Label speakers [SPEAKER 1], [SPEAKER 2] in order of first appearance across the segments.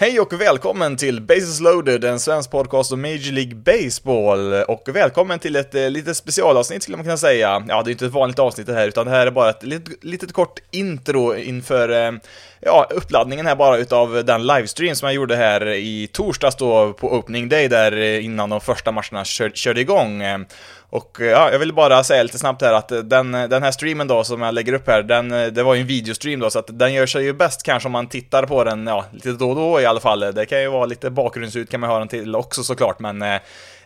[SPEAKER 1] Hej och välkommen till Bases loaded, en svensk podcast om Major League Baseball. Och välkommen till ett eh, litet specialavsnitt skulle man kunna säga. Ja, det är inte ett vanligt avsnitt det här, utan det här är bara ett litet, litet kort intro inför eh, ja, uppladdningen här bara utav den livestream som jag gjorde här i torsdags då på opening day där eh, innan de första matcherna kör, körde igång. Och eh, ja, jag vill bara säga lite snabbt här att eh, den, eh, den här streamen då som jag lägger upp här, den, det var ju en videostream då, så att den gör sig ju bäst kanske om man tittar på den, ja, lite då och då i alla fall. Det kan ju vara lite bakgrundsljud kan man höra den till också såklart, men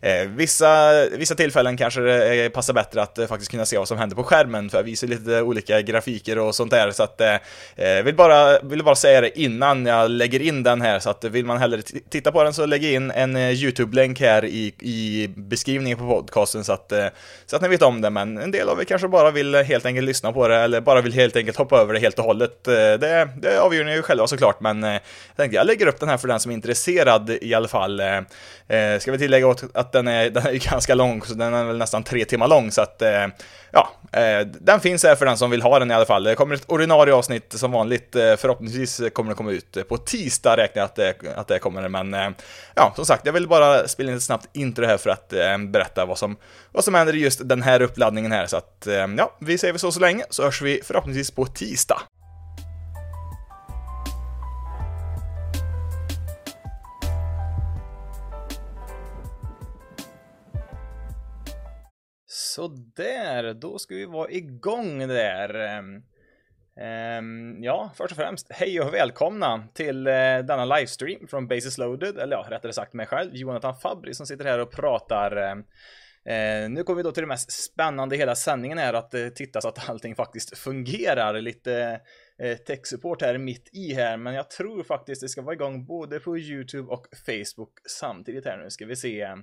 [SPEAKER 1] eh, vissa, vissa tillfällen kanske det eh, passar bättre att eh, faktiskt kunna se vad som händer på skärmen, för jag visar lite olika grafiker och sånt där, så att eh, eh, vill, bara, vill bara säga det innan jag lägger in den här, så att vill man hellre titta på den så lägg in en eh, YouTube-länk här i, i beskrivningen på podcasten så att, eh, så att ni vet om det, men en del av er kanske bara vill eh, helt enkelt lyssna på det, eller bara vill helt enkelt hoppa över det helt och hållet. det, det avgör ni ju själva såklart, men jag tänkte jag lägger upp den här för den som är intresserad i alla fall. ska vi tillägga att den är, den är ganska lång, så den är väl nästan tre timmar lång, så att eh, ja, eh, den finns här för den som vill ha den i alla fall. Det kommer ett ordinarie avsnitt som vanligt, eh, förhoppningsvis kommer det komma ut på tisdag räknar jag att det, att det kommer, men ja, som sagt, jag vill bara spela in ett snabbt intro här för att berätta vad som, vad som händer i just den här uppladdningen här, så att ja, vi säger väl så så länge, så hörs vi förhoppningsvis på tisdag. Sådär, då ska vi vara igång där. Um, ja, först och främst, hej och välkomna till uh, denna livestream från Basis Loaded, eller ja, rättare sagt mig själv, Jonathan Fabri, som sitter här och pratar. Uh, nu kommer vi då till det mest spännande i hela sändningen är att eh, titta så att allting faktiskt fungerar. Lite tech-support här mitt i här, men jag tror faktiskt det ska vara igång både på YouTube och Facebook samtidigt här nu. Ska vi se.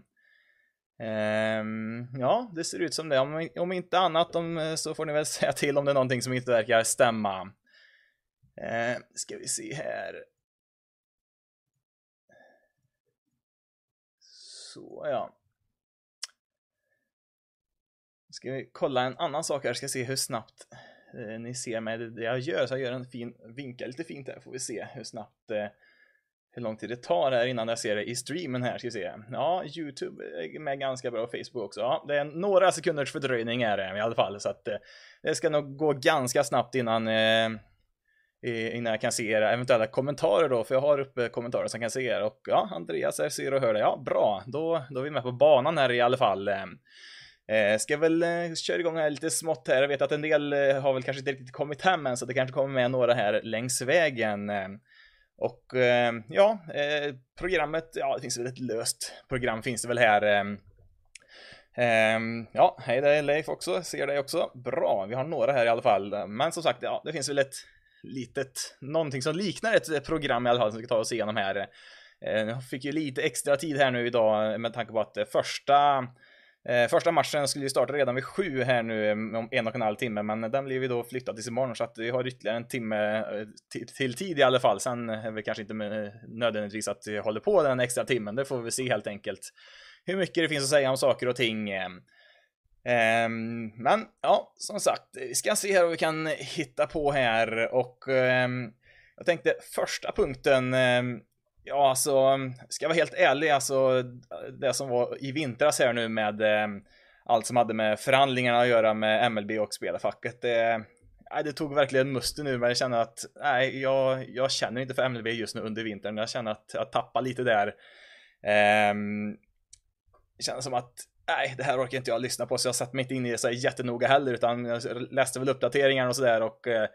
[SPEAKER 1] Um, ja, det ser ut som det. Om, om inte annat om, eh, så får ni väl säga till om det är någonting som inte verkar stämma. Uh, ska vi se här. Så ja. Ska vi kolla en annan sak här, ska se hur snabbt uh, ni ser mig det jag gör. Så jag gör en fin vinkel lite fint här, får vi se hur snabbt uh, hur lång tid det tar här innan jag ser det i streamen här, ska vi se. Ja, YouTube är med ganska bra, Facebook också. Ja, det är några sekunders fördröjning är det eh, i alla fall, så att eh, det ska nog gå ganska snabbt innan eh, innan jag kan se era eventuella kommentarer då, för jag har uppe kommentarer som kan se er och ja, Andreas här ser och hör det. Ja, bra, då, då är vi med på banan här i alla fall. Eh, eh ska väl eh, köra igång här lite smått här. Jag vet att en del eh, har väl kanske inte riktigt kommit hem än, så det kanske kommer med några här längs vägen. Och eh, ja, eh, programmet, ja det finns väl ett löst program finns det väl här. Eh, eh ja, hej där är Leif också, ser dig också. Bra, vi har några här i alla fall. Men som sagt, ja, det finns väl ett litet, någonting som liknar ett eh, program i alla fall som vi ska ta oss igenom här. Eh, Jag fick ju lite extra tid här nu idag med tanke på att första Eh, första matchen skulle ju starta redan vid sju här nu eh, om en och en halv timme, men den blir ju då flyttad till imorgon så att vi har ytterligare en timme eh, till tid i alla fall. Sen är det kanske inte nödvändigtvis att vi håller på den extra timmen, det får vi se helt enkelt hur mycket det finns att säga om saker och ting. Ehm, men ja, som sagt, vi ska se här vad vi kan hitta på här och ehm, jag tänkte första punkten ehm, Ja, alltså, um, ska jag vara helt ärlig, alltså det som var i vintras här nu med eh, allt som hade med förhandlingarna att göra med MLB och spelarfacket. Det, nej, det tog verkligen musten nu, men jag känner att nej, jag, jag känner inte för MLB just nu under vintern. Jag känner att jag tappar lite där. Eh, det känns som att nej, det här orkar inte jag lyssna på, så jag satt mig inte in i det så jättenoga heller, utan jag läste väl uppdateringar och sådär och eh,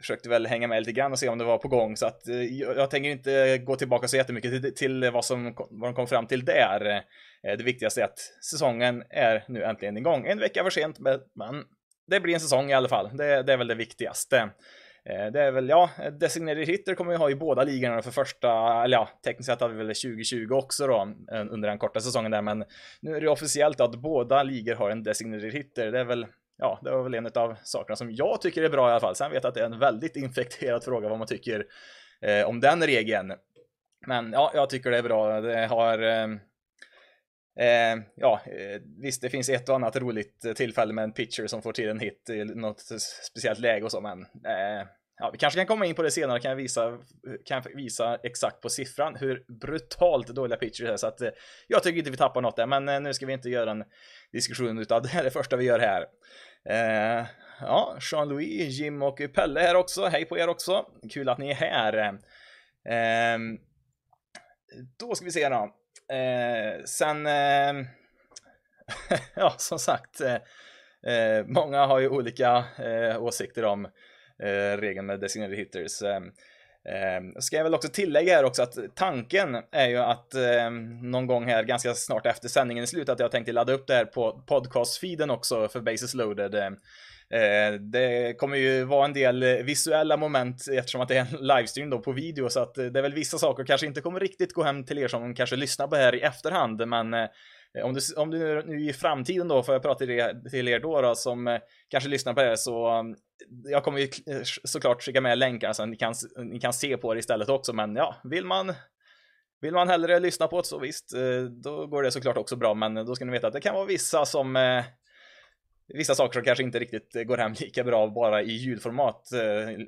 [SPEAKER 1] försökte väl hänga med lite grann och se om det var på gång så att eh, jag tänker inte gå tillbaka så jättemycket till, till vad som vad de kom fram till där. Eh, det viktigaste är att säsongen är nu äntligen igång. En vecka för sent, men det blir en säsong i alla fall. Det, det är väl det viktigaste. Eh, det är väl, ja, designated hitter kommer vi ha i båda ligorna för första, eller ja, tekniskt sett hade vi väl 2020 också då, under den korta säsongen där, men nu är det officiellt att båda ligor har en designated hitter. Det är väl ja, det var väl en av sakerna som jag tycker är bra i alla fall. Sen vet jag att det är en väldigt infekterad fråga vad man tycker eh, om den regeln. Men ja, jag tycker det är bra. Det har eh, eh, ja, eh, visst, det finns ett och annat roligt tillfälle med en pitcher som får till en hit i något speciellt läge och så, men eh, ja, vi kanske kan komma in på det senare, kan jag visa, kan jag visa exakt på siffran hur brutalt dåliga pitchers är. Så att eh, jag tycker inte vi tappar något där, men eh, nu ska vi inte göra en diskussion utav det här är det första vi gör här. Eh, ja, Jean-Louis, Jim och Pelle här också. Hej på er också. Kul att ni är här. Eh, då ska vi se då. Eh, sen, eh, ja som sagt, eh, eh, många har ju olika eh, åsikter om Eh, regeln med designated hitters. Eh, ehm, ska jag väl också tillägga här också att tanken är ju att eh, någon gång här ganska snart efter sändningen är slut att jag tänkte ladda upp det här på podcast-feeden också för basis loaded. Ehm, eh, det kommer ju vara en del eh, visuella moment eftersom att det är en livestream då på video så att eh, det är väl vissa saker kanske inte kommer riktigt gå hem till er som kanske lyssnar på det här i efterhand men eh, Eh, om du, om du nu i framtiden då, får jag prata till er, till er då, då som eh, kanske lyssnar på det här så eh, jag kommer ju eh, såklart skicka med länkar så ni kan, ni kan se på det istället också men ja, vill man vill man hellre lyssna på det så visst, då går det såklart också bra men då ska ni veta att det kan vara vissa som vissa saker som kanske inte riktigt går hem lika bra bara i ljudformat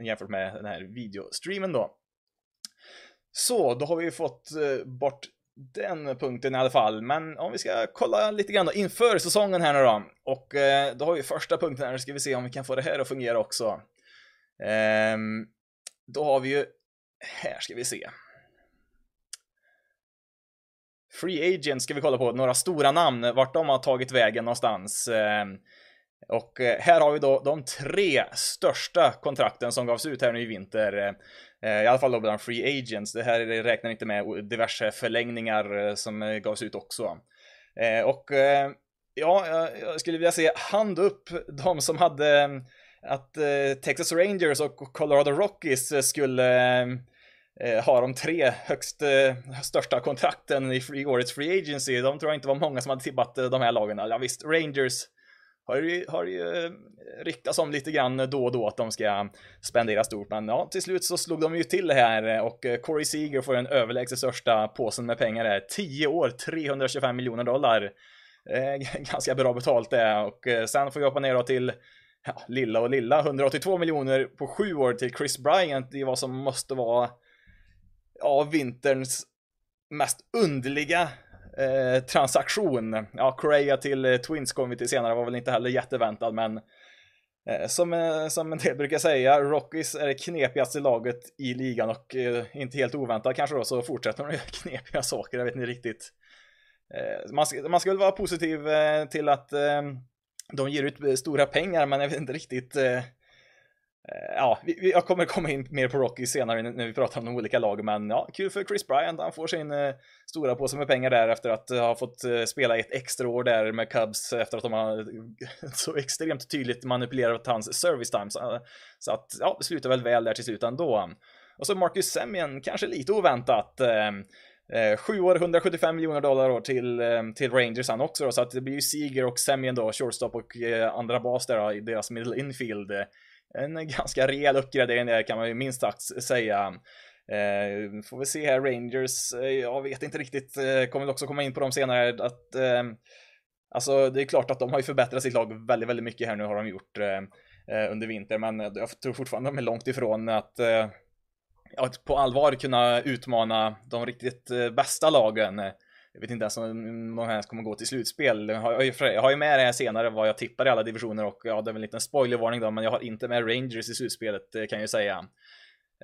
[SPEAKER 1] jämfört med den här videostreamen då. Så, då har vi fått bort den punkten i alla fall, men om vi ska kolla lite grann då, inför säsongen här nu då. Och eh, då har vi första punkten här, nu ska vi se om vi kan få det här att fungera också. Ehm, då har vi ju, här ska vi se. Free Agent ska vi kolla på, några stora namn, vart de har tagit vägen någonstans. Ehm, och eh, här har vi då de tre största kontrakten som gavs ut här nu i vinter. Eh, I alla fall då bland Free Agents. Det här räknar inte med diverse förlängningar eh, som eh, gavs ut också. Och ja, jag skulle vilja se hand upp de som hade att Texas Rangers och Colorado Rockies skulle ha de tre högst största kontrakten i årets Free Agency. De tror jag inte var många som hade tippat de här lagen. Ja visst, Rangers har ju, har ju eh, ryktats om lite grann då och då att de ska spendera stort. Men ja, till slut så slog de ju till det här eh, och eh, Corey Seager får den överlägset största påsen med pengar där. 10 år, 325 miljoner dollar. Eh, ganska bra betalt det och eh, sen får vi hoppa ner då till ja, lilla och lilla 182 miljoner på sju år till Chris Bryant i vad som måste vara ja, vinterns mest underliga eh, transaktion. Ja, Correa till eh, Twins kommer vi till senare, var väl inte heller jätteväntad, men eh, som, eh, som en del brukar säga, Rockies är det knepigaste laget i ligan och inte helt oväntat kanske då, så fortsätter de göra knepiga saker, jag vet inte riktigt. Man, ska, man ska väl vara positiv till att de ger ut stora pengar, men jag vet inte riktigt Eh, Eh, ja, jag kommer komma in mer på Rocky senare när vi pratar om de olika lagen, men ja, kul för Chris Bryant. Han får sin eh, stora påse med pengar där efter att eh, ha fått spela ett extra år där med Cubs efter att de har så extremt tydligt manipulerat hans service times. Så att ja, det slutar väl väl där till slut ändå. Och så Marcus Semien, kanske lite oväntat. Ehm, eh, 7 år, 175 miljoner dollar till, ehm, till Rangers han också då, så att det blir ju Seager och Semien då, shortstop och andra bas där då, i deras middle infield en ganska rejäl uppgradering där kan man ju minst sagt säga. Eh, får vi se här, Rangers, eh, jag vet inte riktigt, eh, kommer också komma in på dem senare, att eh, alltså det är klart att de har ju förbättrat sitt lag väldigt, väldigt mycket här nu har de gjort eh, eh under vintern, men jag tror fortfarande de är långt ifrån att, eh, att på allvar kunna utmana de riktigt eh, bästa lagen. Jag vet inte alltså, ens om de här kommer gå till slutspel. Jag har, jag har ju med det här senare vad jag tippar i alla divisioner och ja, det är väl en liten spoilervarning då, men jag har inte med Rangers i slutspelet eh, kan jag ju säga.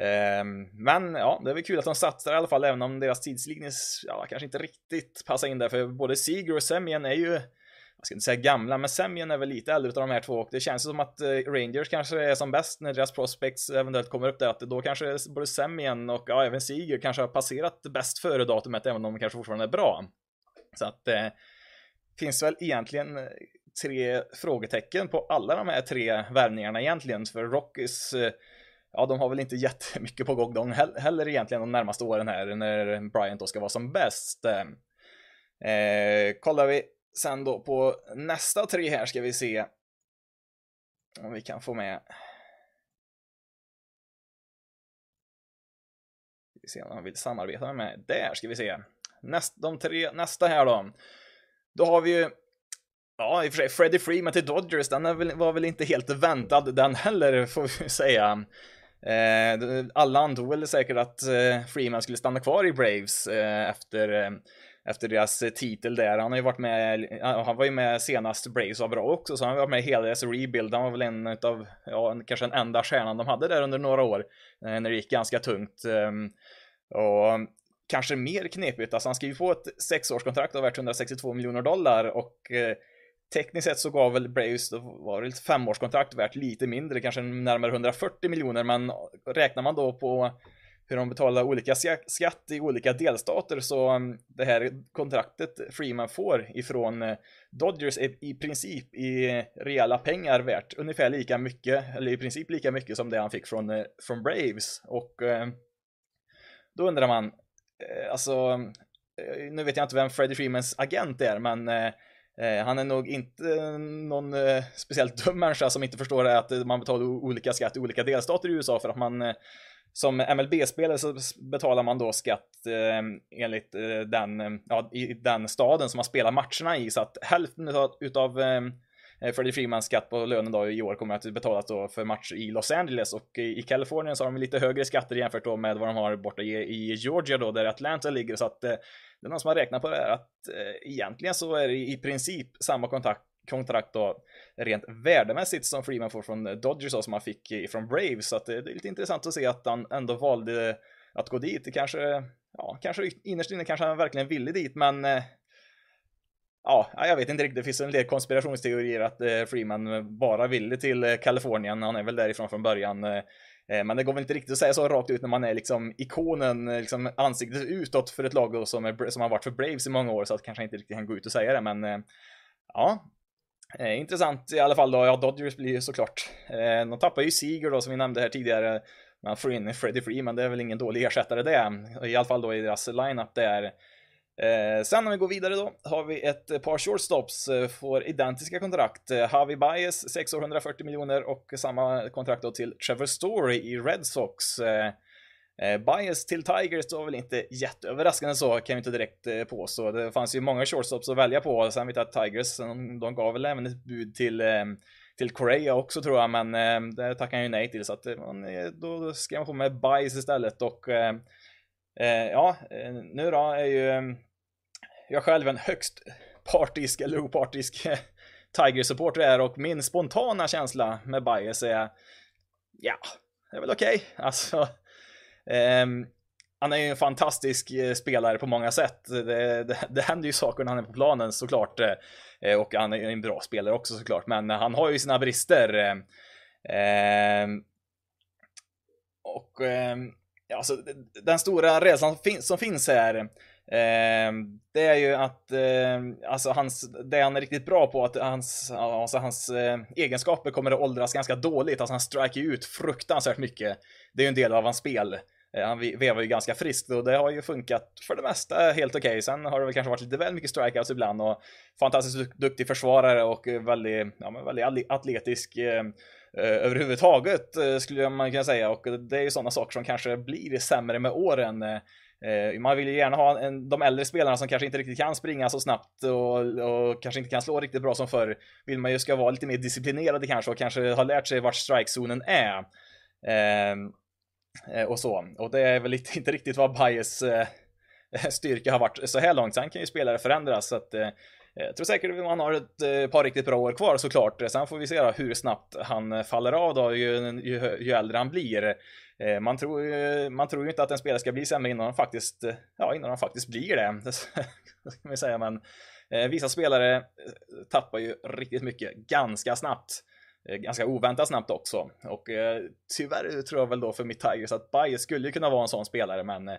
[SPEAKER 1] Ehm, men ja, det är väl kul att de satsar i alla fall, även om deras tidslinje ja, kanske inte riktigt passar in där, för både Seager och Semien är ju jag ska inte säga gamla, men Semien är väl lite äldre utav de här två och det känns som att eh, Rangers kanske är som bäst när deras prospects eventuellt kommer upp där, att då kanske både Semien och ja, även Seager kanske har passerat bäst före datumet, även om de kanske fortfarande är bra. Så att eh, finns väl egentligen eh, tre frågetecken på alla de här tre värvningarna egentligen, för Rockies eh, Ja, de har väl inte jättemycket på gång de heller egentligen de närmaste åren här när Bryant då ska vara som bäst. Eh, kollar vi sen då på nästa tre här ska vi se om vi kan få med vi se om de vill samarbeta med mig. Där ska vi se. Näst, de tre, nästa här då. Då har vi ju Ja, i och för sig, Freddie Freeman till Dodgers, den väl, var väl inte helt väntad den heller, får vi säga. Eh, alla antog väl säkert att eh, Freeman skulle stanna kvar i Braves eh, efter efter deras titel där. Han har ju varit med, han var ju med senast Braves var bra också, så han har varit med hela deras rebuild. Han var väl en av, ja, kanske den enda stjärnan de hade där under några år, eh, när det gick ganska tungt. Ehm, och kanske mer knepigt, alltså han skriver på ett sexårskontrakt av värt 162 miljoner dollar och eh, tekniskt sett så gav väl Braves, då var det ett femårskontrakt värt lite mindre, kanske närmare 140 miljoner, men räknar man då på hur de betalar olika skatt i olika delstater så um, det här kontraktet Freeman får ifrån eh, Dodgers är i princip i reella pengar värt ungefär lika mycket, eller i princip lika mycket som det han fick från, eh, från Braves. Och eh, då undrar man, alltså nu vet jag inte vem Freddie Freemans agent är, men han är nog inte någon speciellt dum människa som inte förstår att man betalar olika skatt i olika delstater i USA för att man som MLB-spelare så betalar man då skatt eh, enligt eh, den, eh, ja, i den staden som man spelar matcherna i. Så att hälften utav, utav eh, Freddie Freemans skatt på lönen då i år kommer att betalas då för matcher i Los Angeles och i, i Kalifornien så har de lite högre skatter jämfört då med vad de har borta i, i Georgia då där Atlanta ligger så att eh, det är någon som har räknat på det här att eh, egentligen så är det i princip samma kontakt kontrakt då rent värdemässigt som Freeman får från eh, Dodgers och som han fick från Braves. Så att eh, det är lite intressant att se att han ändå valde att gå dit. Det kanske, ja, kanske innerst inne kanske han verkligen ville dit, men eh, ja, jag vet inte riktigt. Det finns en del konspirationsteorier att Freeman bara ville till Kalifornien. Han är väl därifrån från början. Men det går väl inte riktigt att säga så rakt ut när man är liksom ikonen, liksom ansiktet utåt för ett lag som, är, som har varit för Braves i många år så att kanske inte riktigt kan gå ut och säga det men ja, Eh, intressant i alla fall då, ja Dodgers blir ju såklart. Eh, de tappar ju Seager då som vi nämnde här tidigare. Man får in Freddie Freeman, det är väl ingen dålig ersättare det. I alla fall då i deras lineup där. Eh, sen om vi går vidare då har vi ett par shortstops, eh, får identiska kontrakt. Eh, Javi Baez 6 år 140 miljoner och samma kontrakt då till Trevor Story i Red Sox. Eh, Eh, bias till Tigers var väl inte jätteöverraskande så, kan vi inte direkt eh, påstå. Det fanns ju många shortstops att välja på. Sen vet jag att Tigers, de, de gav väl även ett bud till, eh, till Korea också tror jag, men eh, det tackade han ju nej till. Så att eh, man, eh, då skrev man på med Bias istället och eh, eh, ja, eh, nu då är ju jag själv en högst partisk eller opartisk Tiger-supporter är och min spontana känsla med Bias är ja, det är väl okej. Okay. Alltså, Ehm, han är ju en fantastisk eh, spelare på många sätt. Det, det, det händer ju saker när han är på planen såklart. Eh, och han är ju en bra spelare också såklart. Men han har ju sina brister. Ehm, ehm, och alltså, den stora resan som finns här Eh, det är ju att eh, alltså hans, det han är riktigt bra på, att hans, alltså hans eh, egenskaper kommer att åldras ganska dåligt. Alltså han striker ut fruktansvärt mycket. Det är ju en del av hans spel. Eh, han vevar ju ganska friskt och det har ju funkat för det mesta helt okej. Okay. Sen har det väl kanske varit lite väl mycket strikeouts ibland och fantastiskt duktig försvarare och eh, väldigt, ja, väldigt atletisk eh, eh överhuvudtaget skulle man kunna säga och det är ju sådana saker som kanske blir sämre med åren. Eh, man vill ju gärna ha en, de äldre spelarna som kanske inte riktigt kan springa så snabbt och, och, kanske inte kan slå riktigt bra som förr. Vill man ju ska vara lite mer disciplinerade kanske och kanske ha lärt sig vart strikezonen är. Eh, Eh, och så. Och det är väl inte riktigt vad Bias eh, styrka har varit så här långt. Sen kan ju spelare förändras. Så att, eh, jag tror säkert att man har ett par riktigt bra år kvar såklart. Sen får vi se hur snabbt han faller av då ju, ju, ju äldre han blir. Man tror, ju, man tror ju inte att en spelare ska bli sämre innan han faktiskt, ja, innan han faktiskt blir det. Det ska man säga, men vissa spelare tappar ju riktigt mycket ganska snabbt. Eh, ganska oväntat snabbt också. Och eh, tyvärr tror jag väl då för mitt Tigers att Bayer skulle kunna vara en sån spelare, men eh,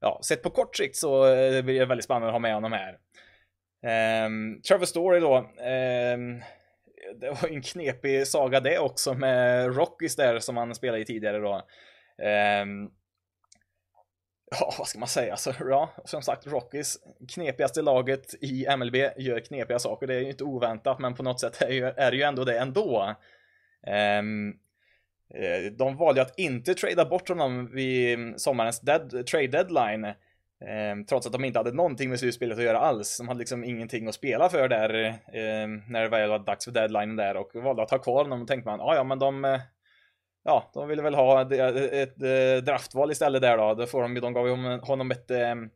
[SPEAKER 1] ja, sett på kort sikt så eh, blir det väldigt spännande att ha med honom här. Um, Trevor Story då. Um, det var en knepig saga det också med Rockies där som han spelade i tidigare då. Um, Ja, vad ska man säga? Så, ja, som sagt, Rockies knepigaste laget i MLB gör knepiga saker. Det är ju inte oväntat, men på något sätt är, ju, är det ju ändå det ändå. Um, de valde att inte trada bort honom vid mm, sommarens dead, trade deadline. Um, trots att de inte hade någonting med slutspelet att göra alls. De hade liksom ingenting att spela för där um, när det väl var dags för deadline där och valde att ha kvar honom. Och tänkte man, ja ja men de eh, ja, de ville väl ha ett, ett, ett draftval istället där då. Då får de, de gav ju honom ett ehm,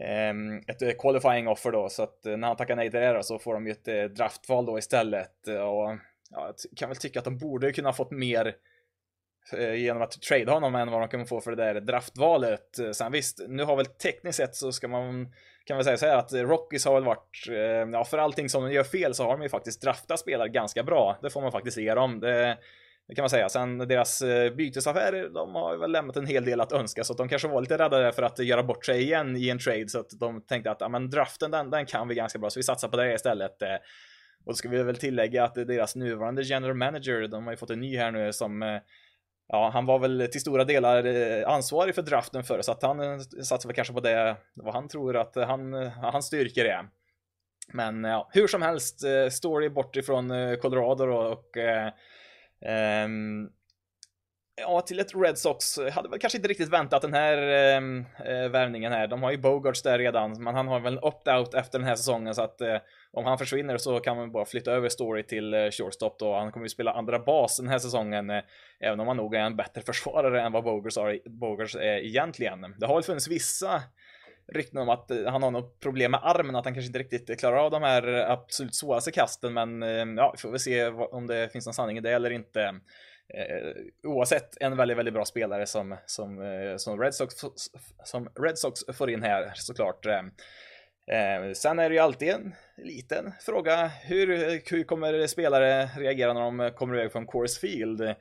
[SPEAKER 1] ehm, ett qualifying offer då, så att eh, när han tackar nej till det då, så får de ju ett eh, draftval då istället. Och ja, jag kan väl tycka att de borde kunna fått mer eh, genom att trade honom än vad de kan få för det där draftvalet. Sen visst, nu har väl tekniskt sett så ska man kan väl säga så här att Rockies har väl varit, ja för allting som de gör fel så har de ju faktiskt draftat spelare ganska bra. Det får man faktiskt ge dem. Det, det kan man säga. Sen deras eh, bytesaffärer, de har väl lämnat en hel del att önska så att de kanske var lite rädda för att göra bort sig igen i en trade så att de tänkte att ja, men draften den, den kan vi ganska bra så vi satsar på det istället. Eh. Och då ska vi väl tillägga att deras nuvarande general manager, de har ju fått en ny här nu som eh, ja, han var väl till stora delar ansvarig för draften förr, så att han satsar väl kanske på det, vad han tror att han, hans styrkor är. Men ja, hur som helst, story bort ifrån Colorado då och Ehm, ja, till ett Red Sox. Hade väl kanske inte riktigt väntat den här ehm, eh, värvningen här. De har ju Bogarts där redan, men han har väl en opt-out efter den här säsongen så att eh, om han försvinner så kan man bara flytta över Story till eh, shortstop då. Han kommer ju spela andra bas den här säsongen, eh, även om han nog är en bättre försvarare än vad Bogarts, har, Bogarts är egentligen. Det har väl funnits vissa rykten om att eh, han har något problem med armen, att han kanske inte riktigt klarar av de här eh, absolut svåraste kasten, men eh, ja, vi får väl se om det finns någon sanning i det eller inte. Oavsett en väldigt, väldigt bra spelare som, som, som, Red Sox, som Red Sox får in här såklart. Eh, sen är det ju alltid en liten fråga. Hur, hur kommer spelare reagera när de kommer iväg från Course Field?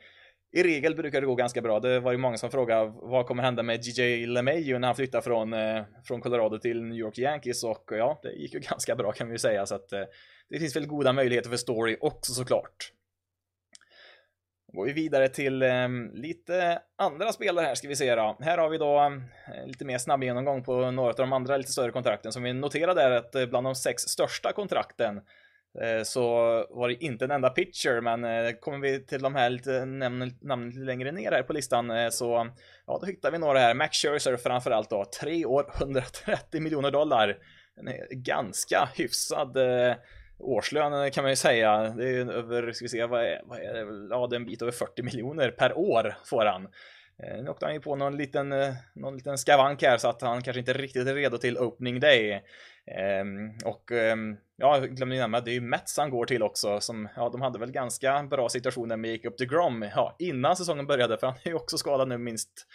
[SPEAKER 1] I regel brukar det gå ganska bra. Det var ju många som frågade vad kommer hända med DJ LeMayu när han flyttar från, eh, från Colorado till New York Yankees och ja, det gick ju ganska bra kan vi ju säga så att eh, det finns väl goda möjligheter för story också såklart. Går vi vidare till eh, lite andra spelare här ska vi se då. Här har vi då eh, lite mer snabb genomgång på några av de andra lite större kontrakten som vi noterade är att eh, bland de sex största kontrakten Eh, så var det inte en enda pitcher, men eh, kommer vi till de här lite namnen namn längre ner här på listan eh, så ja, då hittar vi några här. Max Scherzer framförallt då, tre år, 130 miljoner dollar. En ganska hyfsad årslön kan man ju säga. Det är ju över, ska vi se, vad är, vad är det? Ja, det är en bit över 40 miljoner per år får han. Eh, nu åkte han ju på någon liten, eh, någon liten skavank här så att han kanske inte riktigt är redo till opening day. Um, och um, ja, jag glömde nämna, det är ju Mets han går till också som, ja, de hade väl ganska bra situationer med Jacob DeGrom, ja, innan säsongen började, för han är ju också skadad nu minst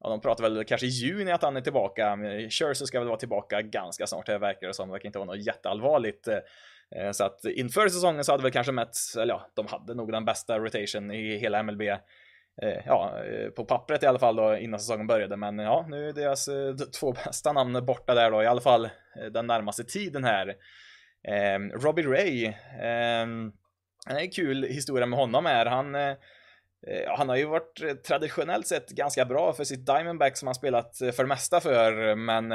[SPEAKER 1] Ja, de pratar väl kanske i juni att han är tillbaka. Scherzer ska väl vara tillbaka ganska snart, det verkar det som. Det verkar inte vara något jätteallvarligt. Uh, så att inför säsongen så hade väl kanske Mets, eller ja, de hade nog den bästa rotation i hela MLB. Eh, ja, eh, på pappret i alla fall då innan säsongen började, men ja, nu är deras eh, två bästa namn borta där då, i alla fall den närmaste tiden här. Eh, Robbie Ray, eh, en kul historia med honom här. han han har ju varit traditionellt sett ganska bra för sitt Diamondback som han spelat för det mesta för, men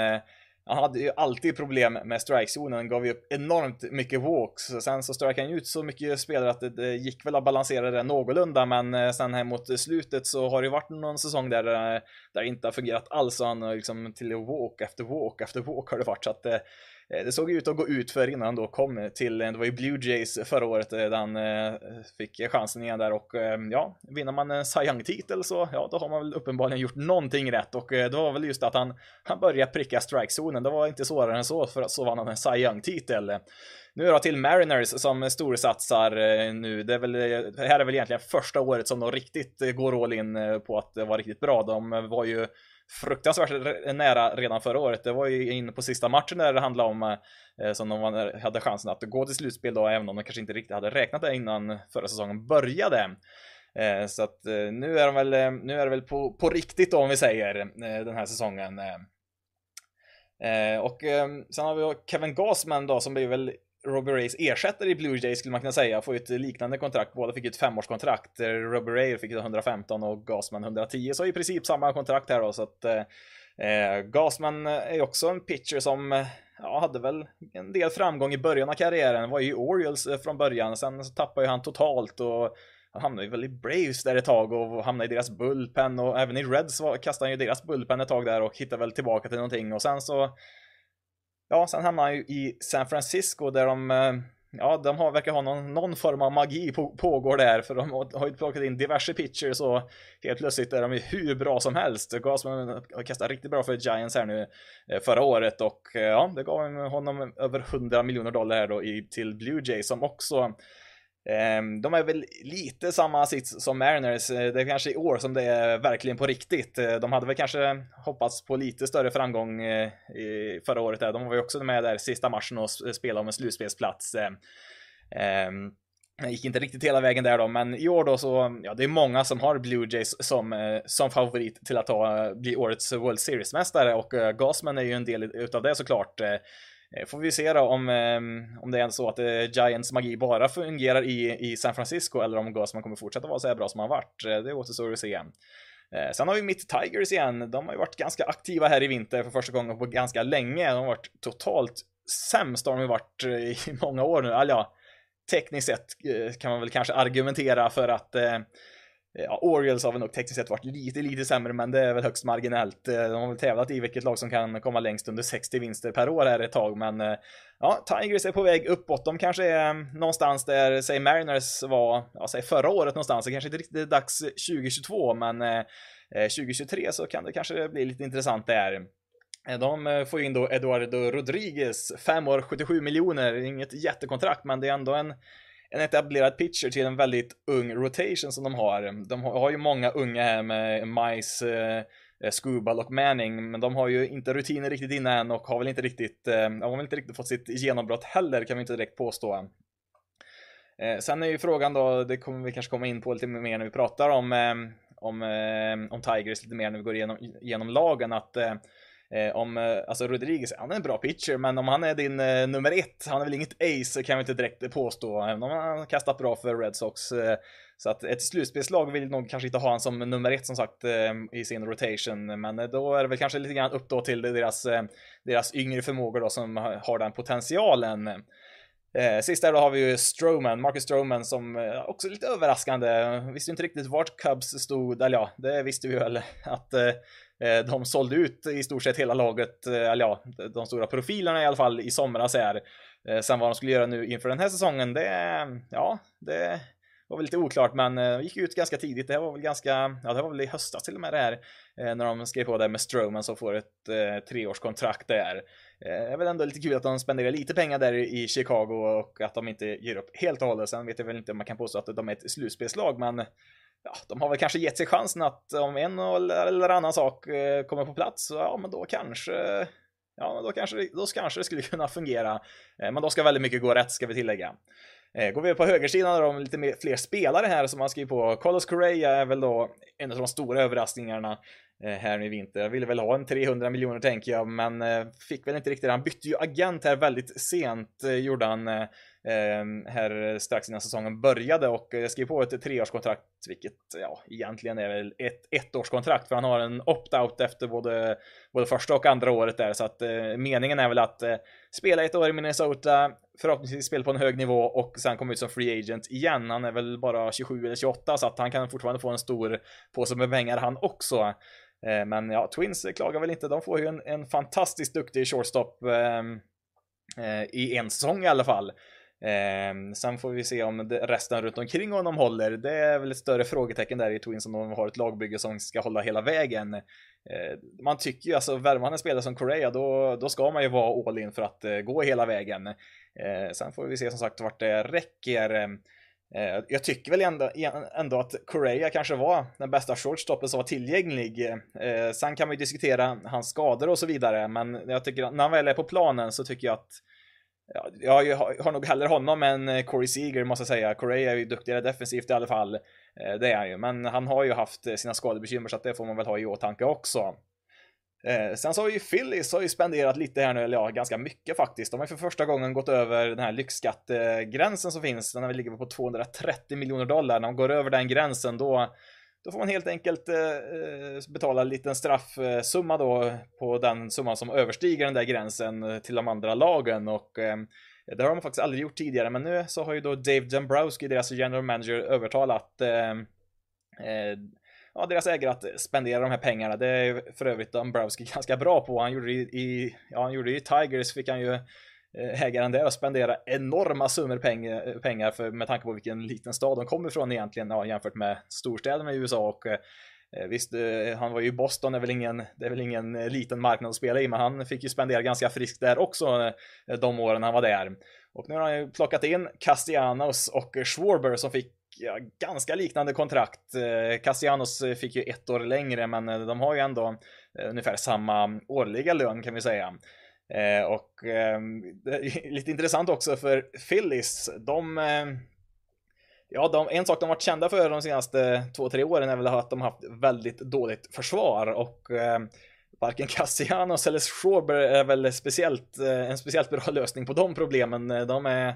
[SPEAKER 1] han hade ju alltid problem med strikezonen, gav ju upp enormt mycket walks. Sen så strök han ut så mycket spelare att det, gick väl att balansera det någorlunda, men eh, sen här mot slutet så har det varit någon säsong där, eh, där det inte har fungerat alls. Och han har liksom till walk efter walk efter walk har det varit. Så att eh, Eh, det, såg ut att gå ut för innan han då kom till, eh, det var ju Blue Jays förra året eh, där han fick chansen igen där och ja, vinner man en Cy Young-titel så ja, då har man väl uppenbarligen gjort någonting rätt och det var väl just att han, han började pricka strikezonen. Det var inte svårare än så för att så vann han en Cy Young-titel. Nu då till Mariners som storsatsar nu. Det, är väl, det här är väl egentligen första året som de riktigt går all in på att vara riktigt bra. De var ju fruktansvärt nära redan förra året. Det var ju in på sista matchen där det handlade om eh, som de hade chansen att gå till slutspel då, även om de kanske inte riktigt hade räknat det innan förra säsongen började. Eh, så att eh, nu är de väl, eh, nu är det väl på, på riktigt då om vi säger eh, den här säsongen. Eh, och sen har vi Kevin Gasman då som blir väl Robbie Rays ersättare i Blue Jays skulle man kunna säga, får ett liknande kontrakt. Båda fick ett femårskontrakt. Eh, Robbie Ray fick 115 och Gasman 110, så i princip samma kontrakt här då. Så att eh, eh Gasman eh, är också en pitcher som ja, hade väl en del framgång i början av karriären. Var ju i Orioles från början, sen så tappade ju han totalt och han hamnade ju väl i Braves där ett tag och hamnade i deras bullpen och även i Reds kastade han ju deras bullpen ett tag där och hittade väl tillbaka till någonting och sen så Ja, sen hamnar han ju i San Francisco där de, eh, ja, de har, verkar ha någon, någon form av magi på, pågår där, för de har ju plockat in diverse pitchers och helt plötsligt är de ju hur bra som helst. Gasman har kastat riktigt bra för Giants här nu eh, förra året och eh, ja, det gav honom över 100 miljoner dollar här då i, till Blue Jays som också Ehm, de är väl lite samma sits som Mariners. Eh, det är kanske i år som det är verkligen på riktigt. Eh, de hade väl kanske hoppats på lite större framgång eh, förra året. Där. De var ju också med där sista matchen och spelade om en slutspelsplats. Ehm, ehm, det gick inte riktigt hela vägen där då, men i år då så, ja det är många som har Blue Jays som, som favorit till att ta, bli årets World Series-mästare och Gasman är ju en del utav det såklart. Eh, får vi se då om, ehm, om det är så att eh, Giants magi bara fungerar i, i San Francisco eller om Gasman kommer fortsätta vara så här bra som han varit. Eh, det återstår att se. Sen har vi Mitt Tigers igen. De har ju varit ganska aktiva här i vinter för första gången på ganska länge. De har varit totalt sämst har de ju varit i många år nu. Alltså, ja, tekniskt sett kan man väl kanske argumentera för att Eh, ja, Orioles har väl nog tekniskt sett varit lite, lite sämre, men det är väl högst marginellt. Eh, de har väl tävlat i vilket lag som kan komma längst under 60 vinster per år här ett tag, men eh, ja, Tigers är på väg uppåt. De kanske är mm, någonstans där, säg Mariners var, ja, säg förra året någonstans. Det kanske inte riktigt är dags 2022, men 2023 så kan det kanske bli lite intressant där. De får ju in då Eduardo Rodriguez, 5 år, 77 miljoner, inget jättekontrakt, men det är ändå en en etablerad pitcher till en väldigt ung rotation som de har. De har ju många unga här med Mice, eh, Scubal och Manning, men de har ju inte rutiner riktigt inne än och har väl inte riktigt, eh, de har väl inte riktigt fått sitt genombrott heller kan vi inte direkt påstå. Eh, sen är ju frågan då, det kommer vi kanske komma in på lite mer när vi pratar om, eh, om, eh, om Tigers lite mer när vi går igenom, igenom lagen, att eh, eh, om, eh, alltså Rodriguez, han är en bra pitcher, men om han är din eh, nummer ett, han är väl inget ace kan vi inte direkt eh, påstå, även om han har kastat bra för Red Sox. Eh, så att ett slutspelslag vill nog kanske inte ha han som nummer ett som sagt eh, i sin rotation, men eh, då är det väl kanske lite grann upp då till deras, eh, deras yngre förmågor då som har den potentialen. Eh, sist där då har vi ju Stroman, Marcus Stroman som eh, också är lite överraskande. Visste inte riktigt vart Cubs stod, eller ja, det visste vi väl att Eh, Eh, de sålde ut i stort sett hela laget, eh, eller ja, de stora profilerna i alla fall i somras här. Eh, sen vad de skulle göra nu inför den här säsongen, det, ja, det var väl lite oklart, men gick ut ganska tidigt. Det här var väl ganska, ja, det var väl i höstas till och med det här, när de skrev på det med Stroman som får ett eh, treårskontrakt där. Det är väl ändå lite kul att de spenderar lite pengar där i Chicago och att de inte ger upp helt och hållet. Sen vet jag väl inte om man kan påstå att de är ett slutspelslag, men ja, de har väl kanske gett sig chansen att om en eller annan sak eh, kommer på plats, så ja, men då kanske Ja, då kanske, då kanske det skulle kunna fungera. Eh, men då ska väldigt mycket gå rätt, ska vi tillägga. Eh, går vi på högersidan har de lite mer, fler spelare här som man skriver på. Carlos Correa är väl då en av de stora överraskningarna här nu i vinter. Jag ville väl ha en 300 miljoner tänker jag, men fick väl inte riktigt. Han bytte ju agent här väldigt sent, gjorde han. Ehm, här strax innan säsongen började och jag skrev på ett treårskontrakt, vilket ja, egentligen är väl ett ettårskontrakt för han har en opt-out efter både, både första och andra året där så att eh, meningen är väl att eh, spela ett år i Minnesota, förhoppningsvis spela på en hög nivå och sen komma ut som free agent igen. Han är väl bara 27 eller 28 så att han kan fortfarande få en stor påse med pengar han också. Eh, men ja, Twins klagar väl inte. De får ju en, en fantastiskt duktig shortstop ehm, eh, i en säsong i alla fall. Eh, sen får vi se om resten runt omkring honom håller. Det är väl ett större frågetecken där i Twins om de har ett lagbygge som ska hålla hela vägen. Eh, man tycker ju alltså, värvar man en spelare som Korea då, då ska man ju vara all in för att eh, gå hela vägen. Eh, sen får vi se som sagt vart det räcker. Eh, jag tycker väl ändå, ändå att Korea kanske var den bästa shortstoppen som var tillgänglig. Eh, sen kan man ju diskutera hans skador och så vidare, men jag tycker att när han väl är på planen så tycker jag att Ja, jag har nog hellre honom än eh, Corey Seager måste jag säga. Corey är ju duktigare defensivt i alla fall. Eh, det är han ju, men han har ju haft eh, sina skadebekymmer så att det får man väl ha i åtanke också. sen så har ju Phillies har ju spenderat lite här nu, eller ja, ganska mycket faktiskt. De har ju för första gången gått över den här lyxskattegränsen som finns. Den ligger på 230 miljoner dollar. När de går över den gränsen då då får man helt enkelt eh, eh, betala en liten straffsumma då på den summan som överstiger den där gränsen eh, till de andra lagen och eh, det har de faktiskt aldrig gjort tidigare, men nu så har ju då Dave Dombrowski, deras general manager, övertalat eh, eh, ja, deras ägare att spendera de här pengarna. Det är för övrigt Dombrowski ganska bra på. Han gjorde det i, ja, han gjorde det i Tigers, fick han ju Eh, ägaren där och spendera enorma summor pengar, eh, pengar för, med tanke på vilken liten stad de kommer ifrån egentligen ja, jämfört med storstäderna i USA och eh, Visst, han var ju i Boston, det är väl ingen, det är väl ingen liten marknad att spela i, men han fick ju spendera ganska friskt där också de åren han var där. Och nu har han ju plockat in Castellanos och Schwarber som fick ja, ganska liknande kontrakt. Eh, Castellanos fick ju ett år längre, men eh, de har ju ändå eh, ungefär samma årliga lön kan vi säga. Eh, och ehm, lite intressant också för Phillies, de ehm, Ja, de, en sak de varit kända för de senaste två, tre åren är väl att de haft väldigt dåligt försvar och eh, varken Cassianos eller Schwarber är väl speciellt, eh, en speciellt bra lösning på de problemen. Eh, de är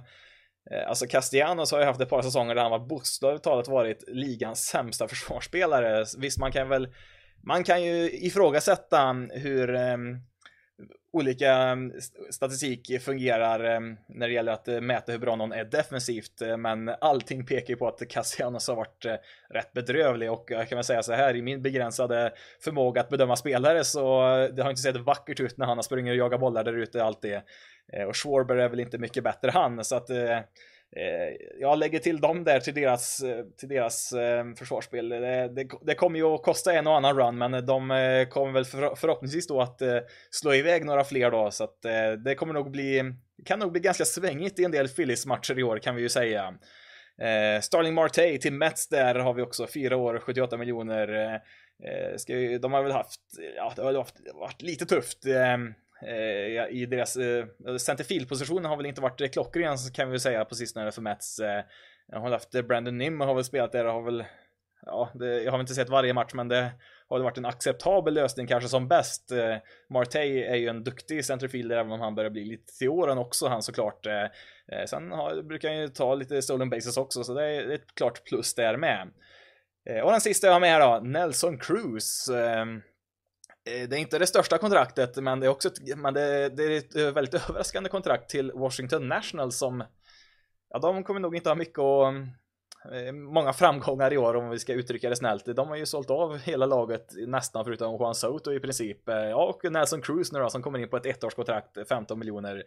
[SPEAKER 1] Eh, alltså Castellanos har ju haft ett par säsonger där han var bokstavligt talat varit ligans sämsta försvarsspelare. Visst, man kan väl man kan ju ifrågasätta hur ehm, olika mm, statistik fungerar mm, när det gäller att eh, mäta hur bra någon är defensivt, eh, men allting pekar ju på att Cassianos har varit eh, rätt bedrövlig och jag kan väl säga så här i min begränsade förmåga att bedöma spelare så det har inte sett vackert ut när han har sprungit och jagat bollar där ute alltid. Och Schwarber är väl inte mycket bättre han, så att eh, Eh, jag lägger till dem där till deras, eh, till deras eh, försvarsspel. Det, det, det, kommer ju att kosta en och annan run, men de kommer väl för, förhoppningsvis då att slå iväg några fler då, så att det kommer nog bli, kan nog bli ganska svängigt i en del Phillies-matcher i år kan vi ju säga. Starling Marte till Mets där har vi också fyra år, 78 miljoner. ska vi, de har väl haft, ja, det har varit lite tufft. Eh, Eh, i deras eh, centerfilposition har väl inte varit klockren kan vi väl säga på sistone för Mets. Eh, jag har haft eh, Brandon Nim har väl spelat där och har väl Ja, det, jag har inte sett varje match men det har varit en acceptabel lösning kanske som bäst. Eh, Martey är ju en duktig centerfielder även om han börjar bli lite till åren också han såklart. Eh, eh sen har, brukar han ju ta lite stolen bases också så det är ett klart plus där med. Eh, och den sista jag har med då, Nelson Cruz. Eh, Eh, det är inte det största kontraktet, men det är också ett, men det, det är ett väldigt överraskande kontrakt till Washington National som, ja, de kommer nog inte ha mycket och eh, många framgångar i år om vi ska uttrycka det snällt. De har ju sålt av hela laget nästan förutom Juan Soto i princip. Eh, ja, och Nelson Cruz nu då som kommer in på ett ettårskontrakt, 15 miljoner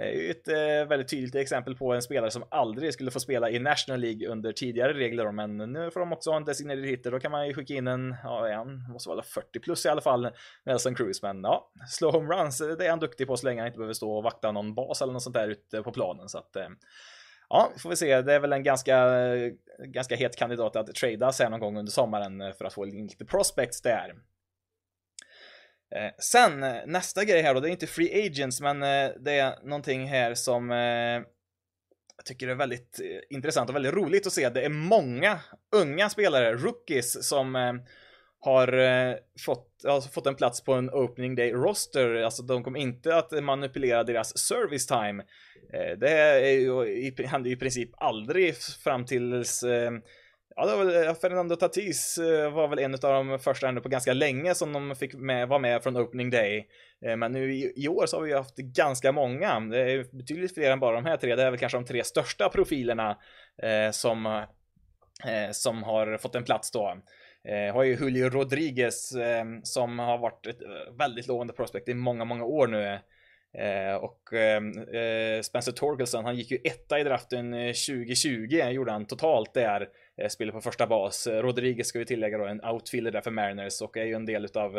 [SPEAKER 1] Eh, ett eh, väldigt tydligt exempel på en spelare som aldrig skulle få spela i National League under tidigare regler, men nu får de också ha en designerad hitter. Då kan man ju skicka in en, ja, en, måste vara 40 plus i alla fall, Nelson Cruz. Men ja, slå homeruns, eh, det är han duktig på så länge han inte behöver stå och vakta någon bas eller något sånt där ute på planen. Så att, ja, får vi se. Det är väl en ganska, ganska het kandidat att trada sig någon gång under sommaren för att få lite prospects där. Eh, sen eh, nästa grej här då, det är inte free agents, men eh, det är någonting här som eh, jag tycker är väldigt eh, intressant och väldigt roligt att se. Det är många unga spelare, rookies, som har fått, alltså fått en plats på en opening day roster. Alltså de kommer inte att manipulera deras service time. Det är ju, händer ju i princip aldrig fram tills Ja, det var väl, eh, Fernando Tatis eh, var väl en av de första ändå på ganska länge som de fick med, vara med från opening day. Eh, men nu i, i, år så har vi haft ganska många. Det är betydligt fler än bara de här tre. Det är väl kanske de tre största profilerna eh, som, eh, som har fått en plats då. Eh, har ju Julio Rodriguez eh, som har varit ett väldigt lovande prospect i många, många år nu. Eh, och eh, Spencer Torkelson, han gick ju etta i draften 2020, gjorde han totalt där. Eh, spelar på första bas. Eh, Rodriguez ska vi tillägga då, en outfielder där för Mariners och är ju en del utav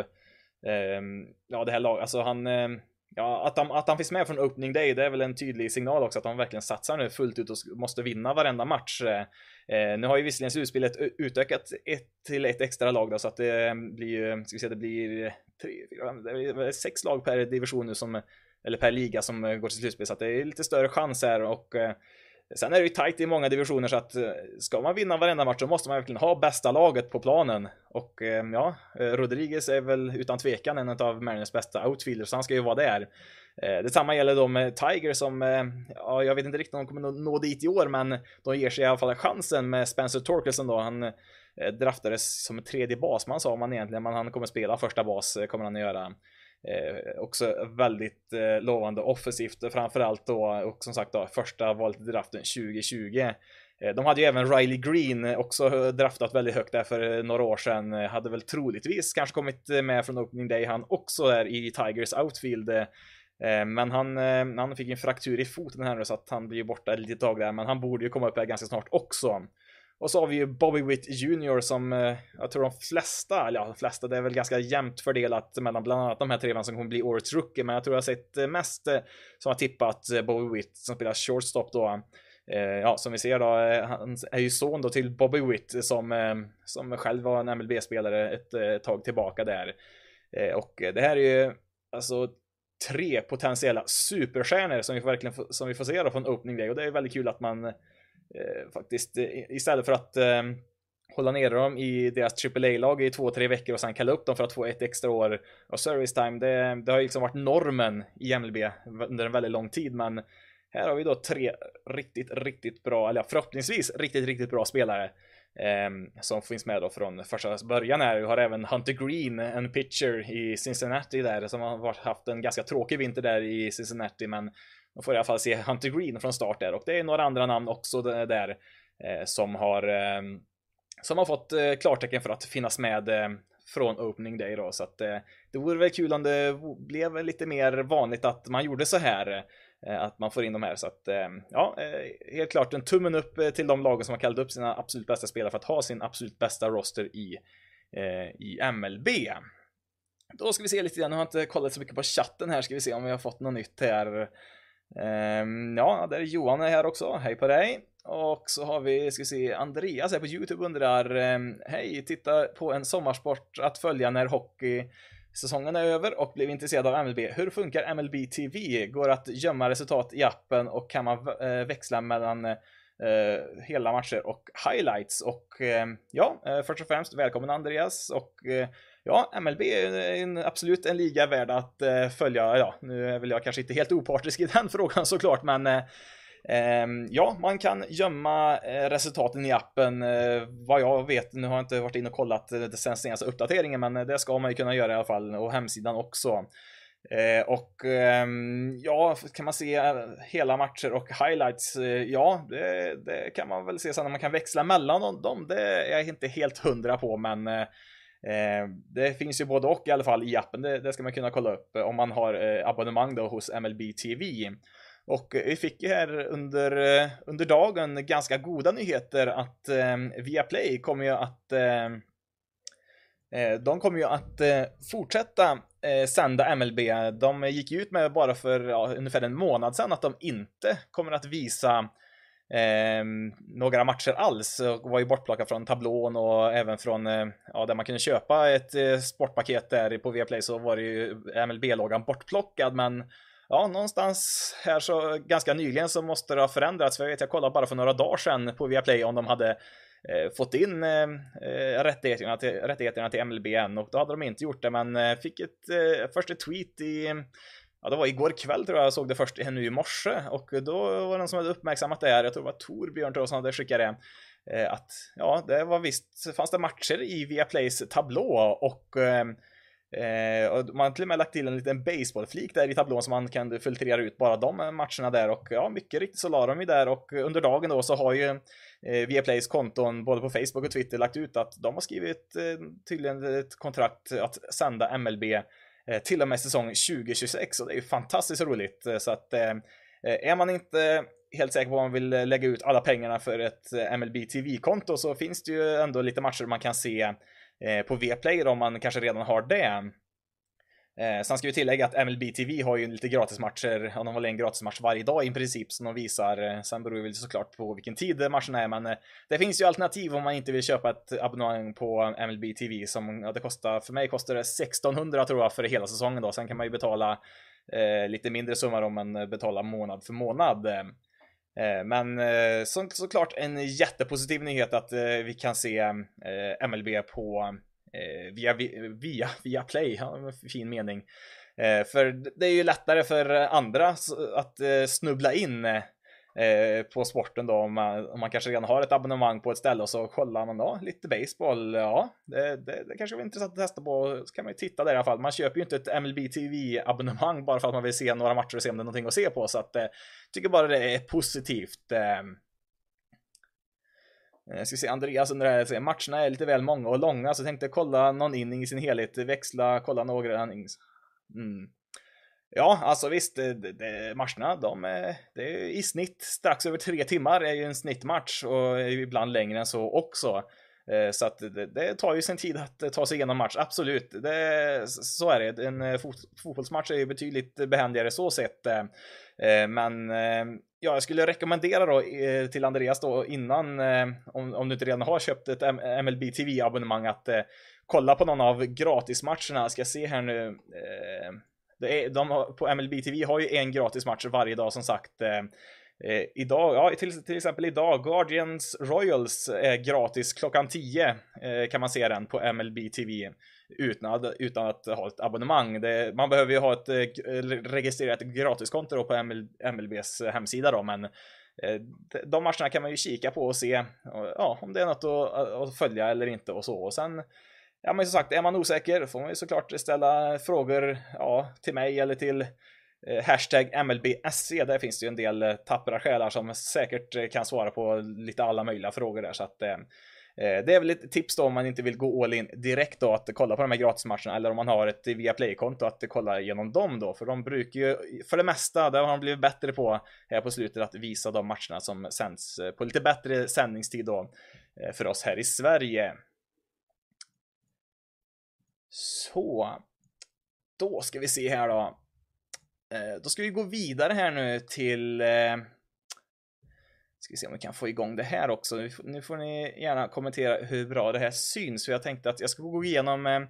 [SPEAKER 1] eh, ja, det här laget. Alltså han, eh, ja, att han, att han finns med från opening day, det är väl en tydlig signal också att han verkligen satsar nu fullt ut och måste vinna varenda match. Eh, eh, nu har ju visserligen slutspelet utökat ett till ett extra lag då, så att det ehm, blir ju, ska vi säga, det blir tre, fyra, det är sex lag per division nu som, eller per liga som går till slutspel, så att det är lite större chans här och Sen är det ju tight i många divisioner så att eh, ska man vinna varenda match så måste man verkligen ha bästa laget på planen. Och eh, ja, eh, Rodriguez är väl utan tvekan en av Mariners bästa outfielders, så han ska ju vara där. Detsamma gäller då med Tiger som, ja, jag vet inte riktigt om de kommer nå dit i år, men de ger sig i alla fall chansen med Spencer Torkelson då. Han draftades som tredje basman sa man egentligen, men han kommer spela första bas, kommer han att göra. Eh, också väldigt eh, lovande offensivt framförallt då och som sagt då första valet i draften 2020. Eh, de hade ju även Riley Green eh, också eh, draftat väldigt högt där för eh, några år sedan. Hade väl troligtvis kanske kommit med från opening day han också där i Tigers outfield. Men han, han fick en fraktur i foten här nu så att han blir borta ett litet tag där, men han borde ju komma upp här ganska snart också. Och så har vi ju Bobby Witt Jr som eh, jag tror de flesta, eller ja, de flesta, det är väl ganska jämnt fördelat mellan bland annat de här tre som kommer bli årets rookie, men jag tror jag har sett eh, mest eh, som har tippat Bobby Witt som spelar shortstop då. Eh, ja, som vi ser då, han är ju son då till Bobby Witt som, som själv var en MLB-spelare ett tag tillbaka där. Och det här är ju alltså tre potentiella superstjärnor som vi verkligen som vi får se då från opening day och det är väldigt kul att man Eh, faktiskt eh, istället för att eh, hålla nere dem i deras AAA-lag i två, tre veckor och sen kalla upp dem för att få ett extra år av service time. Det, det har ju liksom varit normen i MLB under en väldigt lång tid, men här har vi då tre riktigt, riktigt bra, eller förhoppningsvis riktigt, riktigt bra spelare. Eh, som finns med då från första början här. Vi har även Hunter Green, en pitcher i Cincinnati där, som har haft en ganska tråkig vinter där i Cincinnati, men man får i alla fall se Hunter Green från start där. Och det är några andra namn också där eh, som har ehm, som har fått eh, klartecken för att finnas med eh, från opening day då, så att det vore väl kul om det blev lite mer vanligt att man gjorde så här att man får in de här. Så att, ehm, ja, helt klart en tummen upp till de lagen som har kallat upp sina absolut bästa spelare för att ha sin absolut bästa roster i, i MLB. Då ska vi se lite grann, nu har jag inte kollat så mycket på chatten här, ska vi se om vi har fått något nytt här. Ehm, ja, där är Johan här också, hej på dig. Och så har vi, ska vi se, Andreas här på YouTube undrar, ehm, hej, titta på en sommarsport att följa när hockey Säsongen är över och blev intresserad av MLB. Hur funkar MLB TV? Går att gömma resultat i appen och kan man eh, växla mellan eh, hela matcher och highlights? Och ehm, eh, ja, först och främst välkommen Andreas och eh, ja, MLB är en, absolut en liga värd att eh, följa. Ja, nu är väl jag kanske inte helt opartisk i den frågan såklart, men eh, ehm, ja, man kan gömma eh, resultaten i appen. Eh, vad jag vet, nu har jag inte varit inne och kollat eh, den senaste uppdateringen, men det ska man ju kunna göra i alla fall, och hemsidan också. Eh, och ehm, ja, kan man se hela matcher och highlights? Ja, det, det, kan man väl se sen om man kan växla mellan dem. Det är jag inte helt hundra på, men Eh, det finns ju både och i alla fall i appen. Det, det ska man kunna kolla upp eh, om man har eh, abonnemang då hos MLB TV. Och vi fick ju här under, eh, under dagen ganska goda nyheter att eh, Viaplay kommer ju att eh, de kommer ju att eh, fortsätta eh, sända MLB. De gick ut med bara för ja, ungefär en månad sedan att de inte kommer att visa eh, några matcher alls. Och var ju bortplockad från tablån och även från, eh, ja, där man kunde köpa ett eh, sportpaket där på Viaplay så var det ju MLB-loggan bortplockad, men ja, någonstans här så ganska nyligen så måste det ha förändrats. För jag vet, jag kollade bara för några dagar sedan på Viaplay om de hade eh, fått in eh, eh, rättigheterna, till, rättigheterna till MLB än och då hade de inte gjort det. Men fick ett eh, först ett tweet i Ja, det var igår kväll tror jag jag såg det först nu i morse och då var det någon som hade uppmärksammat det här. Jag tror det var Torbjörn tror jag som hade skickat det. Eh, att ja, det var visst, fanns det matcher i Viaplays tablå och Eh, och man har till och med lagt till en liten baseballflik där i tablån så man kan filtrera ut bara de matcherna där och ja, mycket riktigt så la de ju där och under dagen då så har ju eh, Viaplays konton både på Facebook och Twitter lagt ut att de har skrivit eh, tydligen ett kontrakt att sända MLB eh, Eh, till och med säsong 2026 och det är ju fantastiskt roligt eh, så att eh, är man inte helt säker på om man vill lägga ut alla pengarna för ett MLB TV-konto så finns det ju ändå lite matcher man kan se på Vplay om man kanske redan har det. Eh, sen ska vi tillägga att MLB TV har ju lite gratismatcher, ja, de har en gratismatch varje dag i princip som de visar. Eh, sen beror det väl såklart på vilken tid matchen är, men eh, det finns ju alternativ om man inte vill köpa ett abonnemang på MLB TV som, ja, det kostar, för mig kostar det 1600 tror jag för hela säsongen då. Sen kan man ju betala eh, lite mindre summor om man eh, betalar månad för månad. Eh, men eh, så, såklart en jättepositiv nyhet att eh, vi kan se MLB på Eh, via, via, via Play, ja, fin mening. Eh, för det är ju lättare för andra att eh, snubbla in eh, på sporten då om man, om man kanske redan har ett abonnemang på ett ställe och så kollar man då lite baseball. Ja, det, det, det kanske var intressant att testa på. Så kan man ju titta där i alla fall. Man köper ju inte ett MLB TV abonnemang bara för att man vill se några matcher och se om det är någonting att se på så att eh, tycker bara det är positivt. Eh, Eh, jag ska se, Andreas undrar, matcherna är lite väl många och långa så jag tänkte kolla någon inning i sin helhet, växla, kolla några innings. Mm. Ja, alltså visst, eh, det, det, matcherna, de är, det är i snitt strax över tre timmar är ju en snittmatch och ibland längre än så också. Eh, så att det, det, tar ju sin tid att eh, ta sig igenom match, absolut. Det, så är det. En eh, fot, fotbollsmatch är ju betydligt behändigare så sett. Men ja, jag skulle rekommendera då till Andreas då innan, om, om du inte redan har köpt ett MLB TV-abonnemang, att kolla på någon av gratismatcherna. Ska jag se här nu. Det är, de har, på MLB TV har ju en gratismatch varje dag som sagt. Eh, idag, ja till, till exempel idag, Guardians Royals är gratis klockan 10 eh, kan man se den på MLB TV utan, utan att ha ett abonnemang. Det, man behöver ju ha ett eh, eh registrerat gratiskonto på ML, MLBs eh, hemsida då, men eh, de matcherna kan man ju kika på och se ja, om det är något att, att följa eller inte och så. Och sen Ja men som sagt, är man osäker får man ju såklart ställa frågor ja, till mig eller till Eh, hashtag MLBSC, där finns det ju en del eh, tappra själar som säkert eh, kan svara på lite alla möjliga frågor där. Så att, det är väl ett tips då om man inte vill gå all in direkt då att kolla på de här gratismatcherna eller om man har ett Viaplay-konto att kolla igenom dem då. För de brukar ju för det mesta, det har de blivit bättre på här på slutet att visa de matcherna som sänds på lite bättre sändningstid då för oss här i Sverige. Så. Då ska vi se här då. Eh, då ska vi gå vidare här nu till eh, Ska vi se om vi kan få igång det här också. Nu får ni gärna kommentera hur bra det här syns. För jag tänkte att jag ska gå igenom eh,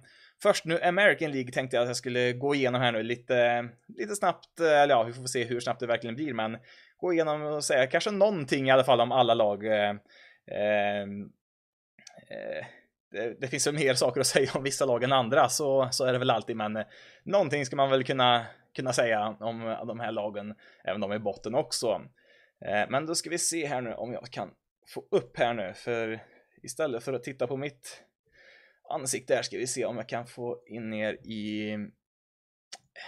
[SPEAKER 1] Först nu American League tänkte jag att jag skulle gå igenom här nu lite, lite snabbt. Eller ja, vi får se hur snabbt det verkligen blir. Men gå igenom och säga kanske någonting i alla fall om alla lag. Eh, ehm, eh, det, det, finns väl mer saker att säga om vissa lag än andra, så, så är det väl alltid. Men någonting ska man väl kunna kunna säga om de här lagen, även de i botten också. Eh, men då ska vi se här nu om jag kan få upp här nu, för istället för att titta på mitt ansikte här ska vi se om jag kan få in er i...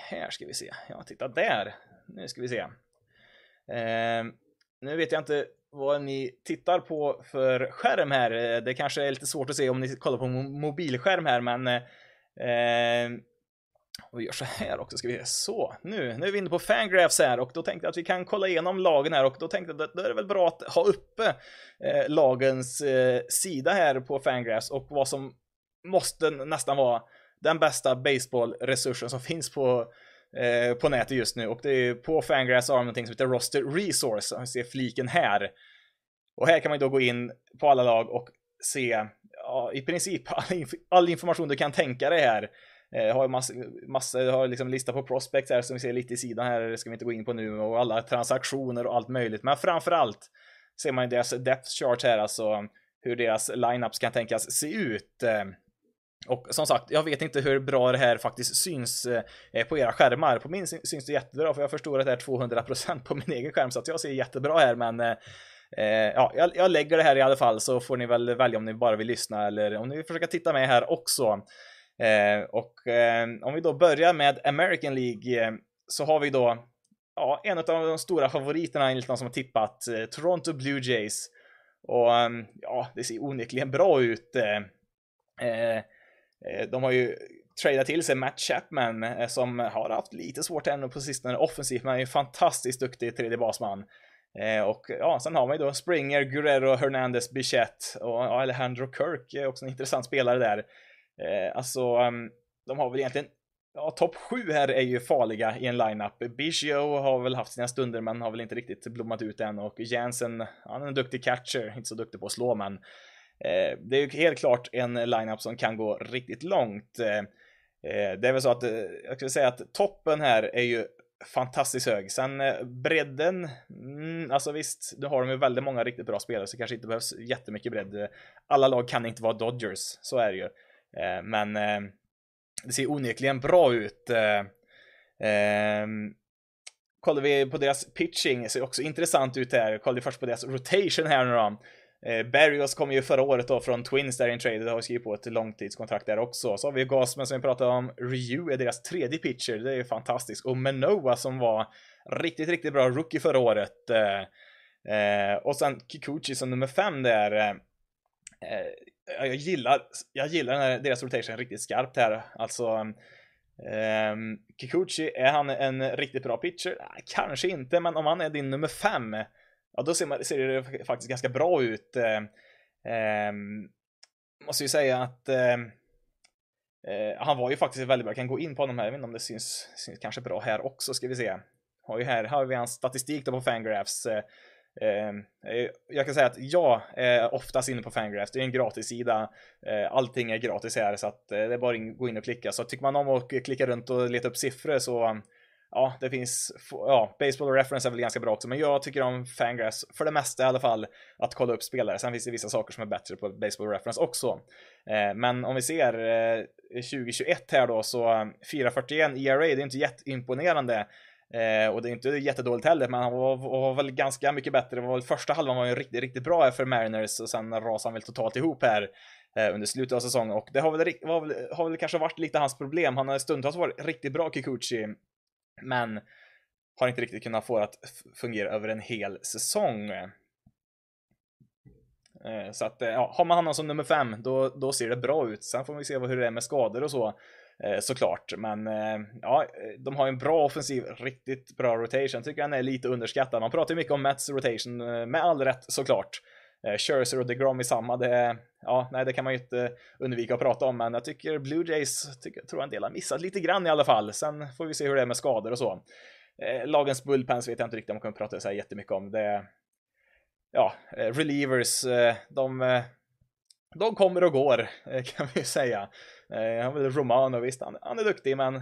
[SPEAKER 1] Här ska vi se. Ja, titta där. Nu ska vi se. Eh, nu vet jag inte vad ni tittar på för skärm här. Eh, det kanske är lite svårt att se om ni kollar på mobilskärm här, men eh, eh och vi gör så här också, ska vi så, nu, nu är vi inne på Fangraphs här och då tänkte jag att vi kan kolla igenom lagen här och då tänkte jag att då är det väl bra att ha uppe eh, lagens eh, sida här på Fangraphs och vad som måste nästan vara den bästa baseballresursen som finns på eh, på nätet just nu och det är på Fangraphs har de någonting som heter Roster Resource, vi ser fliken här. Och här kan man då gå in på alla lag och se ja, i princip all, inf all information du kan tänka dig här. Eh, har massor, har liksom lista på prospects här som vi ser lite i sidan här, det ska vi inte gå in på nu, och alla transaktioner och allt möjligt. Men framförallt ser man deras depth chart här, alltså hur deras lineups kan tänkas se ut. Eh, och som sagt, jag vet inte hur bra det här faktiskt syns eh, på era skärmar. På min syns det jättebra, för jag förstår att det är 200% på min egen skärm, så att jag ser jättebra här, men eh, eh, ja, jag, jag, lägger det här i alla fall, så får ni väl välja om ni bara vill lyssna eller om ni vill försöka titta med här också. Eh, och eh, om vi då börjar med American League eh, så har vi då ja, en av de stora favoriterna enligt någon som har tippat, eh, Toronto Blue Jays. Och eh, ja, det ser onekligen bra ut. Eh, eh, de har ju tradat till sig Matt Chapman som har haft lite svårt ännu på sistone offensivt, men är ju fantastiskt duktig tredje basman. och ja, sen har man ju då Springer, Guerrero, Hernandez, Bichette och ja, Alejandro Kirk är också en intressant spelare där. Eh, alltså, um, de har väl egentligen Ja, topp 7 här är ju farliga i en lineup. Biggio har väl haft sina stunder men har väl inte riktigt blommat ut än och Jansen, han är en duktig catcher, inte så duktig på att slå men eh, det är ju helt klart en lineup som kan gå riktigt långt. Eh, eh det är väl så att eh, jag skulle säga att toppen här är ju fantastiskt hög. Sen eh, bredden, mm, alltså visst, nu har de ju väldigt många riktigt bra spelare så kanske inte behövs jättemycket bredd. Alla lag kan inte vara Dodgers, så är det ju. Eh, men eh, det ser onekligen bra ut. Eh, ehm, kollar vi på deras pitching, ser också intressant ut här. Kollar vi först på deras rotation här nu då. Eh, Berrios Barrios kom ju förra året då från Twins där i en trade, och har skrivit på ett långtidskontrakt där också. Så har vi Gasman som vi pratade om, Ryu är deras tredje pitcher, det är ju fantastiskt. Och Manoa som var riktigt, riktigt bra rookie förra året. Eh, eh, och sen Kikuchi som nummer fem där jag gillar, jag gillar den här, deras rotation riktigt skarpt här. Alltså, Um, Kikuchi, är han en riktigt bra pitcher? Kanske inte, men om han är din nummer fem, ja då ser, man, ser det faktiskt ganska bra ut. Um, måste ju säga att um, uh, han var ju faktiskt väldigt bra. Jag kan gå in på honom här, jag vet inte om det syns, syns kanske bra här också, ska vi se. Har ju här, här har vi hans statistik då på Fangraphs. Eh, Ehm, eh, jag kan säga att jag är oftast inne på Fangraphs, det är en gratis sida. Eh, allting är gratis här så att eh, det är bara att gå in och klicka. Så tycker man om att klicka runt och leta upp siffror så ja, det finns, ja, Baseball Reference är väl ganska bra också, men jag tycker om Fangraphs för det mesta i alla fall att kolla upp spelare. Sen finns det vissa saker som är bättre på Baseball Reference också. Men om vi ser 2021 här då så 441 ERA, det är inte jätteimponerande. Eh, och det är inte jättedåligt heller, men han var, var, väl ganska mycket bättre. Var väl första halvan var ju riktigt, riktigt bra för Mariners och sen rasade han väl totalt ihop här eh, under slutet av säsongen och det har väl, var väl, har väl kanske varit lite hans problem. Han har stundtals varit riktigt bra Kikuchi, men har inte riktigt kunnat få det att fungera över en hel säsong. Eh, så att, eh, ja, har man honom som nummer fem, då, då ser det bra ut. Sen får vi se hur det är med skador och så. Eh, såklart. Men eh, ja, eh, de har en bra offensiv, riktigt bra rotation. Tycker han är lite underskattad. Man pratar ju mycket om Mets rotation, med all rätt såklart. Scherzer och DeGrom i samma, det, ja, nej, det kan man ju inte undvika att prata om, men jag tycker Blue Jays, tycker, tror en del har missat lite grann i alla fall. Sen får vi se hur det är med skador och så. lagens bullpens vet jag inte riktigt om man kan prata så här jättemycket om. Det, ja, relievers, de, de kommer och går, eh, kan vi säga. Eh, han han väl Romano, visst, han, han är duktig, men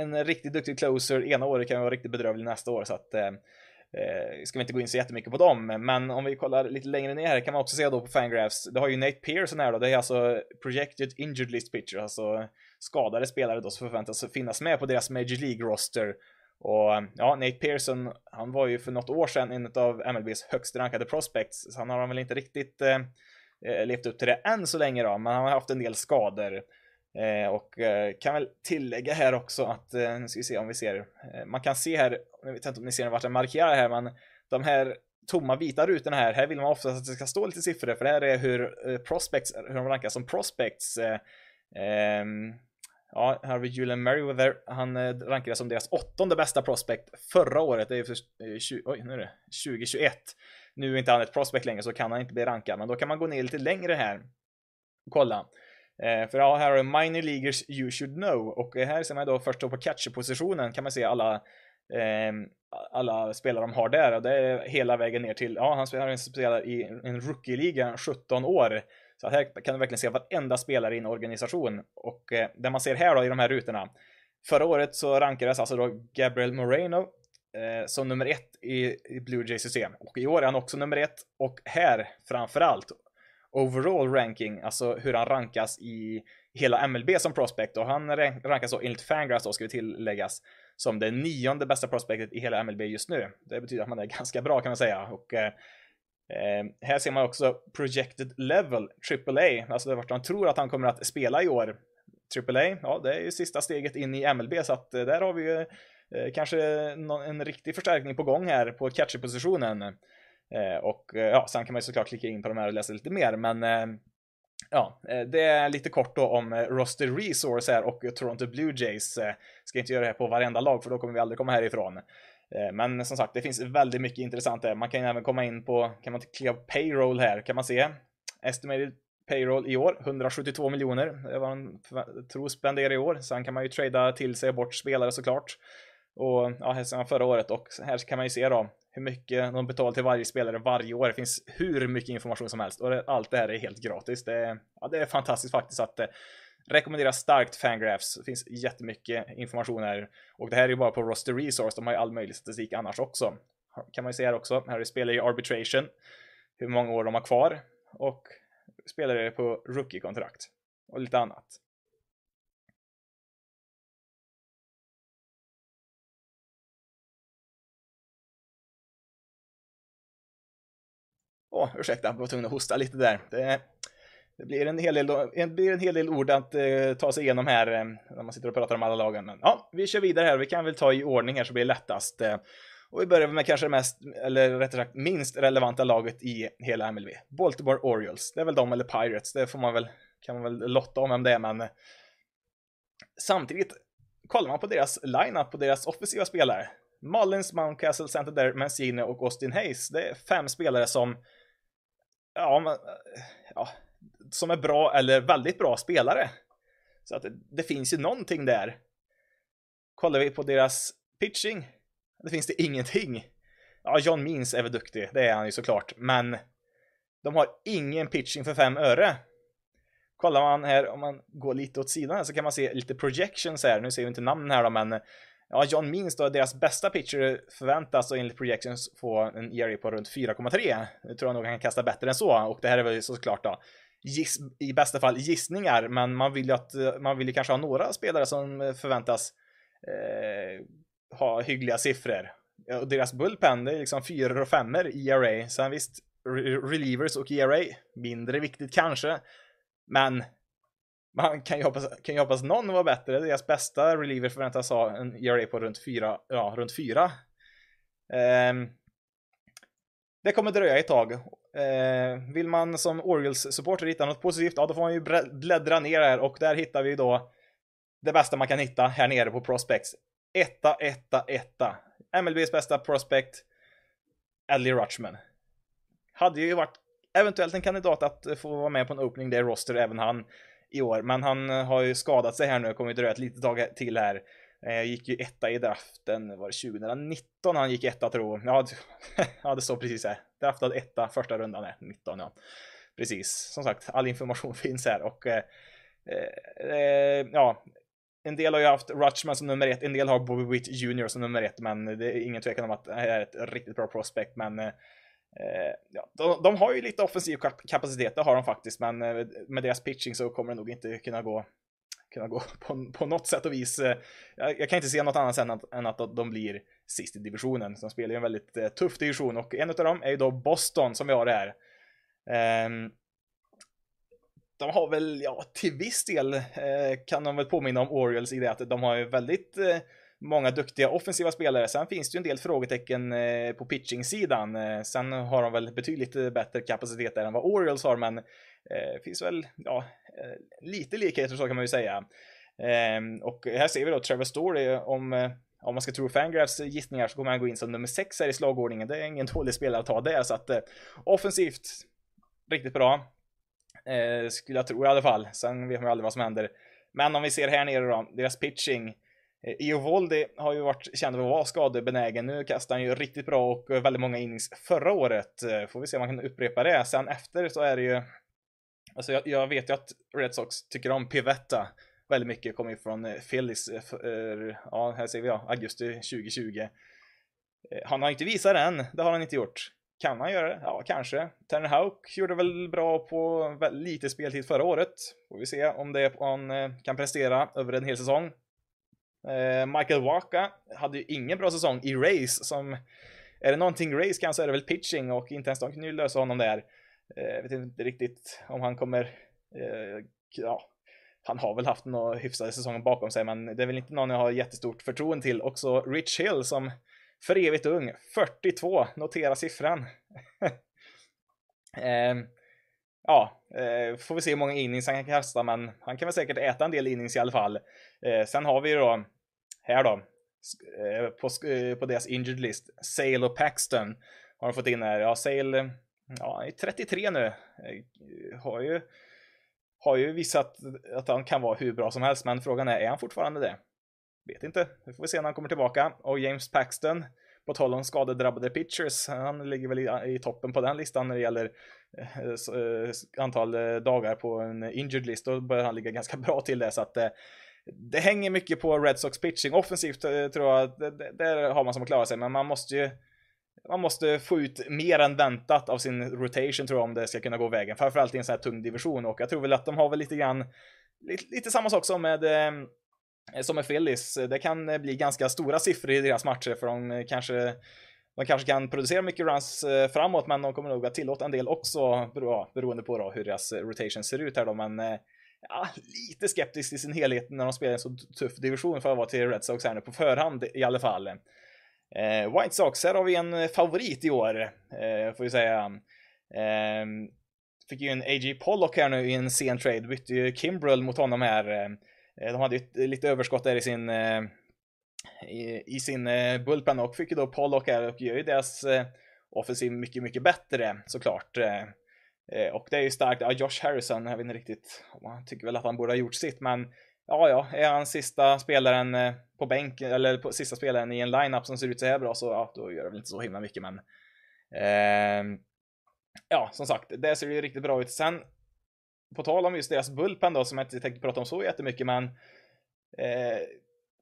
[SPEAKER 1] en riktigt duktig closer ena året kan vara riktigt bedrövlig nästa år, så att eh, eh, ska vi inte gå in så jättemycket på dem, men om vi kollar lite längre ner här kan man också se då på Fangraphs, det har ju Nate Pearson här då, det är alltså Projected Injured List Pitcher, alltså skadade spelare då som förväntas finnas med på deras Major League-roster. Och ja, Nate Pearson, han var ju för något år sedan en av MLBs högst rankade prospects, så han har väl inte riktigt eh, eh, levt upp till det än så länge då, men han har haft en del skador. Eh, och eh, kan väl tillägga här också att, eh, nu ska vi se om vi ser, eh, man kan se här, jag vet inte om ni ser vart den markerar här, men de här tomma vita rutorna här, här vill man ofta att det ska stå lite siffror, för det här är hur eh, prospects, hur de rankas som prospects. Eh, ehm, ja, här har vi Julian Merriweather, han eh, rankades som deras åttonde bästa prospect förra året, det är för, eh, 20, oj, nu är det 2021. Nu är inte han ett prospect längre så kan han inte bli rankad, men då kan man gå ner lite längre här och kolla. Eh, för ja, här har du minor leaguers you should know och här ser man då först då på catcher-positionen kan man se alla eh, alla spelare de har där och det är hela vägen ner till, ja han spelar en i en rookie-liga 17 år. Så här kan du verkligen se varenda spelare i en organisation och eh, det man ser här då i de här rutorna. Förra året så rankades alltså då Gabriel Moreno eh, som nummer ett i, i Blue Jays system. Och i år är han också nummer ett. Och här framförallt overall ranking, alltså hur han rankas i hela MLB som prospect. Och han rankas då enligt Fangraphs då ska vi tilläggas som det nionde bästa prospectet i hela MLB just nu. Det betyder att man är ganska bra kan man säga. Och eh, eh här ser man också projected level AAA, alltså det vart de tror att han kommer att spela i år. AAA, ja det är ju sista steget in i MLB så att eh, där har vi ju eh, Eh, kanske en riktig förstärkning på gång här på catcher-positionen. Eh, och eh, ja, sen kan man ju såklart klicka in på de här och läsa lite mer, men Ja, det är lite kort då om Roster Resource här och Toronto Blue Jays. Ska inte göra det här på varenda lag för då kommer vi aldrig komma härifrån. Men som sagt, det finns väldigt mycket intressant där. Man kan även komma in på, kan man klicka på payroll här, kan man se. Estimated payroll i år, 172 miljoner. Det var en tror spendera i år. Sen kan man ju trada till sig bort spelare såklart. Och ja, här ser man förra året och här kan man ju se då hur mycket de betalar till varje spelare varje år. Det finns hur mycket information som helst och det, allt det här är helt gratis. Det är, ja, det är fantastiskt faktiskt att eh, rekommendera starkt Fangraphs. Det finns jättemycket information här och det här är ju bara på Roster Resource. De har ju all möjlig statistik annars också. Kan man ju se här också. Här är spelare i arbitration, hur många år de har kvar och spelare på rookie-kontrakt och lite annat. Åh, ursäkta, jag var tvungen att hosta lite där. Det, det blir, en hel del, det blir en hel del ord att eh, ta sig igenom här eh, när man sitter och pratar om alla lagen. Men ja, vi kör vidare här. Vi kan väl ta i ordning här så blir det lättast. Eh, och vi börjar med kanske det mest, eller rättare sagt minst relevanta laget i hela MLB. Baltimore Orioles. Det är väl de eller Pirates. Det får man väl, kan man väl lotta om vem det är, men eh. samtidigt kollar man på deras line-up på deras offensiva spelare, Mullins, Mountcastle, Santander, Mancini och Austin Hayes, det är fem spelare som, ja, men, eh, ja, som är bra eller väldigt bra spelare. Så att det, det finns ju någonting där. Kollar vi på deras pitching, det finns det ingenting. Ja, John Means är väl duktig, det är han ju såklart, men de har ingen pitching för fem öre. Kollar man här, om man går lite åt sidan här, så kan man se lite projections här. Nu ser vi inte namnen här då, men ja, John Means då, deras bästa pitcher förväntas då enligt projections få en ERA på runt 4,3. Nu tror jag nog han kan kasta bättre än så, och det här är väl såklart då giss, i bästa fall gissningar, men man vill ju att man vill ju kanske ha några spelare som förväntas eh, ha hyggliga siffror. Och deras bullpen, det är liksom 4 och 5 i ERA. Sen visst, relievers och ERA, mindre viktigt kanske. Men man kan ju hoppas, kan ju hoppas någon var bättre. Deras bästa reliever förväntas ha en ERA på runt 4. Ja, runt 4. Um, ehm, det kommer dröja ett tag. Uh, vill man som Orioles-supporter hitta något positivt, ja då får man ju bläddra ner här och där hittar vi då det bästa man kan hitta här nere på Prospects. Etta, etta, etta. MLBs bästa prospect, Adley Rutschman. Hade ju varit eventuellt en kandidat att få vara med på en opening day roster även han i år, men han eh, har ju skadat sig här nu, kommer ju dröja ett litet tag till här. Eh, gick ju etta i draften, var det 2019 han gick etta tror jag. Ja, det står precis här. Draftad etta, första rundan är 19 ja. Precis, som sagt, all information finns här och eh, eh, eh, ja, en del har ju haft Rutschman som nummer ett, en del har Bobby Witt Jr som nummer ett, men det är ingen tvekan om att det här är ett riktigt bra prospect, men eh, Eh, ja, de, de, har ju lite offensiv kapacitet, det har de faktiskt, men eh, med deras pitching så kommer det nog inte kunna gå kunna gå på, på något sätt och vis. Eh, jag, jag kan inte se något annat än att, än att de blir sist i divisionen. De spelar ju en väldigt tuff division och en av dem är ju då Boston som vi har det här. Ehm, de har väl, ja, till viss del eh, kan de väl påminna om Orioles i det att de har ju väldigt eh, många duktiga offensiva spelare. Sen finns det ju en del frågetecken eh, på pitching-sidan. Eh, sen har de väl betydligt eh, bättre kapacitet där än vad Orioles har, men det finns väl, ja, lite likheter så kan man ju säga. Ehm, och här ser vi då Trevor Story om om man ska tro Fangraphs gissningar så kommer han gå in som nummer 6 här i slagordningen. Det är ingen dålig spelare att ta där, så att offensivt riktigt bra. Skulle jag tro i alla fall. Sen vet man ju aldrig vad som händer. Men om vi ser här nere då, deras pitching. Eh, Iovoldi har ju varit känd för att vara skadebenägen. Nu kastar han ju riktigt bra och eh, väldigt många innings förra året. Eh, får vi se om han kan upprepa det. Sen efter så är det ju... Alltså jag, jag vet ju att Red Sox tycker om Pivetta väldigt mycket. Kommer ju från eh, Phillies. Eh, ja, här ser vi ja, augusti 2020. Han har inte visat det än, det har han inte gjort. Kan han göra det? Ja, kanske. Tanner Houck gjorde väl bra på lite speltid förra året. Får vi se om det han kan prestera över en hel säsong. Eh, Michael Waka hade ju ingen bra säsong i race som... Är det någonting race kan så är det väl pitching och inte ens de kunde ju lösa honom där. Eh, jag vet inte riktigt om han kommer... Eh, ja, han har väl haft några hyfsade säsonger bakom sig, men det är väl inte någon jag har jättestort förtroende till. Också Rich Hill som för evigt ung. 42, notera siffran. eh, ja, eh, får vi se hur många innings han kan kasta, men han kan väl säkert äta en del innings i alla fall. Eh, sen har vi ju då, här då, eh, på, eh, på deras injured list, Sale och Paxton har de fått in här. Ja, Sale, ja, är 33 nu. Eh, har ju, har ju visat att han kan vara hur bra som helst, men frågan är, är han fortfarande det? Vet inte. Det får vi se när han kommer tillbaka. Och James Paxton, på tal om skadedrabbade pitchers, han ligger väl i, i toppen på den listan när det gäller eh, antal dagar på en injured list. Då börjar han ligga ganska bra till det. Så att eh, det hänger mycket på Red Sox pitching. Offensivt eh, tror jag, det, där har man som att klara sig, men man måste ju man måste få ut mer än väntat av sin rotation tror jag om det ska kunna gå vägen. Framförallt i en sån här tung division och jag tror väl att de har väl lite grann lite, lite samma sak som med eh, som med Phillies. Det kan eh, bli ganska stora siffror i deras matcher för de kanske de kanske kan producera mycket runs framåt, men de kommer nog att tillåta en del också beroende på då hur deras rotation ser ut här då. Men ja, lite skeptisk i sin helhet när de spelar en så tuff division för att vara till Red Sox här nu på förhand i alla fall. Eh, White Sox, här har vi en favorit i år, eh, får vi säga. Ehm, fick ju en A.J. Pollock här nu i en sen trade, bytte ju Kimbrell mot honom här. Eh, de hade ju lite överskott där i sin i, i sin bullpen och fick ju då Pollock här och gör ju deras offensiv mycket, mycket bättre såklart. Eh, och det är ju starkt. Ja, Josh Harrison, jag vet inte riktigt, man tycker väl att han borde ha gjort sitt, men ja, ja, är han sista spelaren eh, på bänk eller på, sista spelaren i en lineup som ser ut så här bra så ja, då gör det väl inte så himla mycket, men eh, ja, som sagt, det ser ju riktigt bra ut. Sen på tal om just deras bullpen då, som jag inte tänkte prata om så jättemycket, men eh,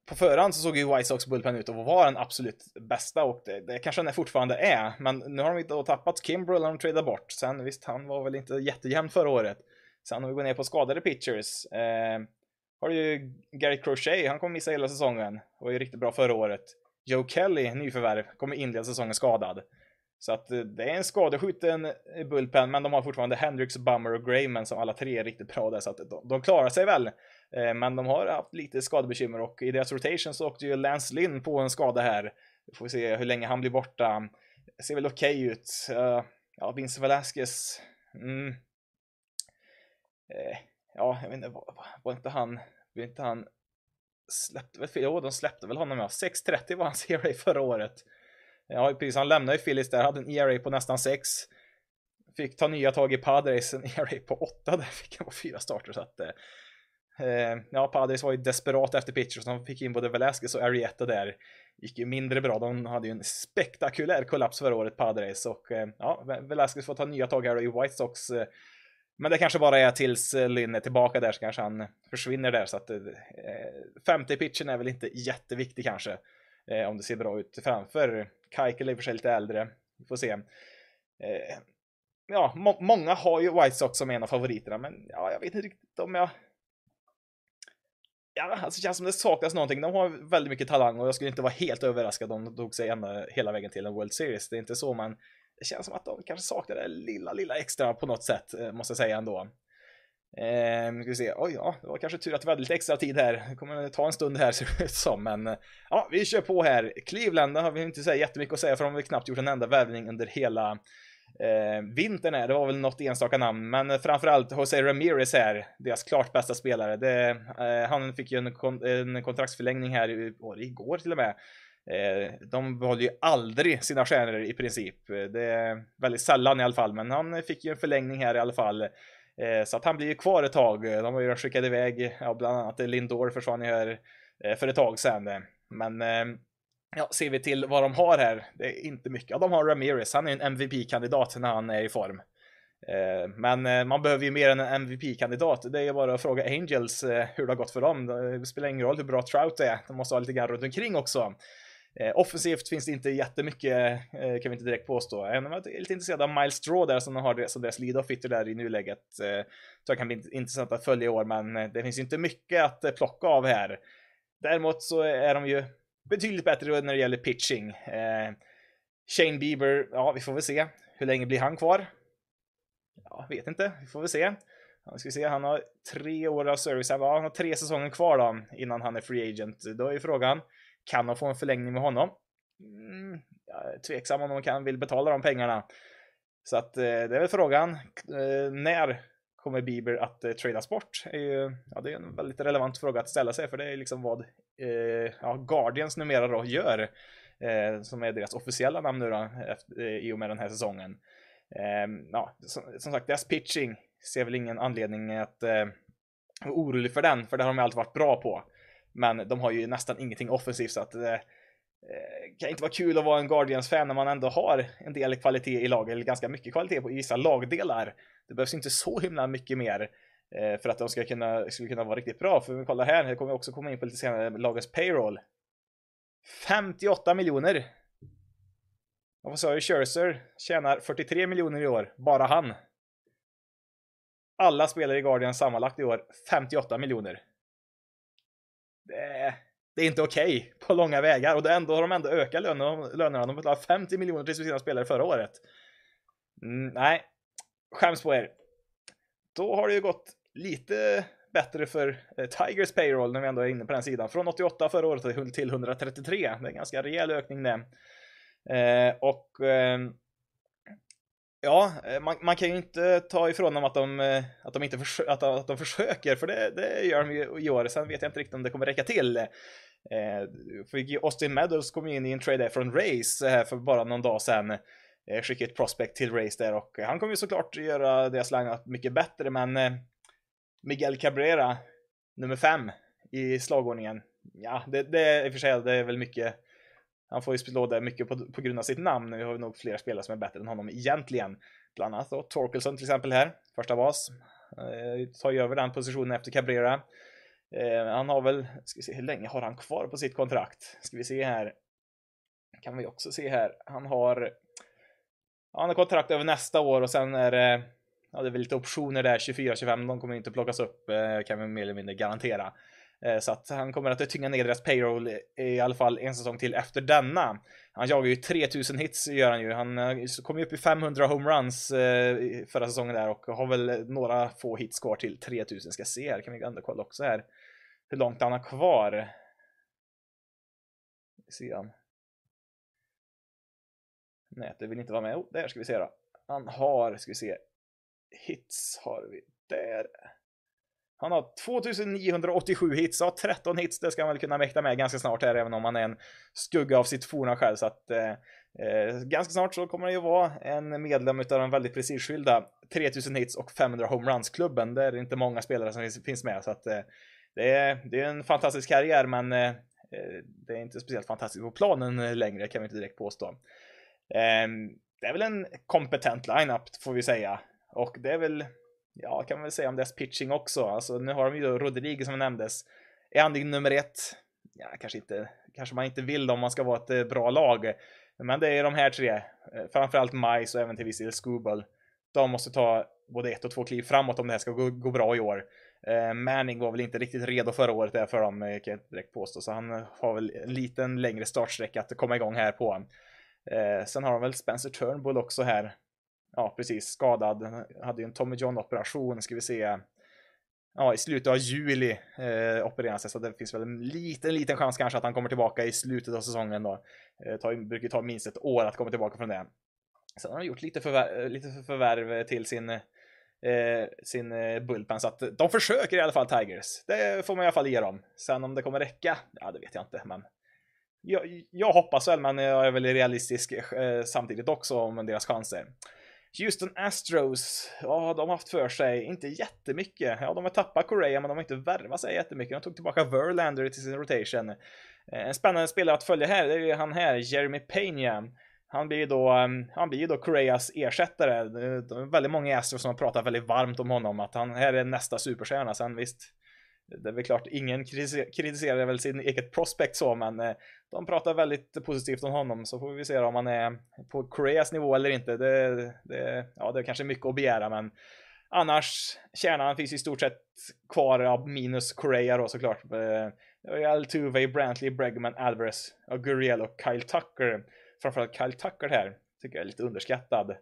[SPEAKER 1] på förhand så såg ju White Sox bullpen ut att vara den absolut bästa och det, det kanske den fortfarande är. Men nu har de inte tappat Kimbrel när de tradar bort. Sen visst, han var väl inte jättejämn förra året. Sen om vi går ner på skadade pitchers. Eh, har du ju Gary Crochet, han kommer missa hela säsongen. Var ju riktigt bra förra året. Joe Kelly, nyförvärv, kommer inleda säsongen skadad. Så att eh, det är en skadeskjuten eh, bullpen, men de har fortfarande Hendrix, Bummer och Grayman som alla tre är riktigt bra där, så att de, de klarar sig väl. Eh, men de har haft lite skadebekymmer och i deras rotation så åkte ju Lance Lynn på en skada här. Vi får se hur länge han blir borta. Det ser väl okej okay ut. Eh, ja, Vince Velasquez. Mm. Eh, ja, jag vet inte, var, var inte han, var inte han släppte väl, jo de släppte väl honom ja. 6.30 var hans ERA förra året. Ja, precis. Han lämnade ju Phillies där, hade en ERA på nästan 6. Fick ta nya tag i Padres, en ERA på 8 där fick han på fyra starter. Så att, eh, ja, Padres var ju desperat efter pitchers. De fick in både Velasquez och Arietta där. Gick ju mindre bra. De hade ju en spektakulär kollaps förra året, Padres. Och eh, ja, Velasquez får ta nya tag här i White Sox. Eh, men det kanske bara är tills eh, Lynn är tillbaka där så kanske han försvinner där. Så att eh, femte pitchen är väl inte jätteviktig kanske. Eh, om det ser bra ut framför. Keikel är för sig lite äldre. Vi får se. Eh, ja, må många har ju White Sox som en av favoriterna, men ja, jag vet inte riktigt om jag... Ja, alltså det känns som det saknas någonting. De har väldigt mycket talang och jag skulle inte vara helt överraskad om de tog sig ända hela vägen till en World Series. Det är inte så, men det känns som att de kanske saknar det lilla, lilla extra på något sätt, eh, måste jag säga ändå. Ehm, ska vi se, oj ja, det var kanske tur att vi hade lite extra tid här. Det kommer ta en stund här ser det ut som, men eh, ja, vi kör på här. Cleveland har vi inte så jättemycket att säga för de har vi knappt gjort en enda värvning under hela eh, vintern här. Det var väl något enstaka namn, men framförallt Jose Ramirez här, deras klart bästa spelare. Det, eh, han fick ju en, kon en kontraktsförlängning här i igår till och med. Eh, de behåller ju aldrig sina stjärnor i princip. Det är väldigt sällan i alla fall, men han fick ju en förlängning här i alla fall. Eh, så att han blir ju kvar ett tag. De har ju skickat iväg, ja, bland annat Lindor försvann ju här eh, för ett tag sedan. Men eh, ja, ser vi till vad de har här, det är inte mycket. Ja, de har Ramirez, han är en MVP-kandidat när han är i form. Eh, men eh, man behöver ju mer än en MVP-kandidat. Det är ju bara att fråga Angels eh, hur det har gått för dem. Det spelar ingen roll hur bra Trout är. De måste ha lite grann runt omkring också. Offensivt finns det inte jättemycket, kan vi inte direkt påstå. Även om jag är lite intresserad av Miles Straw där som de har som deras lead-off hitter där i nuläget. Tror jag kan bli intressant att följa i år, men det finns ju inte mycket att plocka av här. Däremot så är de ju betydligt bättre när det gäller pitching. Eh, Shane Bieber, ja, vi får väl se. Hur länge blir han kvar? Ja, vet inte. Vi får väl se. Ja, ska se, han har tre år av service. Ja, han har tre säsonger kvar då innan han är free agent. Då är frågan. Kan de få en förlängning med honom? Mm, jag är tveksam om de kan, vill betala de pengarna. Så att eh, det är väl frågan. Eh, när kommer Bieber att eh, tradas bort? Är ju, ja, det är en väldigt relevant fråga att ställa sig för det är liksom vad eh, ja, Guardians numera då gör. Eh, som är deras officiella namn nu då, efter, eh, i och med den här säsongen. Ehm, ja, som, som, sagt, deras pitching ser väl ingen anledning att eh, vara orolig för den, för det har de alltid varit bra på. Men de har ju nästan ingenting offensivt så att eh, Eh, kan inte vara kul att vara en Guardians-fan när man ändå har en del kvalitet i laget, eller ganska mycket kvalitet på vissa lagdelar. Det behövs inte så himla mycket mer eh, för att de ska kunna, skulle kunna vara riktigt bra. För vi kollar här, här kommer vi också komma in på lite senare, lagens payroll. 58 miljoner. Och vad sa jag? Scherzer tjänar 43 miljoner i år, bara han. Alla spelare i Guardians sammanlagt i år, 58 miljoner det, är det är inte okej okay på långa vägar och ändå har de ändå ökat lönerna. De betalade 50 miljoner till sina spelare förra året. Mm, nej, skäms på er. Då har det ju gått lite bättre för eh, Tigers payroll när vi ändå är inne på den sidan. Från 88 förra året till 133. Det är en ganska rejäl ökning det. Eh, och ehm, eh, Ja, man, man, kan ju inte ta ifrån dem att de, eh, att de inte försö att, att de försöker, för det, det gör de ju i år. Sen vet jag inte riktigt om det kommer räcka till. Eh, för Austin Meadows kom in i en trade från Race eh, här för bara någon dag sedan. Eh, skickade ett prospect till Race där och han kommer ju såklart göra deras lineup mycket bättre, men eh, Miguel Cabrera, nummer fem i slagordningen. Ja, det, det i och för sig, det är väl mycket han får ju slå där mycket på, på grund av sitt namn. Vi har nog flera spelare som är bättre än honom egentligen. Bland annat då Torkelson till exempel här, första bas. Eh, tar ju över den positionen efter Cabrera. Eh, han har väl, ska vi se, hur länge har han kvar på sitt kontrakt? Ska vi se här. Kan vi också se här. Han har, han har kontrakt över nästa år och sen är det, ja, det är väl lite optioner där, 24-25, de kommer inte plockas upp, eh, kan vi mer eller mindre garantera. Eh, så att han kommer att tynga ner deras payroll i alla fall en säsong till efter denna. Han jagar ju 3000 hits gör han ju. Han eh, kom ju upp i 500 homeruns eh, förra säsongen där och har väl några få hits kvar till 3000. Ska se här, kan vi ändå kolla också här hur långt han har kvar. Se han. Nätet vill inte vara med. Oh, där ska vi se då. Han har, ska vi se. Hits har vi där. Han har 2987 hits, har 13 hits, det ska han väl kunna mäkta med ganska snart här, även om han är en skugga av sitt forna själv. Så att eh, eh, ganska snart så kommer han ju vara en medlem utav den väldigt prestigefyllda 3000 hits och 500 homeruns-klubben. Det är inte många spelare som finns med, så att eh, det, är, det är en fantastisk karriär, men eh, eh det är inte speciellt fantastiskt på planen eh, längre, kan vi inte direkt påstå. Ehm, det är väl en kompetent lineup, får vi säga. Och det är väl ja, kan man väl säga om deras pitching också. Alltså, nu har de ju Rodriguez som nämndes. Är han din nummer ett? Ja, kanske inte. Kanske man inte vill om man ska vara ett eh, bra lag. Men det är de här tre. Eh, framförallt Majs och även till viss del Scooble. De måste ta både ett och två kliv framåt om det här ska gå, gå bra i år. Eh, Manning var väl inte riktigt redo förra året där för dem, eh, kan jag inte direkt påstå. Så han har väl en liten längre startsträcka att komma igång här på. sen har de väl Spencer Turnbull också här ja, precis, skadad. Hade ju en Tommy John-operation, ska vi se. Ja, i slutet av juli eh, opererade sig, så det finns väl en liten, liten chans kanske att han kommer tillbaka i slutet av säsongen då. Eh, tar, brukar ta minst ett år att komma tillbaka från det. Sen har han gjort lite, förvärv, eh, lite förvärv till sin, eh, sin eh, bullpen, så att de försöker i alla fall Tigers. Det får man i alla fall ge dem. Sen om det kommer räcka, ja det vet jag inte, men jag, jag hoppas väl, men jag är väl realistisk eh, samtidigt också om deras chanser. Houston Astros, ja, de har haft för sig, inte jättemycket. Ja, de har tappat Correa, men de har inte värvat sig jättemycket. De tog tillbaka Verlander till sin rotation. Eh, en spännande spelare att följa här, det är ju han här, Jeremy Pena. Han blir ju då, ehm, han blir då Correas ersättare. Det är väldigt många Astros som har pratat väldigt varmt om honom, att han här är nästa superstjärna. Sen visst, det är väl klart, ingen kritiserar väl sin eget prospect så, men eh, de pratar väldigt positivt om honom, så får vi se om han är på Koreas nivå eller inte. Det, det, ja, det är kanske mycket att begära, men annars, kärnan finns i stort sett kvar av minus Korea då såklart. Eh, Altuve, Brantley, Bregman, Alvarez, Gurriel och Kyle Tucker. Framförallt Kyle Tucker här, tycker jag är lite underskattad.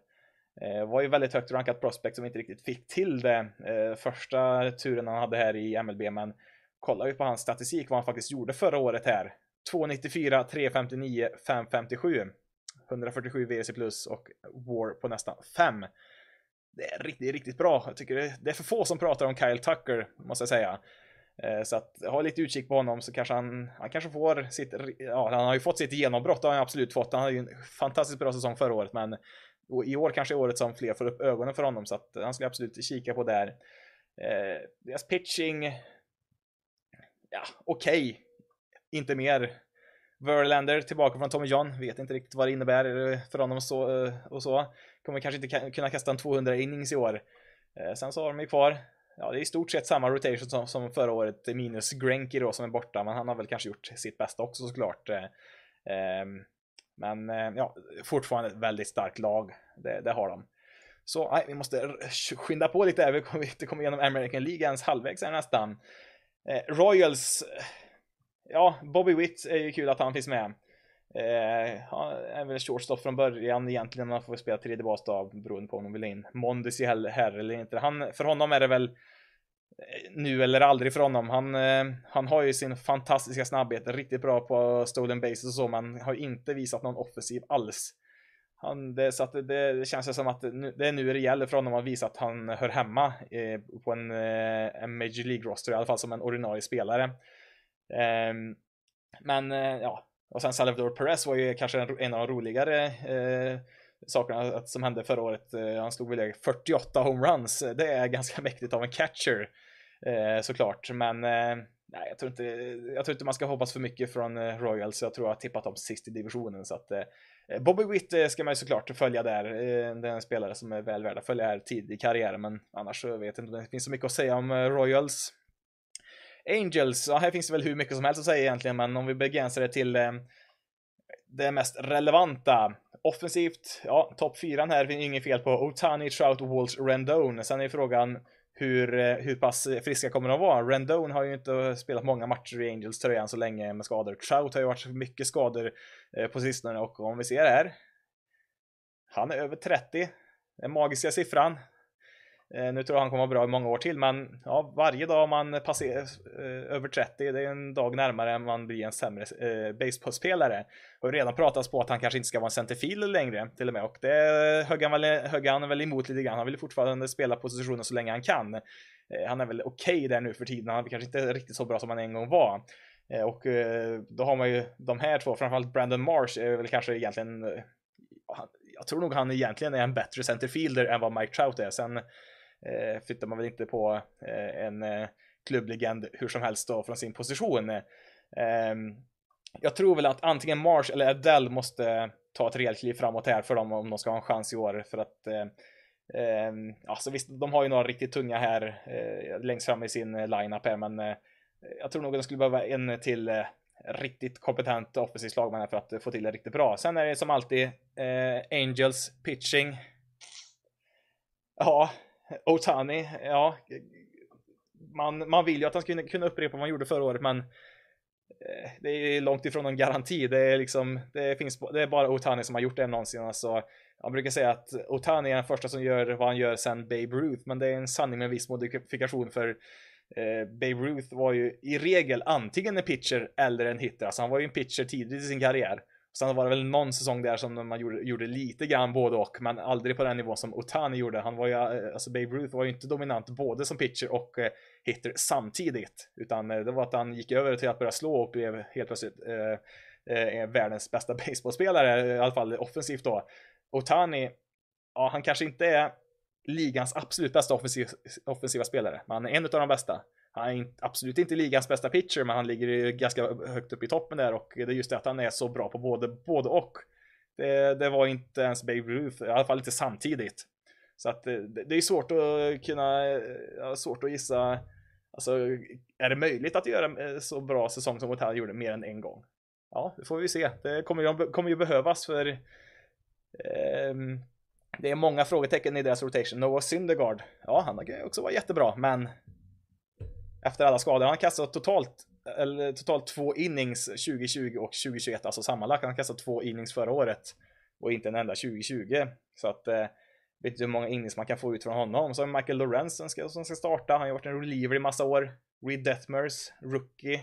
[SPEAKER 1] Eh, var ju väldigt högt rankat prospect som inte riktigt fick till det eh, första turen han hade här i MLB, men kollar vi på hans statistik vad han faktiskt gjorde förra året här. 294, 359, 557. 147 WRC plus och WAR på nästan 5. Det är riktigt, riktigt bra. Jag tycker det är för få som pratar om Kyle Tucker, måste jag säga. Eh, så att ha lite utkik på honom så kanske han, han kanske får sitt, ja han har ju fått sitt genombrott, det har han absolut fått. Han hade ju en fantastiskt bra säsong förra året men och i år kanske är året som fler får upp ögonen för honom så att han skulle absolut kika på där. Eh, deras pitching, ja okej, okay. inte mer. Verlander tillbaka från Tommy John, vet inte riktigt vad det innebär eh, för honom och så. Eh, och så. Kommer kanske inte kunna kasta en 200 innings i år. Eh, sen så har de ju kvar, ja det är i stort sett samma rotation som, som förra året, minus Grenky då som är borta, men han har väl kanske gjort sitt bästa också såklart. Eh, ehm, men eh, ja, fortfarande ett väldigt starkt lag. Det, det har de. Så nej, vi måste skynda på lite. Vi kommer inte komma igenom American League ens halvvägs här nästan. Eh, Royals. Ja, Bobby Witt är ju kul att han finns med. Eh, han är väl shortstop från början egentligen. Man får spela tredje bas då beroende på om man vill in Mondesi här eller inte. Han, för honom är det väl nu eller aldrig för honom. Han, eh, han har ju sin fantastiska snabbhet, riktigt bra på stolen bases och så, men har inte visat någon offensiv alls. han, det, så att det, det känns som att nu, det är nu det gäller för honom att visa att han hör hemma eh, på en, eh, en Major League-roster, i alla fall som en ordinarie spelare. Eh, men eh, ja, och sen Salvador Perez var ju kanske en, en av de roligare eh, sakerna som hände förra året. Eh, han slog väl 48 homeruns. Det är ganska mäktigt av en catcher Eh, såklart, men eh, nej, jag tror, inte, jag tror inte man ska hoppas för mycket från eh, Royals. Jag tror jag har tippat dem sist i divisionen så att Eh, Bobby Witt eh, ska man ju såklart följa där. Eh, det är en spelare som är väl värd att följa här tidigt i karriären, men annars så vet jag inte om det finns så mycket att säga om Royals. Angels, ja här finns det väl hur mycket som helst att säga egentligen, men om vi begränsar det till det mest relevanta. Offensivt, ja, topp fyran här, finns inget fel på. Otani, Trout, Walsh, Rendon. Sen är frågan hur, eh, hur pass friska kommer de vara. Rendone har ju inte spelat många matcher i Angels tröjan så länge med skador. Trout har ju varit mycket skador eh, på sistone och om vi ser här. Han är över 30. Den magiska siffran. Eh, nu tror jag han kommer vara bra i många år till, men ja, varje dag man passerar eh, över 30, det är en dag närmare än man blir en sämre eh, baseballspelare. Och redan pratats på att han kanske inte ska vara en centerfield längre till och med och det högg han, väl, högg han väl emot lite grann. Han vill fortfarande spela positionen så länge han kan. Eh, han är väl okej okay där nu för tiden. Han är kanske inte riktigt så bra som han en gång var. Eh, och eh, då har man ju de här två, framförallt Brandon Marsh är väl kanske egentligen eh, jag tror nog han egentligen är en bättre centerfielder än vad Mike Trout är. Sen eh, flyttar man väl inte på eh, en eh, klubblegend hur som helst då från sin position. Ehm, jag tror väl att antingen Marsh eller Adele måste ta ett rejält kliv framåt här för dem om de ska ha en chans i år för att eh, alltså visst, de har ju några riktigt tunga här eh, längst fram i sin eh, lineup här, men eh, jag tror nog att de skulle behöva en till eh, riktigt kompetent offensiv slagman för att få till det riktigt bra. Sen är det som alltid eh, Angels pitching. Ja, Otani, ja. Man, man vill ju att han ska kunna upprepa vad han gjorde förra året, men eh, det är långt ifrån någon garanti. Det är liksom, det finns, det är bara Otani som har gjort det någonsin. Alltså, jag brukar säga att Otani är den första som gör vad han gör sen Babe Ruth, men det är en sanning med viss modifikation för eh, Babe Ruth var ju i regel antingen en pitcher eller en hitter. Alltså han var ju en pitcher tidigt i sin karriär. Sen var det väl någon säsong där som man gjorde, gjorde lite grann både och, men aldrig på den nivån som Otani gjorde. Han var ju, eh, alltså Babe Ruth var ju inte dominant både som pitcher och eh, hitter samtidigt, utan eh, det var att han gick över till att börja slå och blev helt plötsligt eh, eh, världens bästa baseballspelare, i alla fall offensivt då. Otani, ja, han kanske inte är ligans absolut bästa offensiv, offensiva spelare, men han är en av de bästa. Han är absolut inte ligans bästa pitcher, men han ligger ganska högt upp i toppen där och det är just det att han är så bra på både, både och. Det, det var inte ens Babe Ruth, i alla fall inte samtidigt. Så att eh, det, det är svårt att kunna, eh, svårt att gissa, alltså är det möjligt att göra eh, så bra säsong som Otani gjorde mer än en gång? Ja, det får vi se. Det kommer ju, kommer ju behövas för eh, det är många frågetecken i deras rotation. Noah Syndergaard, ja han kan ju också vara jättebra, men efter alla skador. Han har kastat totalt, eller, totalt två innings 2020 och 2021, alltså sammanlagt. Han kastade två innings förra året och inte en enda 2020. Så att eh, vet inte hur många innings man kan få ut från honom. Så har Michael Lorenz som ska, som ska starta. Han har ju varit en reliever i massa år. Reed Detmers, rookie.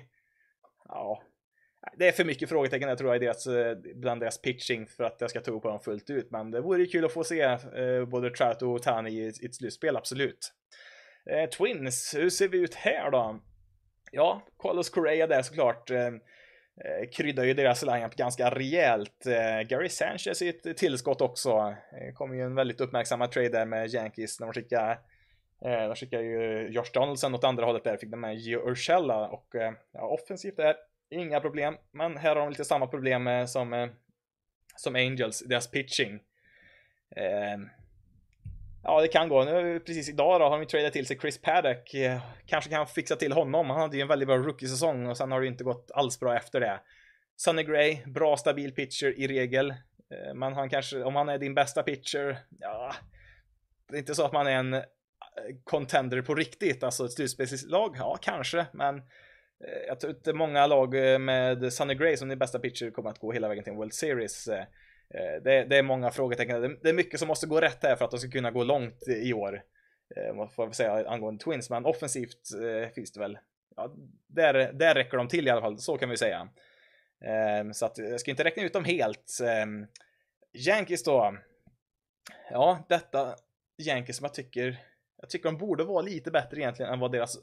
[SPEAKER 1] Ja, det är för mycket frågetecken jag tror jag i deras, eh, bland deras pitching för att jag ska tro på dem fullt ut. Men det vore kul att få se eh, både Trout och Tani i ett slutspel, absolut. Eh, Twins, hur ser vi ut här då? Ja, Carlos Correa där såklart. Eh, eh kryddar ju deras lineup ganska rejält. Eh, Gary Sanchez är ett tillskott också. Eh, kommer ju en väldigt uppmärksammad trade där med Yankees när de skickade eh, de skickar ju Josh Donaldson åt andra hållet där, fick de med Gio Urshela och eh, ja, offensivt där, inga problem. Men här har de lite samma problem eh, som, eh, som Angels, deras pitching. Ja, det kan gå. Nu, precis idag då har de tradat till sig Chris Paddock. Eh, kanske kan fixa till honom. Han hade ju en väldigt bra rookie-säsong och sen har det inte gått alls bra efter det. Sonny Gray, bra stabil pitcher i regel. Eh, men han kanske, om han är din bästa pitcher, ja. Det är inte så att man är en eh, contender på riktigt, alltså ett slutspelslag, ja kanske, men jag tror inte många lag med Sonny Gray som din bästa pitcher kommer att gå hela vägen till en World Series. Eh, det, det, är många frågetecken. Det är mycket som måste gå rätt här för att de ska kunna gå långt i år. Eh, får jag säga angående Twins, men offensivt eh, finns det väl. Ja, där, där räcker de till i alla fall, så kan vi säga. Ehm, så att jag ska inte räkna ut dem helt. Ehm, Yankees då. Ja, detta Yankees som jag tycker, jag tycker de borde vara lite bättre egentligen än vad deras,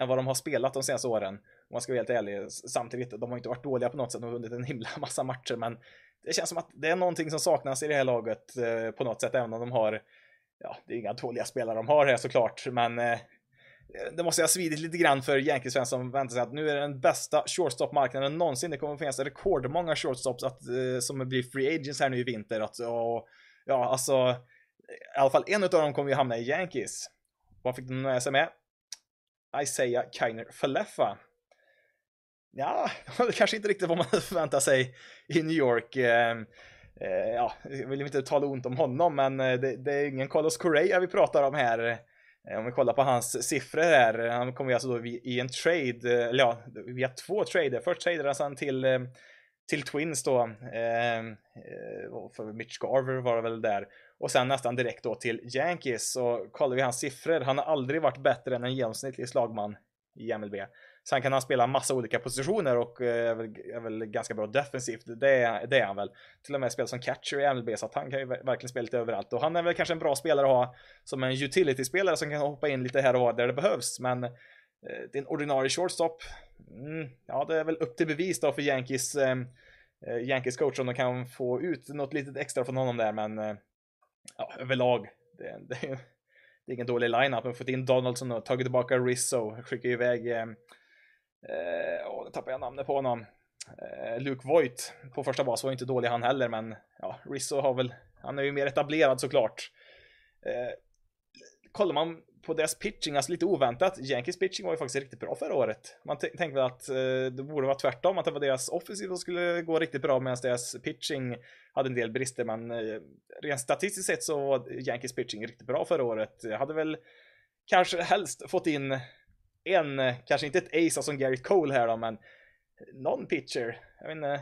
[SPEAKER 1] än vad de har spelat de senaste åren. Om man ska vara helt ärlig. Samtidigt, de har inte varit dåliga på något sätt, de har vunnit en himla massa matcher, men det känns som att det är någonting som saknas i det här laget eh, på något sätt, även om de har, ja, det är inga dåliga spelare de har här såklart, men eh, det måste ha svidit lite grann för Yankees-fans som väntar sig att nu är det den bästa shortstop-marknaden någonsin. Det kommer att finnas rekordmånga shortstops att, eh, som blir free agents här nu i vinter. Att, och, ja, alltså, i alla fall en av dem kommer ju hamna i Yankees. Vad fick de med sig med? Isaiah Kainer Falefa. Ja, det kanske inte riktigt vad man förväntar sig i New York. Eh, eh, ja, jag vill inte tala ont om honom, men eh, det, det är ingen Carlos Correa vi pratar om här. Eh, om vi kollar på hans siffror här, han kommer ju alltså då i en trade, eh, eller ja, via två trader. Först tradade han till, till Twins då, ehm, för Mitch Garver var det väl där. Och sen nästan direkt då till Yankees. Så kollar vi hans siffror, han har aldrig varit bättre än en genomsnittlig slagman i MLB. Sen kan han spela massa olika positioner och eh, är väl, är väl ganska bra defensivt. Det är, det är han väl. Till och med spelar som catcher i MLB så att han kan ju verkligen spela lite överallt. Och han är väl kanske en bra spelare att ha som en utility-spelare som kan hoppa in lite här och var där det behövs. Men eh, det är en ordinarie shortstop. Mm, ja, det är väl upp till bevis då för Yankees, eh, eh Yankees coach om de kan få ut något litet extra från honom där. Men eh, ja, överlag, det, det, det är ingen dålig line-up. Man fått in Donaldson och tagit tillbaka Rizzo, skickar iväg eh, Eh, och nu tappar jag namnet på honom. Eh, Luke Voigt på första bas var inte dålig han heller, men ja, Rizzo har väl, han är ju mer etablerad såklart. Eh, kollar man på deras pitching, alltså lite oväntat, Yankees pitching var ju faktiskt riktigt bra förra året. Man tänkte väl att eh, det borde vara tvärtom, att det var deras offensiv som skulle gå riktigt bra medan deras pitching hade en del brister, men eh, rent statistiskt sett så var Yankees pitching riktigt bra förra året. Jag hade väl kanske helst fått in en, eh, kanske inte ett ace som Garrett Cole här då, men någon pitcher. Jag vet inte,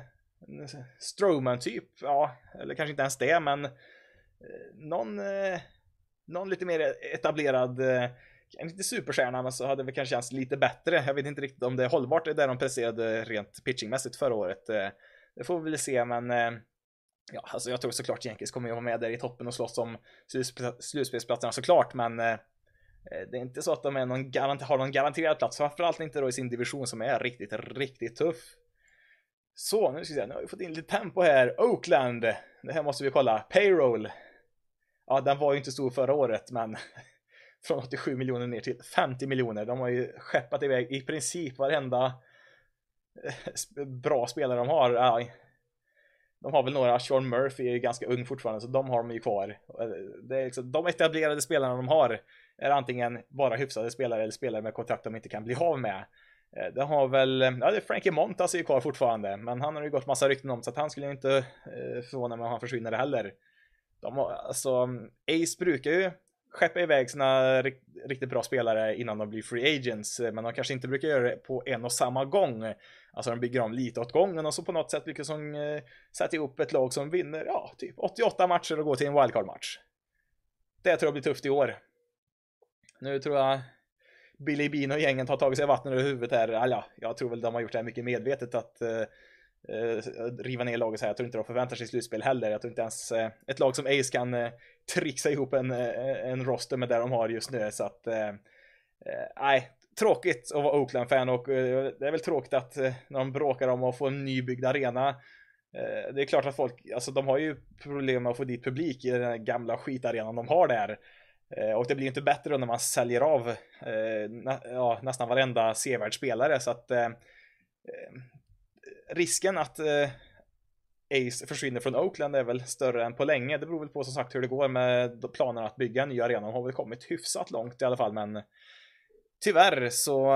[SPEAKER 1] eh, Stroman typ, ja, eller kanske inte ens det, men eh, någon, någon lite mer etablerad, kanske inte superstjärna, men så hade det kanske känts lite bättre. Jag vet inte riktigt om det är hållbart det där de presterade rent pitchingmässigt förra året. Det får vi väl se, men ja, alltså jag tror såklart Jenkins kommer ju vara med där i toppen och slåss om slutspelsplatserna såklart, men Eh, Eh, det är inte så att de är någon garant har någon garanterad plats, framförallt inte då i sin division som är riktigt, riktigt tuff. Så, nu ska vi se, nu har vi fått in lite tempo här. Oakland, det här måste vi kolla. Payroll. Ja, den var ju inte stor förra året, men från 87 miljoner ner till 50 miljoner. De har ju skeppat iväg i princip varenda eh, bra spelare de har. De har väl några, Sean Murphy är ju ganska ung fortfarande, så de har de ju kvar. Eh, det är liksom, de etablerade spelarna de har är antingen bara hyfsade spelare eller spelare med kontrakt de inte kan bli av med. Eh, det har väl, ja det är Frankie Montas är ju kvar fortfarande, men han har ju gått massa rykten om så att han skulle inte eh, förvåna mig om han försvinner heller. De har, alltså, Ace brukar ju skeppa iväg sina riktigt bra spelare innan de blir free agents, eh, men de kanske inte brukar göra det på en och samma gång. Alltså de bygger om lite åt gången och så på något sätt lyckas de eh, sätta ihop ett lag som vinner, ja, typ 88 matcher och går till en wildcard-match. Det tror jag blir tufft i år. Nu tror jag Billy Bean och gängen har tagit sig vatten över huvudet här. Alla, jag tror väl de har gjort det här mycket medvetet att eh, eh, riva ner laget så här. Jag tror inte de förväntar sig slutspel heller. Jag tror inte ens eh, ett lag som Ace kan trixa ihop en, en roster med det de har just nu. Så att, nej, tråkigt att vara Oakland-fan och det är väl tråkigt att när de bråkar om att få en nybyggd arena det är klart att folk, alltså de har ju problem med att få dit publik i den gamla skitarenan de har där. Eh, och det blir inte bättre när man säljer av eh, nä ja, nästan varenda sevärd spelare så att eh, eh risken att eh, Ace försvinner från Oakland är väl större än på länge. Det beror väl på som sagt hur det går med planerna att bygga en ny arena. De har väl kommit hyfsat långt i alla fall, men tyvärr så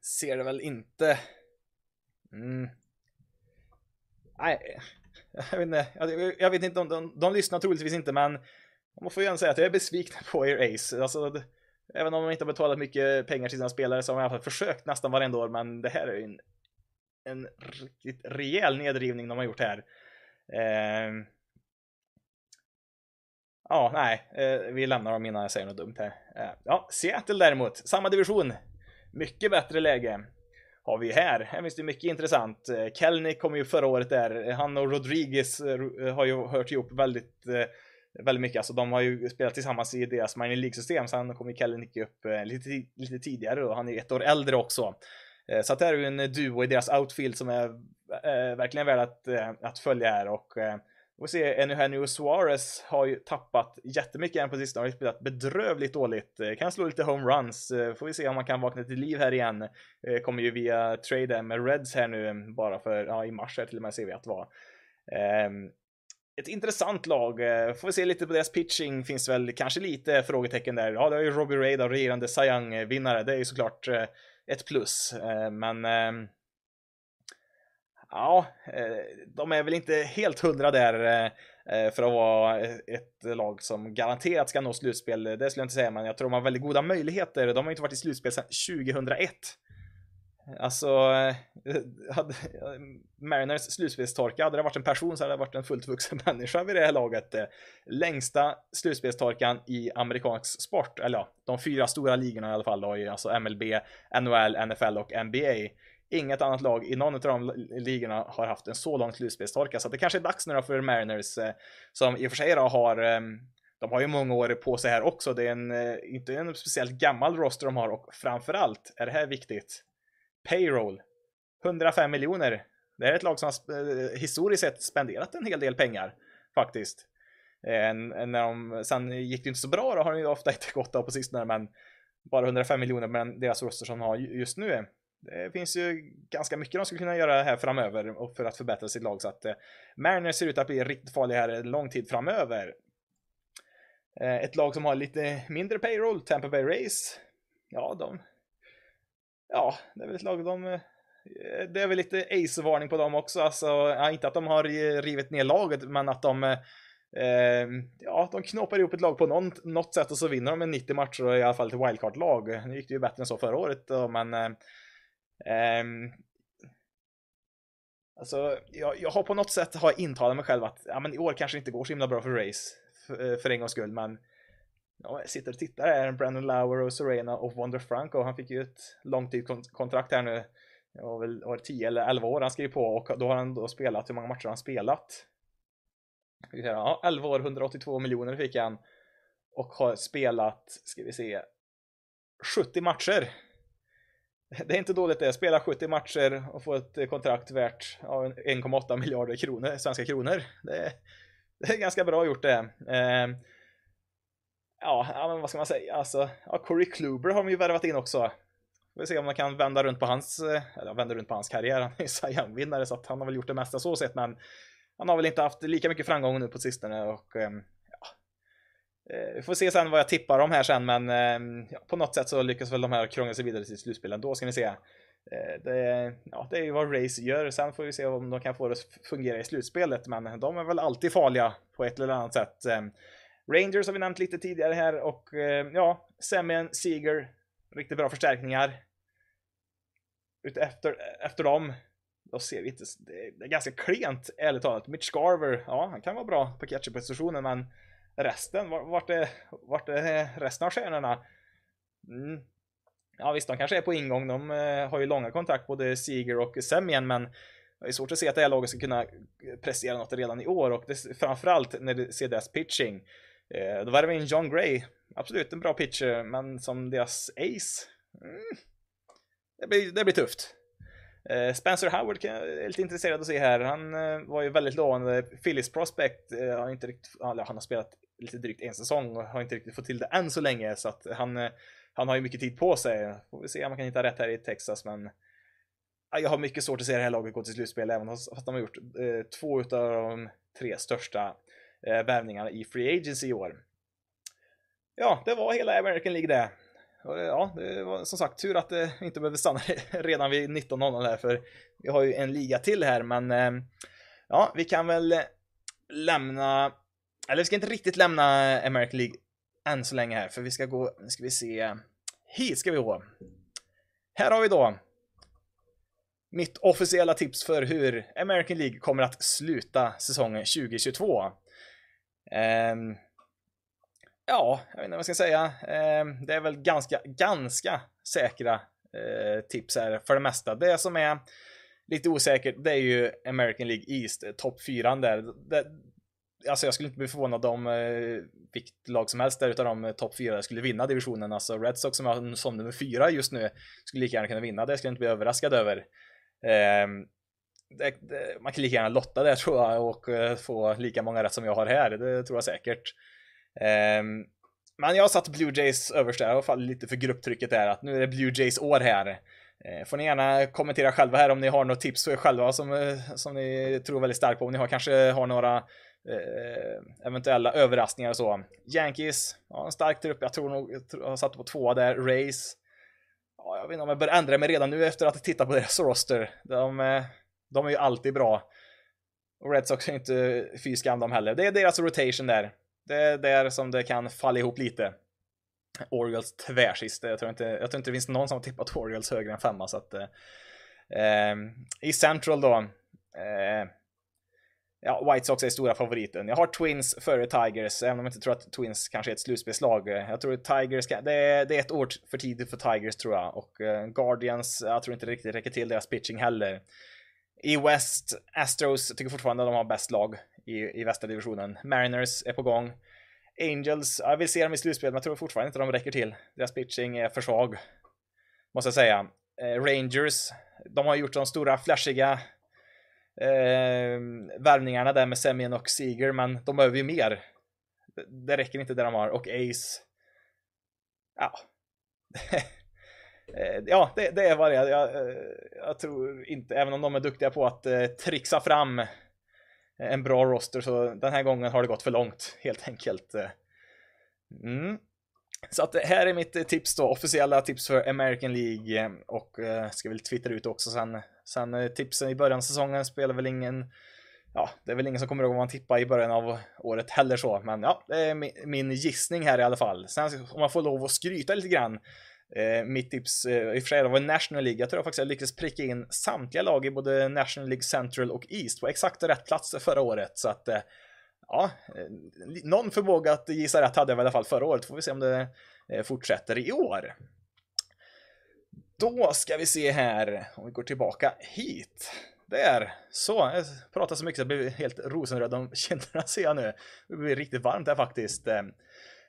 [SPEAKER 1] ser det väl inte... Mm. Nej, jag vet inte, jag vet inte om de, de lyssnar troligtvis inte, men man får ju ändå säga att jag är besviken på er Ace. Alltså, även om de inte har betalat mycket pengar till sina spelare så har de i alla fall försökt nästan varenda år, men det här är ju en, en riktigt rejäl nedrivning de har gjort här. Eh, ja, nej, eh, vi lämnar dem innan jag säger något dumt här. Eh, ja, Seattle däremot, samma division. Mycket bättre läge. har vi här. Här finns det mycket intressant. Eh, Kelnick kom ju förra året där. Han och Rodriguez eh, har ju hört ihop väldigt eh, väldigt mycket. Alltså de har ju spelat tillsammans i deras minor League-system, sen kom ju Kellenick upp eh, lite, lite tidigare och han är ett år äldre också. Eh, så att det här är ju en duo i deras outfield som är äh, verkligen värd att, äh, att följa här och äh, vi får se, Eugenio Suarez har ju tappat jättemycket än på sistone, har ju spelat bedrövligt dåligt. Kan slå lite homeruns, får vi se om man kan vakna till liv här igen. Kommer ju via trade med Reds här nu bara för, ja i mars här till och med ser vi att det var. Ehm, ett intressant lag. Eh, får vi se lite på deras pitching. Finns väl kanske lite frågetecken där. Ja, det är ju Robbie Ray, då, regerande Sayang vinnare, Det är ju såklart eh, ett plus. Eh, men ehm, ja, de är väl inte helt hundra där för att vara ett lag som garanterat ska nå slutspel. Det skulle jag inte säga, men jag tror de har väldigt goda möjligheter. De har inte varit i slutspel sedan 2001. Alltså, Mariners slutspelstorka, hade det varit en person så hade det varit en fullt vuxen människa vid det här laget. Eh, längsta slutspelstorkan i amerikansk sport, eller ja, de fyra stora ligorna i alla fall då, alltså MLB, NHL, NFL och NBA. Inget annat lag i någon av de ligorna har haft en så lång slutspelstorka, så det kanske är dags nu då för Mariners, eh, som i och för sig då har ehm, de har ju många år på sig här också. Det är en, eh, inte en speciellt gammal roster de har och framförallt är det här viktigt payroll. 105 miljoner. Det är ett lag som har eh, historiskt sett spenderat en hel del pengar faktiskt. Eh, när de, sen gick det inte så bra, då har de ju ofta inte gått av på sistone, men bara 105 miljoner med deras röster som de har just nu. Det finns ju ganska mycket de skulle kunna göra här framöver och för att förbättra sitt lag så att eh, Mariners ser ut att bli riktigt farliga här en lång tid framöver. Eh, ett lag som har lite mindre payroll, Tampa Bay Race. Ja, de ja, det är väl ett lag de eh, Eh, det är väl lite ace-varning på dem också. Alltså, ja, inte att de har rivit ner laget, men att de eh, ja, de knoppar ihop ett lag på någon, något sätt och så vinner de med 90 matcher och i alla fall ett wildcard-lag. Nu gick det ju bättre än så förra året, då, men eh, eh, Alltså, jag, jag har på något sätt har intalat mig själv att ja, men i år kanske inte går så himla bra för Race för, eh, för en gångs skull, men ja, jag sitter och tittar här, Brandon Lauer och Serena och Wonder Franco, han fick ju ett långtidskontrakt här nu. Det var väl var 10 eller 11 år han skrev på och då har han då spelat, hur många matcher har han spelat? Ja, 11 år, 182 miljoner fick han. Och har spelat, ska vi se, 70 matcher. Det är inte dåligt det, spela 70 matcher och få ett kontrakt värt 1,8 miljarder kronor, svenska kronor. Det är, det är ganska bra gjort det. Eh, ja, ja men vad ska man säga, alltså, ja, Corey Kluber har de ju värvat in också. Vi får se om man kan vända runt på hans, eh, eller vända runt på hans karriär. Han är ju Sayan-vinnare så att han har väl gjort det mesta så sett, men han har väl inte haft lika mycket framgång nu på sistone och ehm, ja. Eh, vi får se sen vad jag tippar om här sen, men ehm, ja, på något sätt så lyckas väl de här krångla sig vidare till slutspelen. Då ska ni se. Eh, det, ja, det är ju vad Race gör. Sen får vi se om de kan få det att fungera i slutspelet, men de är väl alltid farliga på ett eller annat sätt. Ehm. Rangers har vi nämnt lite tidigare här och ja, Semien, Seager, riktigt bra förstärkningar. Utefter efter dem, då ser vi inte, det är ganska klent ärligt talat. Mitch Garver, ja han kan vara bra på catcherpositionen men resten, vart är, vart är resten av stjärnorna? Mm. Ja visst, de kanske är på ingång, de eh, har ju långa kontrakt både Seager och Semien men det är svårt att se att det här laget ska kunna prestera något redan i år och det, framförallt när du ser deras pitching. Eh, då var det in John Gray. Absolut en bra pitcher, eh, men som deras ace. Mm, det, blir, det blir tufft. Eh, Spencer Howard kan jag är lite intresserad att se här. Han eh, var ju väldigt lovande. Phillies prospect. Eh, har inte riktigt, han har spelat lite drygt en säsong och har inte riktigt fått till det än så länge. Så att han, eh, han har ju mycket tid på sig. Får vi se om man kan hitta rätt här i Texas. Men jag har mycket svårt att se det här laget gå till slutspel även fast de har gjort två utav de tre största eh, värvningarna i Free Agency i år. Ja, det var hela American League det. Eh, ja, det var som sagt tur att det inte behövde stanna redan vid 19.00 här, för vi har ju en liga till här, men eh, ja, vi kan väl lämna, eller vi ska inte riktigt lämna American League än så länge här, för vi ska gå, nu ska vi se, hit ska vi gå. Här har vi då mitt officiella tips för hur American League kommer att sluta säsongen 2022. Um, ja, jag vet inte vad jag ska säga. Um, det är väl ganska, ganska säkra eh, tips här för det mesta. Det som är lite osäkert, det är ju American League East, eh, topp fyran där. Det, alltså jag skulle inte bli förvånad om eh, vilket lag som helst där utav de eh, topp fyra skulle vinna divisionen. Alltså Red Sox som är som nummer fyra just nu skulle lika gärna kunna vinna. Det skulle jag inte bli överraskad över. Eh, man kan lika gärna lotta där tror jag och eh, få lika många rätt som jag har här. Det tror jag säkert. Um, men jag har satt Blue Jays överst där och fallit lite för grupptrycket där att nu är det Blue Jays år här. Eh, får ni gärna kommentera själva här om ni har något tips för er själva som, eh, som ni tror väldigt starkt på. Om ni har, kanske har några eventuella överraskningar och så. Yankees, ja, en stark trupp. Jag tror nog, jag har satt på tvåa där. Rays. Ja, jag vet inte om jag bör ändra mig redan nu efter att ha tittat på deras roster. De, de är ju alltid bra. Och Red Sox är inte fy skam de heller. Det är deras rotation där. Det är där som det kan falla ihop lite. Orioles tvärsist. Jag tror inte, jag tror inte det finns någon som har tippat Orioles högre än femma så att. Eh, eh, I Central då. Eh, ja, White Sox är stora favoriten. Jag har Twins före Tigers, även om jag inte tror att Twins kanske är ett slutspelslag. Jag tror att Tigers, kan, det, är, det är ett år för tidigt för Tigers tror jag. Och eh, Guardians, jag tror inte det riktigt räcker till deras pitching heller. I West, Astros tycker fortfarande att de har bäst lag i, i västra divisionen. Mariners är på gång. Angels, jag vill se dem i slutspel, men jag tror fortfarande inte de räcker till. Deras pitching är för svag. Måste jag säga. Eh, Rangers, de har gjort de stora flashiga eh, värvningarna där med Semien och Seager, men de behöver ju mer. Det räcker inte det de har. Och Ace. Ja. Eh, ja, det, det, är vad det är. Jag, eh, jag, tror inte, även om de är duktiga på att eh, trixa fram eh, en bra roster, så den här gången har det gått för långt, helt enkelt. Mm. Så att här är mitt tips då, officiella tips för American League och ska väl twittra ut också sen. Sen tipsen i början av säsongen spelar väl ingen, ja, det är väl ingen som kommer ihåg vad man tippade i början av året heller så, men ja, det är min, min gissning här i alla fall. Sen om man får lov att skryta lite grann Eh, mitt tips, eh, i fredag det var National League. Jag tror jag faktiskt jag lyckades pricka in samtliga lag i både National League Central och East på exakt rätt platser förra året. Så att, eh, ja, eh, någon förmåga att gissa rätt hade jag i alla fall förra året. Får vi se om det eh, fortsätter i år. Då ska vi se här, om vi går tillbaka hit. Där, så. Jag pratar så mycket så jag blir helt rosenröd om kinderna ser jag nu. Det blir riktigt varmt här faktiskt. Eh.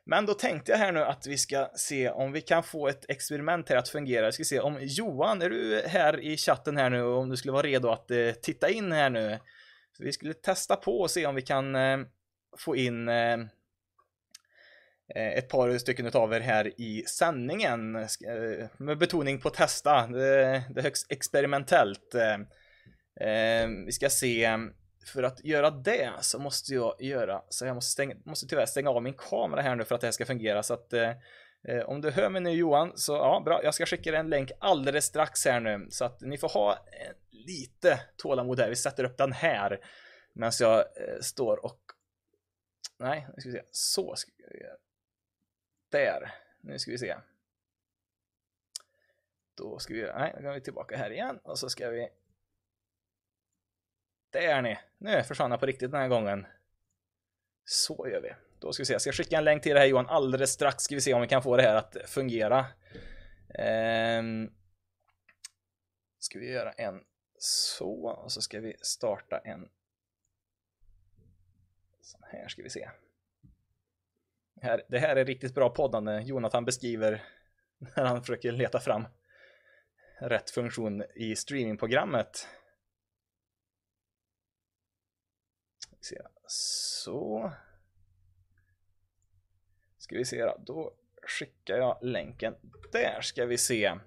[SPEAKER 1] Men då tänkte jag här nu att vi ska se om vi kan få ett experiment här att fungera. Vi ska se om Johan, är du här i chatten här nu och om du skulle vara redo att eh, titta in här nu? Så vi skulle testa på och se om vi kan eh, få in eh, eh ett par stycken utav er här i sändningen. Eh, med betoning på testa. Det, det är högst experimentellt. Eh, eh vi ska se för att göra det så måste jag göra så jag måste, stänga, måste tyvärr stänga av min kamera här nu för att det här ska fungera. Så att eh, eh, om du hör mig nu Johan så ja bra. Jag ska skicka en länk alldeles strax här nu. Så att ni får ha eh, lite tålamod här. Vi sätter upp den här medan jag eh, står och nej nu ska vi se. Så ska vi göra. Där. Nu ska vi se. Då ska vi göra nej då går vi tillbaka här igen och så ska vi det är ni. Nu försvann jag på riktigt den här gången. Så gör vi. Då ska vi se. Jag ska skicka en länk till det här Johan alldeles strax. Ska vi se om vi kan få det här att fungera. Ehm. Ska vi göra en så. Och så ska vi starta en. Så här ska vi se. Det här är riktigt bra poddande. Jonathan beskriver när han försöker leta fram rätt funktion i streamingprogrammet. Se. Så. Ska vi se då. Då skickar jag länken. Där ska vi se.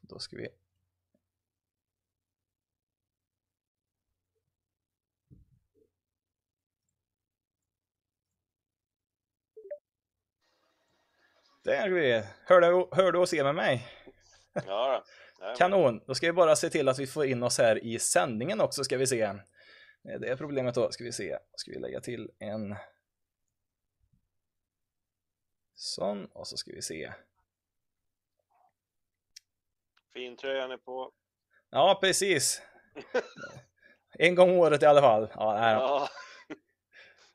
[SPEAKER 1] Då ska vi Där vi Hör du, hör du och ser med mig?
[SPEAKER 2] Ja,
[SPEAKER 1] då. Kanon! Då ska vi bara se till att vi får in oss här i sändningen också ska vi se. Eh, det problemet då, ska vi se, ska vi lägga till en sån och så ska vi se.
[SPEAKER 2] Fin tröjan är på.
[SPEAKER 1] Ja, precis. en gång om året i alla fall. Ja, nej då. Ja.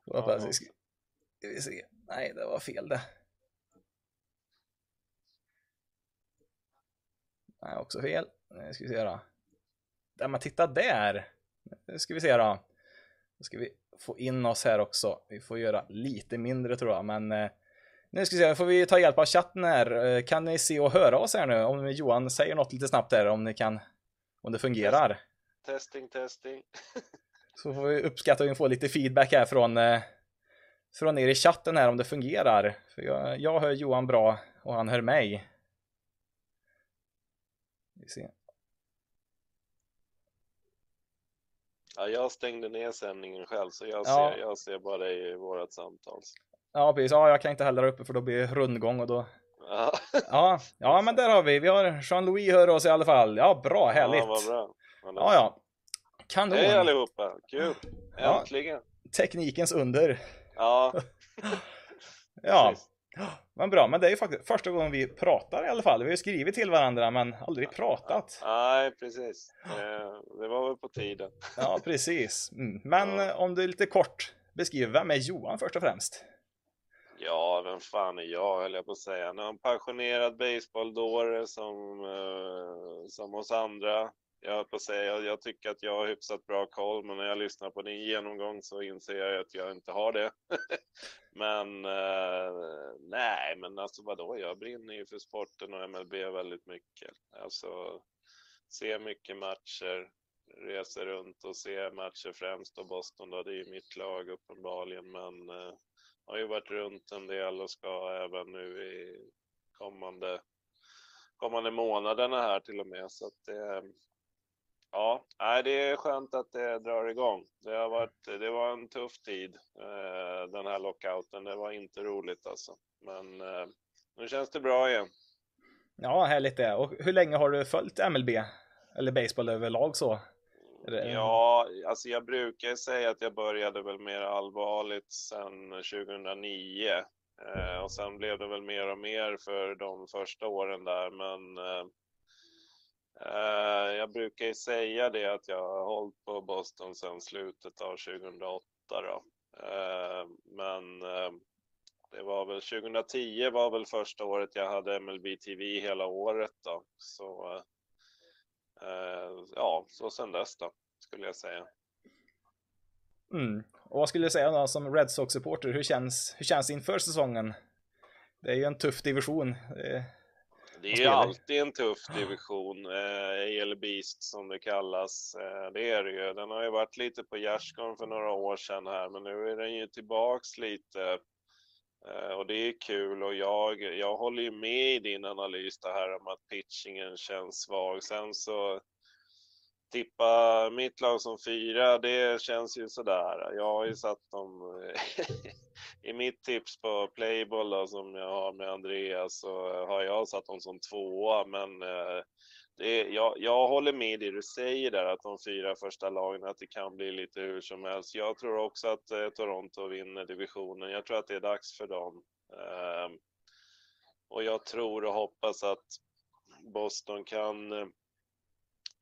[SPEAKER 1] Ja. Ska vi se. Nej, det var fel det. Nej, också fel. Nu ska vi se då. Där, men titta där! Nu ska vi se då. Då ska vi få in oss här också. Vi får göra lite mindre tror jag, men eh, nu ska vi se, får vi ta hjälp av chatten här. Eh, kan ni se och höra oss här nu? Om Johan säger något lite snabbt där, om ni kan, om det fungerar.
[SPEAKER 2] Testing, testing.
[SPEAKER 1] Så får vi uppskatta vi får lite feedback här från, eh, från er i chatten här om det fungerar. För jag, jag hör Johan bra och han hör mig. Vi ser.
[SPEAKER 2] Ja, jag stängde ner sändningen själv, så jag,
[SPEAKER 1] Ja.
[SPEAKER 2] ser, jag ser bara dig i vårt samtal.
[SPEAKER 1] Ja, precis. Ja, jag kan inte heller uppe för då blir det rundgång och då...
[SPEAKER 2] Ja,
[SPEAKER 1] Ja, ja, men där har vi. Vi har Jean-Louis hör oss i alla fall. Ja, bra, härligt.
[SPEAKER 2] Ja, vad bra. Men
[SPEAKER 1] Ja, ja. Kanon.
[SPEAKER 2] Hej allihopa, kul!
[SPEAKER 1] Ja.
[SPEAKER 2] Äntligen!
[SPEAKER 1] Teknikens under.
[SPEAKER 2] Ja,
[SPEAKER 1] Ja,
[SPEAKER 2] precis.
[SPEAKER 1] men bra. Men det är ju faktiskt första gången vi pratar i alla fall. Vi har ju skrivit till varandra men aldrig pratat.
[SPEAKER 2] Nej, precis. Det var väl på tiden.
[SPEAKER 1] Ja, precis. Mm. Men
[SPEAKER 2] Ja.
[SPEAKER 1] om du lite kort beskriver, vem är Johan först och främst?
[SPEAKER 2] Ja, vem fan är jag, höll jag på att säga. En passionerad baseballdåre som, eh, som oss andra. Jag höll på att säga, jag, jag tycker att jag har hyfsat bra koll, men när jag lyssnar på din genomgång så inser jag att jag inte har det. men eh, nej, men alltså vadå, jag brinner ju för sporten och MLB väldigt mycket. Alltså, ser mycket matcher, reser runt och ser matcher främst och Boston då, det är ju mitt lag uppenbarligen, men eh, har ju varit runt en del och ska även nu i kommande, kommande månaderna här till och med. Så att det, ja, nej, det är skönt att det drar igång. Det, har varit, det var en tuff tid, eh, den här lockouten. Det var inte roligt alltså. Men eh, nu känns det bra igen.
[SPEAKER 1] Ja, härligt det. Och hur länge har du följt MLB? Eller baseball överlag så?
[SPEAKER 2] Ja, alltså jag brukar säga att jag började väl mer allvarligt sedan 2009. Eh, och sen blev det väl mer och mer för de första åren där, men Eh, jag brukar ju säga det att jag har hållit på Boston sedan slutet av 2008 då. Eh, men eh, det var väl 2010 var väl första året jag hade MLB TV hela året då. Så ja, så sen dess då skulle jag säga.
[SPEAKER 1] Mm. Och vad skulle du säga då som Red Sox-supporter? Hur känns, hur känns det inför säsongen? Det är ju en tuff division. Det-
[SPEAKER 2] det är ju alltid en tuff division, eh, AL Beast som det kallas. Eh, det är det ju. Den har ju varit lite på gärdsgården för några år sedan här, men nu är den ju tillbaks lite. Eh, och det är kul och jag, jag håller ju med i din analys det här om att pitchingen känns svag. Sen så tippa mitt lag som fyra, det känns ju sådär. Jag har ju satt dem eh, i mitt tips på Playboll då, som jag har med Andreas så har jag satt dem som tvåa, men eh, det, jag, jag håller med det du säger där att de fyra första lagen att det kan bli lite hur som helst. Jag tror också att eh, Toronto vinner divisionen. Jag tror att det är dags för dem. Eh, och jag tror och hoppas att Boston kan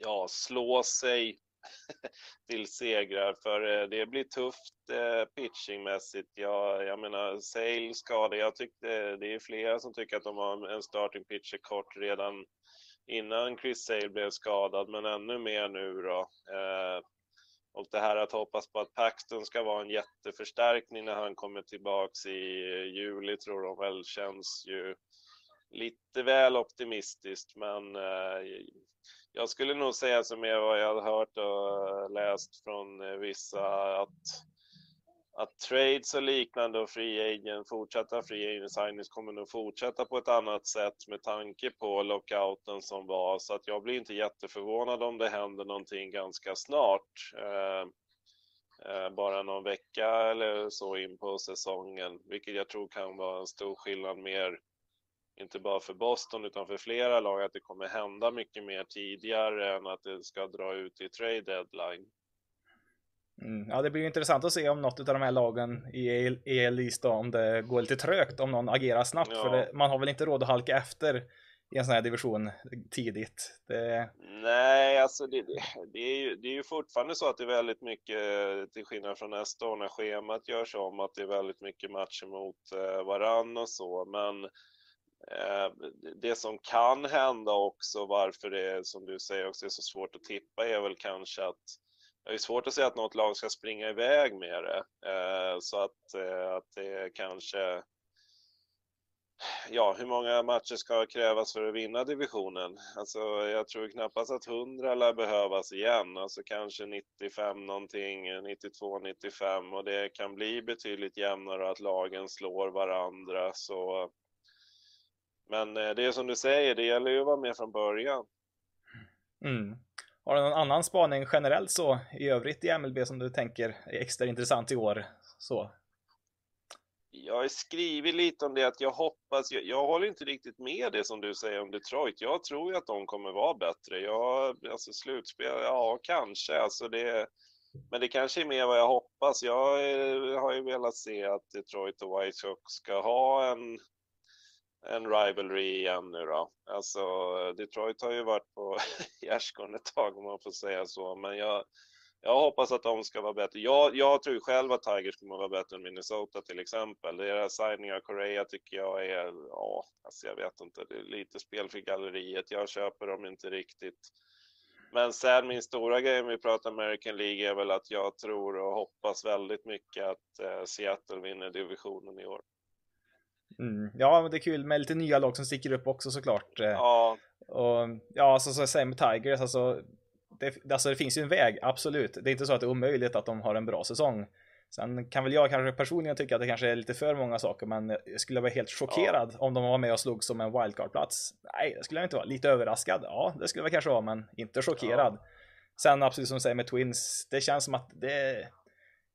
[SPEAKER 2] ja, slå sig till segrar för eh, det blir tufft eh, pitchingmässigt. Jag, jag menar, Sale skada. Jag tyckte det är flera som tycker att de har en starting pitcher kort redan innan Chris Sale blev skadad, men ännu mer nu då. Eh, och det här att hoppas på att Paxton ska vara en jätteförstärkning när han kommer tillbaks i juli tror de väl känns ju lite väl optimistiskt, men jag skulle nog säga som är vad jag har hört och läst från eh, vissa att att trades och liknande och free agent, fortsatta free agent signings kommer nog fortsätta på ett annat sätt med tanke på lockouten som var. Så att jag blir inte jätteförvånad om det händer någonting ganska snart. Eh, eh, bara någon vecka eller så in på säsongen, vilket jag tror kan vara en stor skillnad mer inte bara för Boston utan för flera lag att det kommer hända mycket mer tidigare än att det ska dra ut i trade deadline.
[SPEAKER 1] Mm. Ja, det blir intressant att se om något av de här lagen i EL East då, om det går lite trögt, om någon agerar snabbt.
[SPEAKER 2] Ja.
[SPEAKER 1] För det, man har väl inte råd att halka efter i en sån här division tidigt. Det,
[SPEAKER 2] Nej, alltså det, det, det, är ju, det är ju fortfarande så att det är väldigt mycket, till skillnad från nästa år när schemat görs om, att det är väldigt mycket matcher mot eh, varann och så. Men Eh, det som kan hända också, varför det är som du säger också är så svårt att tippa, är väl kanske att det är svårt att säga att något lag ska springa iväg med det. Eh, så att, eh, att det kanske ja, hur många matcher ska krävas för att vinna divisionen? Alltså, jag tror knappast att 100 lär behövas igen, alltså kanske 95 någonting, 92, 95 och det kan bli betydligt jämnare att lagen slår varandra så. Men eh, det är som du säger, det gäller ju att vara med från början.
[SPEAKER 1] Mm. Har du någon annan spaning generellt så i övrigt i MLB som du tänker är extra intressant i år? Så
[SPEAKER 2] jag har skrivit lite om det att jag hoppas, jag, jag håller inte riktigt med det som du säger om Detroit. Jag tror ju att de kommer vara bättre. Jag, alltså slutspel, ja kanske, alltså det, men det kanske är mer vad jag hoppas. Jag har ju velat se att Detroit och White Sox ska ha en, en rivalry igen nu då. Alltså Detroit har ju varit på gärdsgården ett tag om man får säga så, men jag, jag hoppas att de ska vara bättre. Jag, jag tror själv att Tigers kommer vara bättre än Minnesota till exempel. Deras signing av Korea tycker jag är, ja, alltså jag vet inte, det är lite spel för galleriet. Jag köper dem inte riktigt. Men sen min stora grej om vi pratar American League är väl att jag tror och hoppas väldigt mycket att eh, Seattle vinner divisionen i år.
[SPEAKER 1] Mm, ja, det är kul med lite nya lag som sticker upp också såklart.
[SPEAKER 2] Eh. Ja.
[SPEAKER 1] Och ja, så, så jag säger med Tigers, alltså det, alltså det finns ju en väg, absolut. Det är inte så att det är omöjligt att de har en bra säsong. Sen kan väl jag kanske personligen tycka att det kanske är lite för många saker, men jag skulle vara helt chockerad ja. om de var med och slog som en wildcard-plats. Nej, det skulle jag inte vara. Lite överraskad, ja, det skulle jag kanske vara, men inte chockerad. Ja. Sen absolut som du säger med Twins, det känns som att det,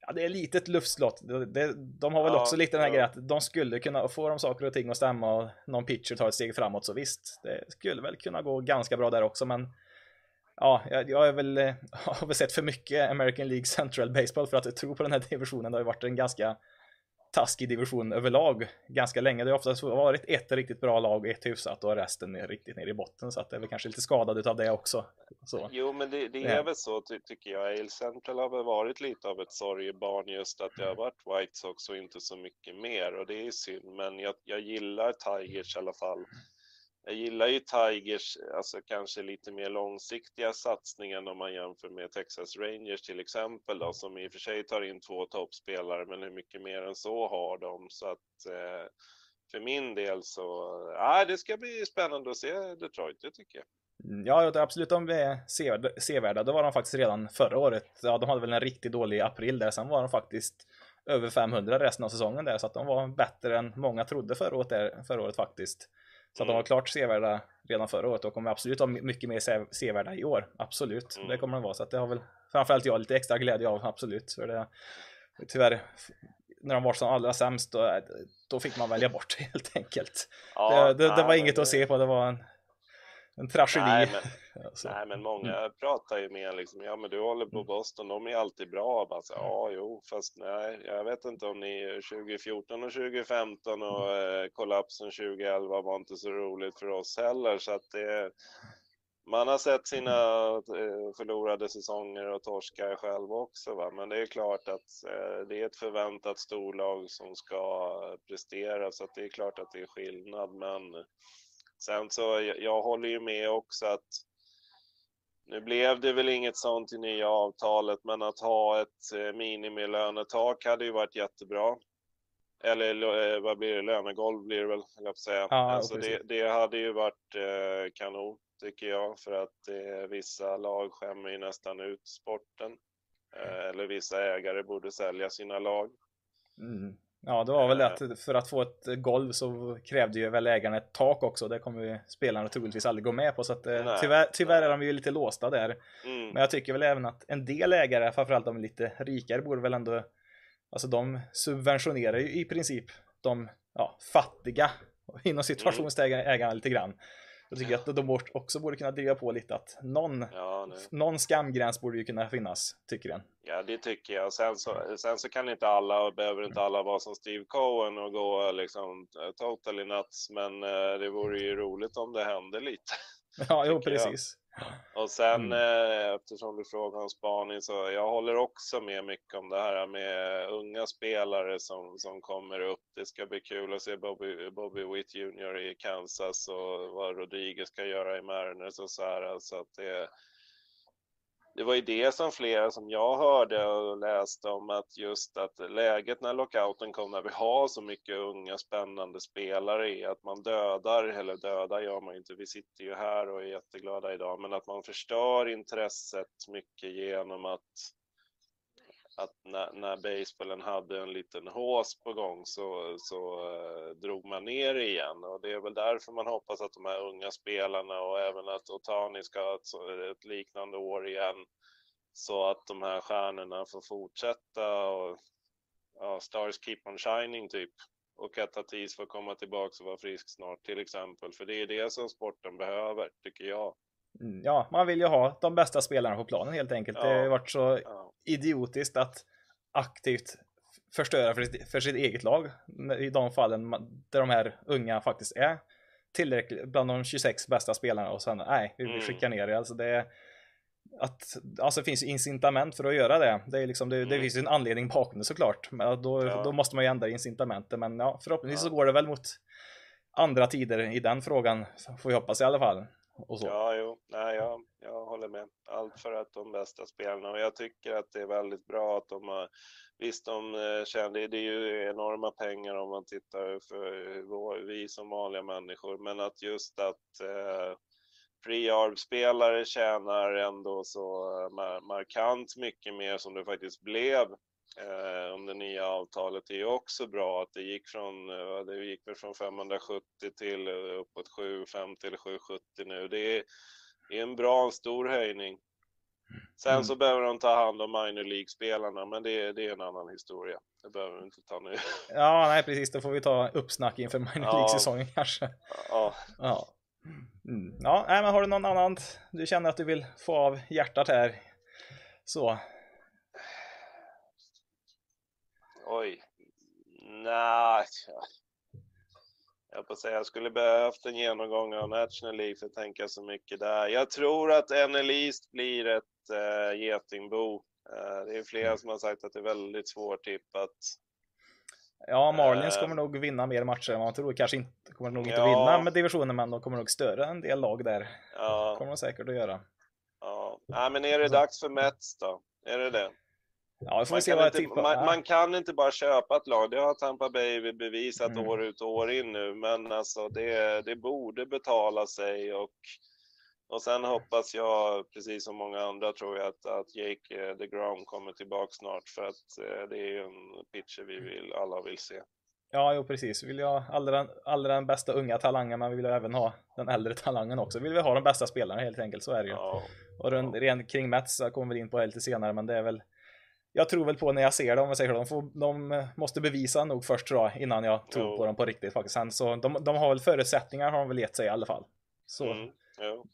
[SPEAKER 1] ja, det är lite ett luftslott. Det, de har väl ja, också lite den här grejen att de skulle kunna få de saker och ting att stämma och någon pitcher tar ett steg framåt, så visst, det skulle väl kunna gå ganska bra där också, men ja, jag, jag är väl, eh, har väl sett för mycket American League Central Baseball för att tro på den här divisionen. Det har ju varit en ganska taskig division överlag ganska länge. Det har oftast varit ett riktigt bra lag, ett hyfsat och resten är riktigt nere i botten. Så att det är väl kanske lite skadad av det också. Så.
[SPEAKER 2] Jo, men det, det är ja. väl så ty tycker jag. Ale Central har väl varit lite av ett sorgebarn just att det har varit White Sox och inte så mycket mer och det är synd. Men jag, jag gillar Tigers i alla fall jag gillar ju Tigers, alltså kanske lite mer långsiktiga satsningar om man jämför med Texas Rangers till exempel då, som i och för sig tar in två toppspelare, men hur mycket mer än så har de? Så att eh, för min del så, ja, det ska bli spännande att se Detroit, det tycker jag.
[SPEAKER 1] Mm, ja, absolut, de är sevärda. Det var de faktiskt redan förra året. Ja, de hade väl en riktigt dålig april där, sen var de faktiskt över 500 resten av säsongen där, så att de var bättre än många trodde förra året, där, förra året faktiskt. Så att de var klart sevärda redan förra året och kommer absolut vara mycket mer sevärda i år. Absolut, mm. det kommer de vara. Så att det har väl framförallt jag lite extra glädje av, absolut. För det, tyvärr, när de var som allra sämst, då, då fick man välja bort helt enkelt. Ja, det, det, det var inget att se på, det var en en tragedi.
[SPEAKER 2] Nej men, alltså. nej, men många mm. pratar ju med liksom, ja men du håller på mm. Boston, de är alltid bra. Bara så, mm. ja, jo, fast nej, jag vet inte om ni 2014 och 2015 och mm. eh, kollapsen 2011 var inte så roligt för oss heller. Så att det, man har sett sina eh, förlorade säsonger och torskar själv också. Va? Men det är klart att eh, det är ett förväntat storlag som ska prestera, så att det är klart att det är skillnad. Men Sen så, jag, jag håller ju med också att nu blev det väl inget sånt i nya avtalet, men att ha ett eh, minimilönetak hade ju varit jättebra. Eller eh, vad blir det, lönegolv blir det väl, att säga. Ja, alltså det, det, hade ju varit eh, kanon, tycker jag, för att eh, vissa lag skämmer ju nästan ut sporten. Eh, eller vissa ägare borde sälja sina lag.
[SPEAKER 1] Mm. Ja, det var väl det att för att få ett golv så krävde ju väl ägarna ett tak också. Det kommer ju spelarna troligtvis aldrig gå med på. Så att, eh, nej, tyvärr, tyvärr är de ju lite låsta där. Mm. Men jag tycker väl även att en del ägare, framförallt de lite rikare, borde väl ändå... Alltså de subventionerar ju i princip de ja, fattiga, inom situationstecken, mm. ägarna lite grann. Jag tycker att de också borde kunna driva på lite att någon, ja, någon skamgräns borde ju kunna finnas, tycker den.
[SPEAKER 2] Ja, det tycker jag. Sen så, sen så kan inte alla, behöver inte alla vara som Steve Cohen och gå liksom totally nuts, men eh, det vore ju roligt om det hände lite.
[SPEAKER 1] Ja, jo precis.
[SPEAKER 2] Och sen mm. eftersom du frågar om spaning så jag håller också med mycket om det här med unga spelare som, som kommer upp. Det ska bli kul att se Bobby, Bobby Witt Jr i Kansas och vad Rodriguez ska göra i Mariners och så här. Så att det, det var ju det som flera som jag hörde och läste om att just att läget när lockouten kom när vi har så mycket unga spännande spelare är att man dödar, eller dödar gör man ju inte, vi sitter ju här och är jätteglada idag, men att man förstör intresset mycket genom att att när, när basebollen hade en liten hås på gång så, så eh, drog man ner igen. Och det är väl därför man hoppas att de här unga spelarna och även att Otani ska ha ett, ett liknande år igen så att de här stjärnorna får fortsätta och ja, stars keep on shining typ. Och att Tatis får komma tillbaka och vara frisk snart till exempel. För det är det som sporten behöver tycker jag.
[SPEAKER 1] Mm, ja, man vill ju ha de bästa spelarna på planen helt enkelt. Ja, det har varit så ja. idiotiskt att aktivt förstöra för sitt, för sitt eget lag i de fallen där de här unga faktiskt är tillräckligt bland de 26 bästa spelarna och sen nej, vi vill mm. skicka ner det. Alltså det att, alltså det finns incitament för att göra det. Det, är liksom, det, mm. det finns en anledning bakom det såklart. Men då, ja. då måste man ju ändra incitamenten. Men ja, förhoppningsvis ja. så går det väl mot andra tider i den frågan. Får vi hoppas i alla fall.
[SPEAKER 2] Och så. Ja, jo, nej, jag, jag håller med. Allt för att de bästa spelarna och jag tycker att det är väldigt bra att de har Visst, de eh, tjänar... det är ju enorma pengar om man tittar för vi som vanliga människor, men att just att eh, pre-arb-spelare tjänar ändå så eh, markant mycket mer som det faktiskt blev eh, under nya avtalet det är ju också bra att det gick från, eh, det gick väl från 570 till eh, uppåt 750 eller 770 nu. Det är, det är en bra, en stor höjning. Sen mm. så behöver de ta hand om minor League-spelarna, men det, det är en annan historia. Det behöver vi inte ta nu.
[SPEAKER 1] Ja, nej precis, då får vi ta uppsnack inför minor ja. League-säsongen kanske. Ja. ja. Mm. Ja, nej, men har du någon annan du känner att du vill få av hjärtat här? Så.
[SPEAKER 2] Oj. Nej. Jag på säga, jag skulle behövt en genomgång av National League för att tänka så mycket där. Jag tror att NL East blir ett äh, getingbo. Äh, det är flera mm. som har sagt att det är väldigt svårtippat.
[SPEAKER 1] Ja, Marlins uh, kommer nog vinna mer matcher än man tror. Kanske inte, kommer nog inte ja. vinna med divisionen, men de kommer nog större en del lag där. Ja. kommer de säkert att göra.
[SPEAKER 2] Ja, Nej, men är det dags för Mets då? Är det det?
[SPEAKER 1] Ja, får man se vad jag
[SPEAKER 2] tippar. Man, man, kan inte bara köpa ett lag. Det har Tampa Bay bevisat mm. år ut och år in nu, men alltså det, det borde betala sig och och sen hoppas jag, precis som många andra tror jag, att, att Jake eh, DeGrom kommer tillbaka snart för att eh, det är en pitcher vi vill, alla vill se.
[SPEAKER 1] Ja, jo precis. Vill jag aldrig, aldrig den bästa unga talangen, men vi vill även ha den äldre talangen också. Vill vi ha de bästa spelarna helt enkelt, så är det ju. Ja, och ja. rent kring Mets kommer vi in på lite senare, men det är väl jag tror väl på när jag ser dem, säger de, får, de måste bevisa nog först tror jag, innan jag tror jo. på dem på riktigt faktiskt. Sen, så de, de har väl förutsättningar har de väl gett sig i alla fall. Så. Mm.
[SPEAKER 2] Jo,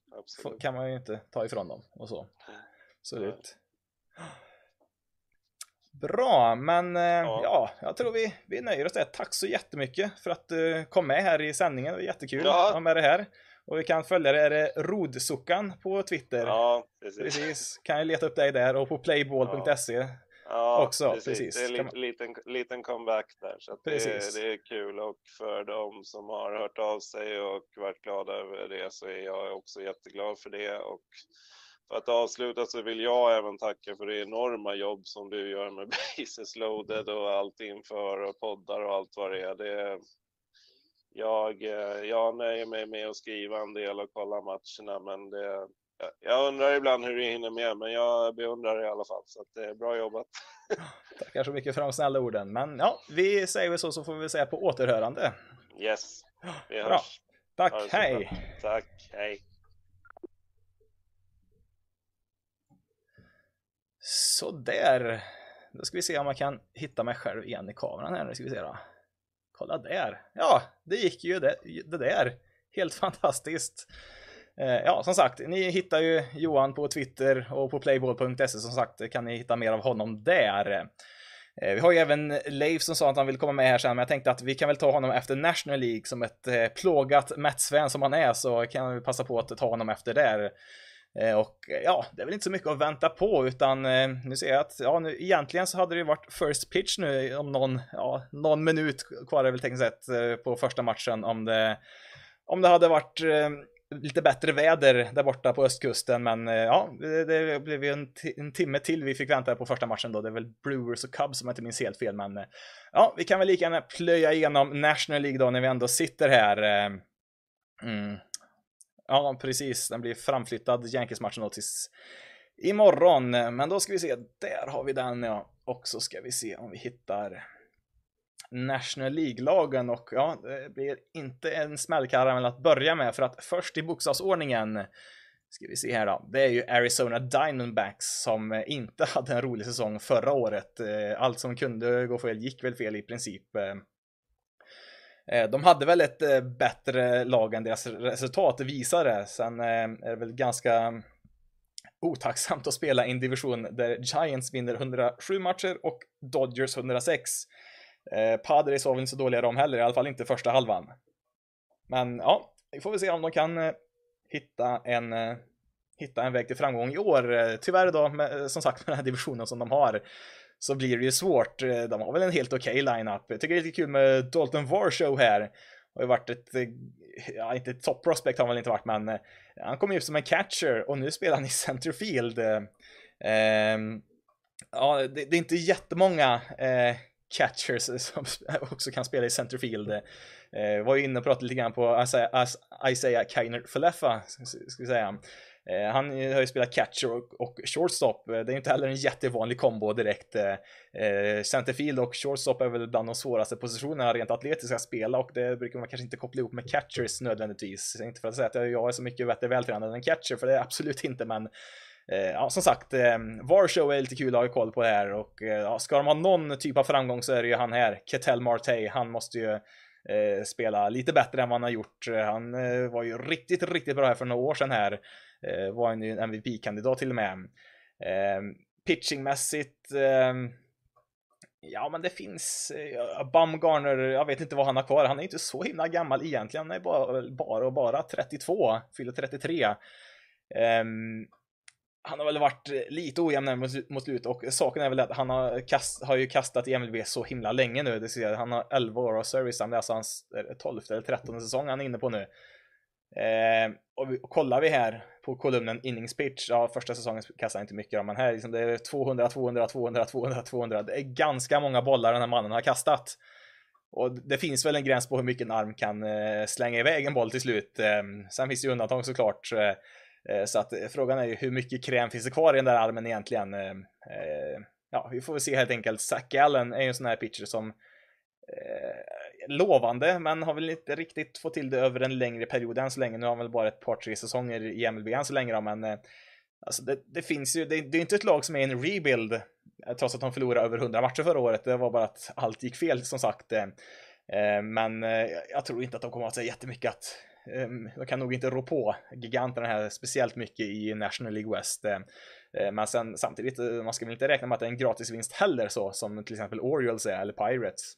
[SPEAKER 1] kan man ju inte ta ifrån dem och så. Absolut. Bra, men eh, ja. ja, jag tror vi, vi nöjer oss där. Tack så jättemycket för att du kom med här i sändningen. Det var jättekul ja. att ha med det här. Och vi kan följa det, är det Rodsuckan på Twitter?
[SPEAKER 2] Ja, precis.
[SPEAKER 1] precis. Kan ju leta upp dig där och på playball.se ja. Också, precis. precis.
[SPEAKER 2] Det är en liten, liten comeback där, så det, det, är kul och för de som har hört av sig och varit glada över det så är jag också jätteglad för det och för att avsluta så vill jag även tacka för det enorma jobb som du gör med Bases loaded och allt inför och poddar och allt vad det är. Det, jag, jag nöjer mig med att skriva en del och kolla matcherna, men det, jag undrar ibland hur du hinner med, men jag beundrar det i alla fall. Så att det är bra jobbat.
[SPEAKER 1] Tackar så mycket för de snälla orden. Men ja, vi säger väl så, så får vi säga på återhörande.
[SPEAKER 2] Yes,
[SPEAKER 1] vi hörs. Bra. Tack, hej.
[SPEAKER 2] Tack, hej.
[SPEAKER 1] Så där. Då ska vi se om man kan hitta mig själv igen i kameran här. Nu ska vi se då. Kolla där. Ja, det gick ju det, det där. Helt fantastiskt. Eh, ja, som sagt, ni hittar ju Johan på Twitter och på playball.se som sagt kan ni hitta mer av honom där. Eh, vi har ju även Leif som sa att han vill komma med här sen, men jag tänkte att vi kan väl ta honom efter National League som ett eh, plågat Mets-fan som han är, så kan vi passa på att ta honom efter där. Och ja, det är väl inte så mycket att vänta på utan nu ser jag att ja, nu, egentligen så hade det ju varit first pitch nu om någon, ja, någon minut kvar är väl tänkt sett på första matchen om det, om det hade varit lite bättre väder där borta på östkusten men eh, ja, det, blev ju en, en, timme till vi fick vänta på första matchen då. Det är väl Brewers och Cubs om jag inte minns helt fel men eh, ja, vi kan väl lika gärna plöja igenom National League då när vi ändå sitter här. Eh, mm. Ja, precis. Den blir framflyttad, Yankees-matchen då tills imorgon. Men då ska vi se, där har vi den ja. Och så ska vi se om vi hittar National League-lagen och ja, det blir inte en smällkaramell att börja med för att först i bokstavsordningen ska vi se här då. Det är ju Arizona Diamondbacks som inte hade en rolig säsong förra året. Eh, allt som kunde gå fel gick väl fel i princip. Eh, eh, de hade väl ett bättre lag än deras resultat visade. Sen är det väl ganska otacksamt att spela i en division där Giants vinner 107 matcher och Dodgers 106. Eh, Padres var väl inte så dåliga de heller, i alla fall inte första halvan. Men ja, vi får väl se om de kan eh, hitta en, eh, hitta en väg till framgång i år. Tyvärr då, med, som sagt, med den här divisionen som de har så blir det ju svårt. De har väl en helt okej okay line-up. Jag tycker det är lite kul med Dalton Varshow här. Det har ju varit ett, ja inte ett top prospect har han väl inte varit, men han kom ju upp som en catcher och nu spelar han i centerfield. Eh, ehm, ja, det, det, är inte jättemånga eh, catchers som också kan spela i centerfield. Eh, var ju inne och pratade lite grann på Isaiah, Isaiah Kainer Falefa, ska vi säga. Eh, han har ju spelat catcher och, och shortstop. Eh, det är inte heller en jättevanlig kombo direkt. Eh, centerfield och shortstop är väl bland de svåraste positionerna rent atletiskt att spela och det brukar man kanske inte koppla ihop med catchers nödvändigtvis. Inte för att säga att jag är så mycket bättre vältränad än en catcher, för det är absolut inte, men Eh, ja, som sagt, ehm, Varshow är lite kul att ha koll på det här och eh, ja, ska de ha någon typ av framgång så är det ju han här, Ketel Marte. Han måste ju eh, spela lite bättre än vad han har gjort. Eh, han eh, var ju riktigt, riktigt bra här för några år sedan här. Eh, var han ju en MVP-kandidat till och med. Eh, pitchingmässigt ehm, Ja, men det finns eh, Bumgarner, jag vet inte vad han har kvar. Han är inte så himla gammal egentligen. Han är bara, bara och bara 32, fyller 33. Um, ehm, han har väl varit eh, lite ojämn mot, mot slutet och saken är väl att han har, kast, har ju kastat i MLB så himla länge nu. Det ser, han har 11 år av service, det är alltså hans eh, 12 eller 13 säsong han är inne på nu. Eh, och, vi, och kollar vi här på kolumnen innings pitch, ja första säsongen kastar han inte mycket men här liksom det är 200, 200, 200, 200, 200. Det är ganska många bollar den här mannen har kastat. Och det finns väl en gräns på hur mycket en arm kan eh, slänga iväg en boll till slut. Eh, sen finns det ju undantag såklart. Eh, Eh, så att eh, frågan är ju hur mycket kräm finns det kvar i den där armen egentligen? Eh, ja, vi får väl se helt enkelt. Zack Allen är ju en sån här pitcher som lovande, men har väl inte riktigt fått till det över en längre period än så länge. Nu har han väl bara ett par, tre säsonger i MLB än så länge då, men alltså det, det finns ju, det, det är inte ett lag som är en rebuild, trots att de förlorade över 100 matcher förra året. Det var bara att allt gick fel som sagt. Men jag tror inte att de kommer att säga jättemycket att Ehm, de kan nog inte rå på giganterna här speciellt mycket i National League West. Ehm, eh, men sen samtidigt, eh, man ska väl inte räkna med att det är en gratisvinst heller så som till exempel Orioles är eller Pirates.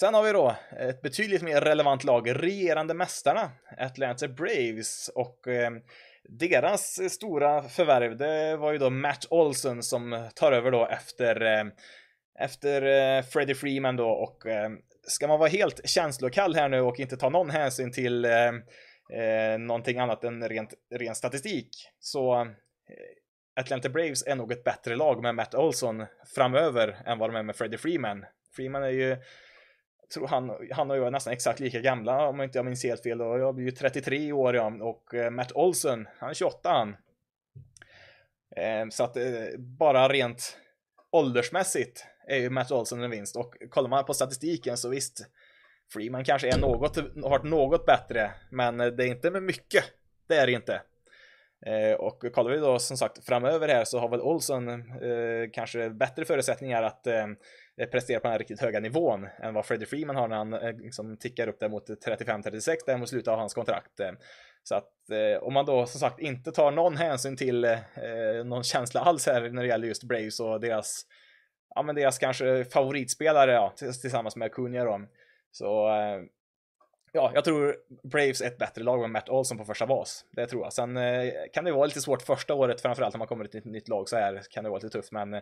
[SPEAKER 1] Sen har vi då ett betydligt mer relevant lag, regerande mästarna, Atlanta Braves och eh, deras stora förvärv, det var ju då Matt Olson som tar över då efter eh, efter eh, Freddie Freeman då och ehm, ska man vara helt känslokall här nu och inte ta någon hänsyn till eh, eh, någonting annat än rent, ren statistik så eh, Atlanta Braves är nog ett bättre lag med Matt Olson framöver än vad de är med Freddie Freeman. Freeman är ju tror han, han och jag är nästan exakt lika gamla om inte jag minns helt fel. Då. Jag blir ju 33 år ja, och eh, Matt Olson, han är 28 han. Eh, så att eh, bara rent åldersmässigt är ju Matt Olson en vinst och kollar man på statistiken så visst Freeman kanske är något, har varit något bättre men det är inte med mycket. Det är det inte. Eh, och kollar vi då som sagt framöver här så har väl Olson eh, kanske bättre förutsättningar att eh, prestera på den här riktigt höga nivån än vad Freddie Freeman har när han eh, liksom tickar upp där mot 35-36 där mot slutet av hans kontrakt. Eh. Så att eh, om man då som sagt inte tar någon hänsyn till eh, någon känsla alls här när det gäller just Braves och deras ja men deras kanske favoritspelare ja, tillsammans med Acuna då. Så eh, ja, jag tror Braves är ett bättre lag med Matt Olson på första bas. Det tror jag. Sen eh, kan det vara lite svårt första året, framförallt när man kommer till ett nytt lag så här kan det vara lite tufft, men eh,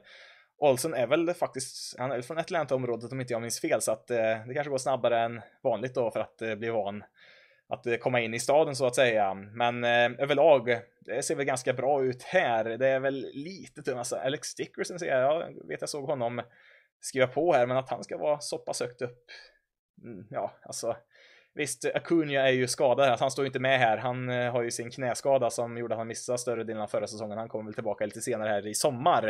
[SPEAKER 1] Olson är väl faktiskt, han är från Atlanta-området om inte jag minns fel, så att det kanske går snabbare än vanligt då för att bli van att eh, komma in i staden så att säga. Men eh, överlag, det ser väl ganska bra ut här. Det är väl lite tunna Alltså, Alex Dickerson ser jag, jag vet jag såg honom skriva på här, men att han ska vara så pass högt upp. Mm, ja, alltså. Visst, Acuna är ju skadad här, han står ju inte med här. Han eh, har ju sin knäskada som gjorde att han missade större delen av förra säsongen. Han kommer väl tillbaka lite senare här i sommar.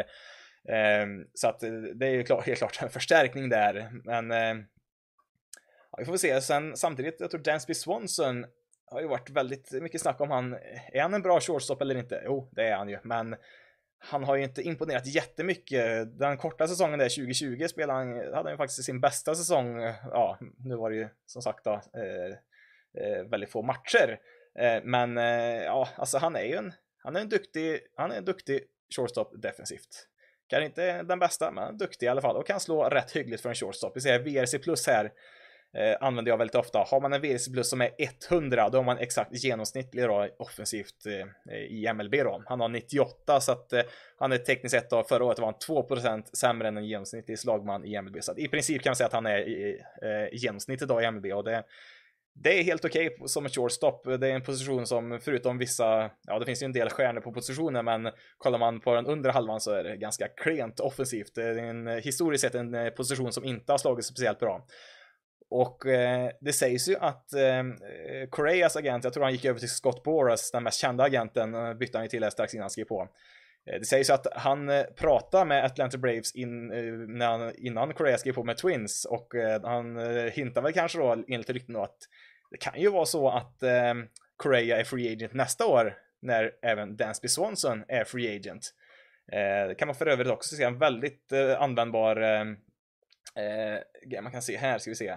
[SPEAKER 1] Eh, så att eh, det är ju klart, helt klart en förstärkning där. Men eh, Ja, vi får se. Sen samtidigt, jag tror Dansby Swanson har ju varit väldigt mycket snack om han, är han en bra shortstop eller inte? Jo, det är han ju, men han har ju inte imponerat jättemycket. Den korta säsongen där 2020 spelade han, hade han ju faktiskt sin bästa säsong. Ja, nu var det ju som sagt då eh, eh, väldigt få matcher. Eh, men eh, ja, alltså han är ju en, han är en duktig, han är en duktig shortstop defensivt. Kanske inte den bästa, men duktig i alla fall och kan slå rätt hyggligt för en shortstop. Vi ser VRC plus här eh, använder jag väldigt ofta. Har man en VRC plus som är 100, då har man exakt genomsnittlig då, offensivt eh, i MLB då. Han har 98, så att eh, han är tekniskt sett då, förra året var han 2% sämre än en genomsnittlig slagman i MLB. Så att i princip kan man säga att han är i, eh, genomsnittet då i MLB och det det är helt okej okay som ett shortstop. Det är en position som förutom vissa, ja det finns ju en del stjärnor på positionen men kollar man på den undre halvan så är det ganska klent offensivt. Det är en, historiskt sett en eh, position som inte har slagit speciellt bra. Och eh, det sägs ju att eh, eh, Correas agent, jag tror han gick över till Scott Boras, den mest kända agenten, eh, bytte han ju till strax innan han skrev på. Eh, det sägs ju att han eh, pratade med Atlanta Braves in, eh, när han, innan Correa skrev på med Twins och eh, han hintar väl kanske då enligt rykten att det kan ju vara så att Correa är free agent nästa år när även Dansby Swanson är free agent. Det kan man för övrigt också se en väldigt användbar grej man kan se här, ska vi se.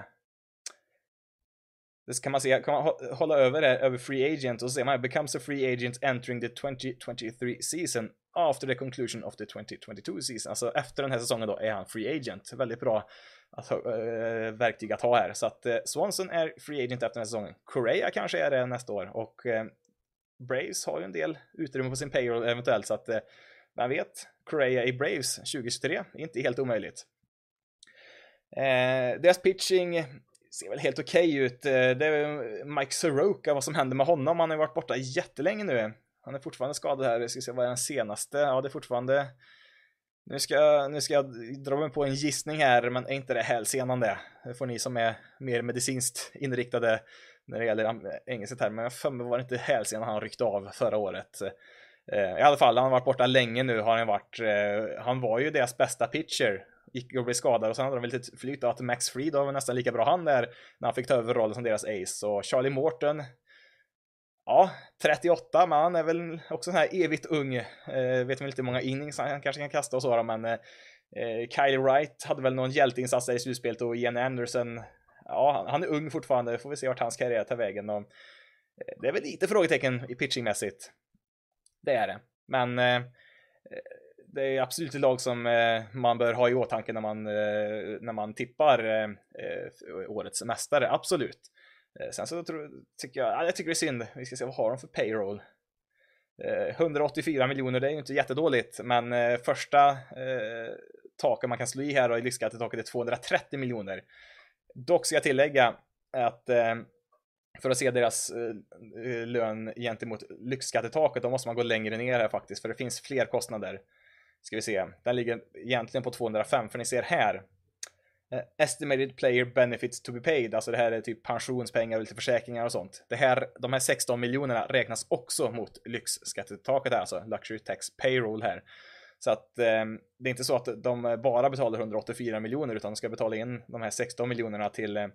[SPEAKER 1] Det kan man se, kan man hålla över det över free agent och så ser man becomes a free agent entering the 2023 season after the conclusion of the 2022 season. Alltså efter den här säsongen då är han free agent. Väldigt bra att, äh, verktyg att ha här. Så att äh, Swanson är free agent efter den här säsongen. Correa kanske är det nästa år och äh, Braves har ju en del utrymme på sin payroll eventuellt så att äh, vem vet, Correa i Braves 2023, inte helt omöjligt. Eh, deras pitching ser väl helt okej okay ut. Eh, det är Mike Soroka, vad som händer med honom. Han har ju varit borta jättelänge nu. Han är fortfarande skadad här. Vi ska se vad är den senaste. Ja, det är fortfarande... Nu ska, nu ska jag dra mig på en gissning här, men är inte det hälsenan det? Det får ni som är mer medicinskt inriktade när det gäller engelska termer. Jag för mig var det inte hälsenan han ryckte av förra året. Eh, I alla fall, han har varit borta länge nu har han varit. Eh, han var ju deras bästa pitcher gick och blev skadad och sen hade de väl typ lite flyt att Max Fried var nästan lika bra han där när han fick ta över rollen som deras ace. Och Charlie Morton, ja, 38, men han är väl också sån här evigt ung. Eh, vet väl inte hur många innings han kanske kan kasta och så, men eh, eh Kylie Wright hade väl någon hjälteinsats där i slutspelet och Ian Anderson, ja, han är ung fortfarande, får vi se vart hans karriär tar vägen. Och, eh, det är väl lite frågetecken i pitchingmässigt. Det är det. Men eh, eh det är absolut ett lag som eh, man bör ha i åtanke när man, eh, när man tippar eh, eh årets mästare, absolut. Eh, sen så tror, tycker jag, jag tycker det är synd, vi ska se vad har de för payroll? Eh, 184 miljoner, det är ju inte jättedåligt, men första taket man kan slå i här och i lyxskattetaket är 230 miljoner. Dock ska jag tillägga att för att se deras lön gentemot lyxskattetaket, då måste man gå längre ner här faktiskt, för det finns fler kostnader. Ska vi se, den ligger egentligen på 205 för ni ser här. Uh, estimated player benefits to be paid, alltså det här är typ pensionspengar och lite försäkringar och sånt. Det här, de här 16 miljonerna räknas också mot lyxskattetaket här, alltså luxury tax payroll här. Så att eh, det är inte så att de bara betalar 184 miljoner utan de ska betala in de här 16 miljonerna till eh,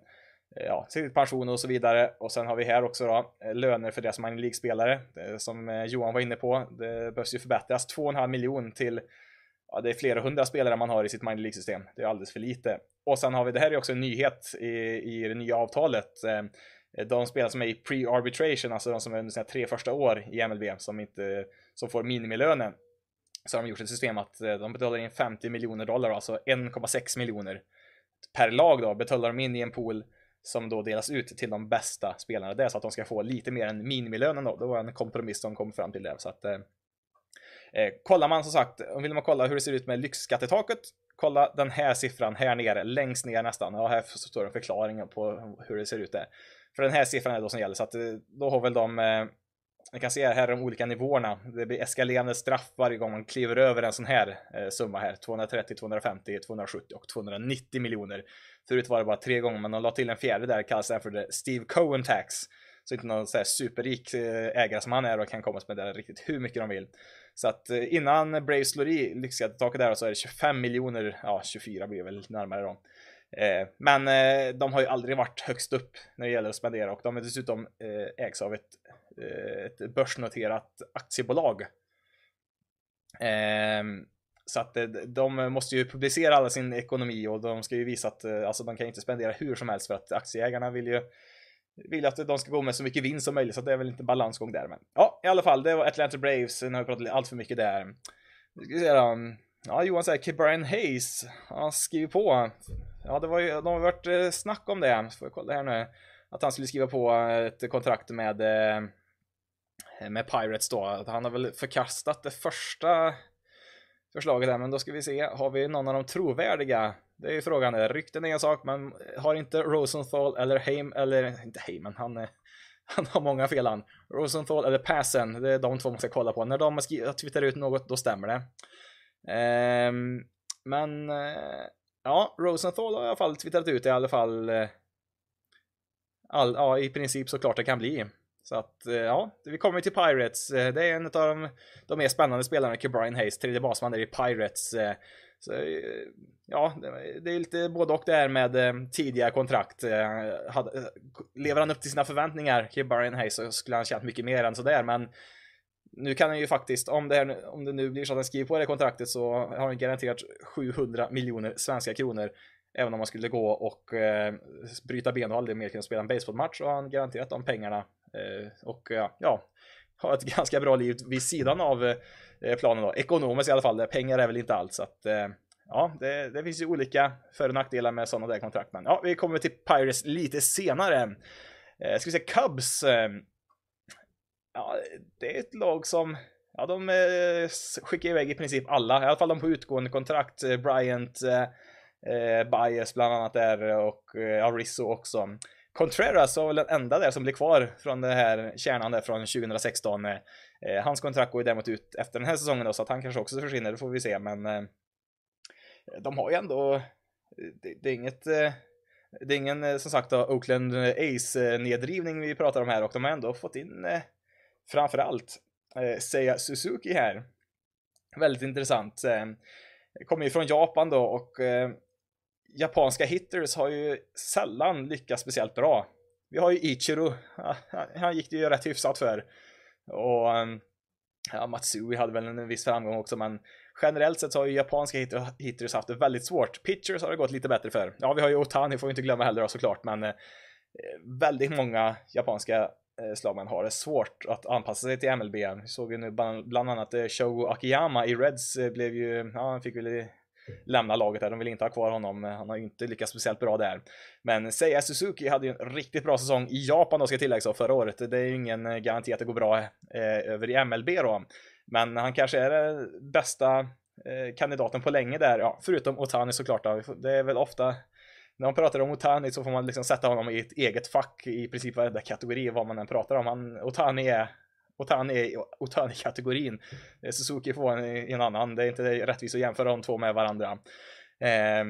[SPEAKER 1] Eh, ja, till pension och så vidare. Och sen har vi här också då eh, löner för deras minor League-spelare. Som eh, Johan var inne på, det behövs ju förbättras. 2,5 miljon till, ja det är flera hundra spelare man har i sitt minor League-system. Det är alldeles för lite. Och sen har vi, det här är också en nyhet i, i det nya avtalet. De spelare som är i pre-arbitration, alltså de som är under sina tre första år i MLB, som, inte, som får minimilönen. så har de gjort ett system att de betalar in 50 miljoner dollar, alltså 1,6 miljoner per lag då, betalar de in i en pool som då delas ut till de bästa spelarna. Det är så att de ska få lite mer än minimilönen då. Det var en kompromiss som kom fram till det. Så att, eh, eh kollar man som sagt, vill man kolla hur det ser ut med lyxskattetaket, kolla den här siffran här nere, längst ner nästan. Ja, här står en förklaring på hur det ser ut där. För den här siffran är då som gäller, så att eh, då har väl de eh, eh, ni kan se här de olika nivåerna. Det blir eskalerande straff varje gång man kliver över en sån här eh, summa här. 230, 250, 270 och 290 miljoner. Förut var det bara tre gånger, men de la till en fjärde där, kallas den för Steve Cohen Tax. Så inte någon så här superrik eh, ägare som han är och kan komma med det riktigt hur mycket de vill. Så att eh, innan Brave slår i lyxskattetaket där så är det 25 miljoner, ja 24 blir väl närmare då. Eh, men eh, de har ju aldrig varit högst upp när det gäller att spendera och de är dessutom eh, ägs av ett ett börsnoterat aktiebolag. Ehm, så att de måste ju publicera alla sin ekonomi och de ska ju visa att alltså, de kan inte spendera hur som helst för att aktieägarna vill ju vill att de ska gå med så mycket vinst som möjligt så det är väl inte balansgång där. Men ja, i alla fall, det var Atlanta Braves. Nu har vi pratat allt för mycket där. Nu ska vi se då. Ja, Johan säger Brian Hayes. Han skriver på. Ja, det var ju, de har varit eh, snack om det. Får jag kolla här nu. Att han skulle skriva på eh, ett kontrakt med eh, med Pirates då. Han har väl förkastat det första förslaget där, men då ska vi se. Har vi någon av de trovärdiga? Det är ju frågan. Rykten är en sak, men har inte Rosenthal eller Heim, eller inte Heyman, han, han har många fel han. Rosenthal eller Passen, det är de två man ska kolla på. När de har twittrat ut något, då stämmer det. Um, men uh, ja, Rosenthal har i alla fall twittrat ut i alla fall. Eh, all, ja, i princip så klart det kan bli. Så att eh, ja, vi kommer till Pirates. Eh, det är en av de, de mer spännande spelarna, Brian Hayes, tredje basman där i Pirates. Så, ja, det är lite både och det här med tidiga kontrakt. Lever han upp till sina förväntningar, Brian Hayes, så skulle han tjänat mycket mer än sådär, men nu kan han ju faktiskt, om det, här, om det nu blir så att han skriver på det kontraktet så har han garanterat 700 miljoner svenska kronor Även om man skulle gå och eh, bryta ben och aldrig mer kunna spela en baseballmatch så har han garanterat de pengarna Eh, och eh, ja, har ett ganska bra liv vid sidan av eh, planen då. Ekonomiskt i alla fall, pengar är väl inte allt så att eh, ja, det, det, finns ju olika för och nackdelar med sådana där kontrakt. Men ja, vi kommer till Pirates lite senare. Eh, ska vi se, Cubs. Eh, ja, det är ett lag som Ja, de eh, skickar iväg i princip alla, i alla fall de på utgående kontrakt. Eh, Bryant, eh, eh Bias bland annat där och eh, Rizzo också. Contreras var väl den enda där som blir kvar från den här kärnan där från 2016. Eh, eh, hans kontrakt går ju däremot ut efter den här säsongen då, så att han kanske också försvinner, det får vi se, men eh, de har ju ändå, det, det är inget, eh, det är ingen som sagt då, Oakland Ace-nedrivning vi pratar om här och de har ändå fått in eh, framförallt eh, Seiya Suzuki här. Väldigt intressant. Eh, kommer ju från Japan då och eh, japanska hitters har ju sällan lyckats speciellt bra. Vi har ju Ichiro, han gick det ju rätt hyfsat för. Och eh, ja, Matsui hade väl en viss framgång också, men generellt sett så har ju japanska hitters haft det väldigt svårt. Pitchers har det gått lite bättre för. Ja, vi har ju Otani, får vi inte glömma heller då, såklart, men eh, väldigt många japanska Eh, slag man har det svårt att anpassa sig till MLB. Vi såg ju nu bland annat eh, Shogo Akiyama i Reds eh, blev ju, ja, han fick väl lämna laget där. De vill inte ha kvar honom. Han har ju inte lyckats speciellt bra där. Men Seiya Suzuki hade ju en riktigt bra säsong i Japan då ska tilläggas förra året. Det är ju ingen garanti att det går bra eh, över i MLB då. Men han kanske är den bästa eh, kandidaten på länge där. Ja, förutom Otani såklart. Då. Det är väl ofta när man pratar om Otani så får man liksom sätta honom i ett eget fack i princip varenda kategori vad man än pratar om. Han, Otani är Otani är Otani-kategorin. Eh, Suzuki får en i en annan. Det är inte rättvist att jämföra de två med varandra. Eh,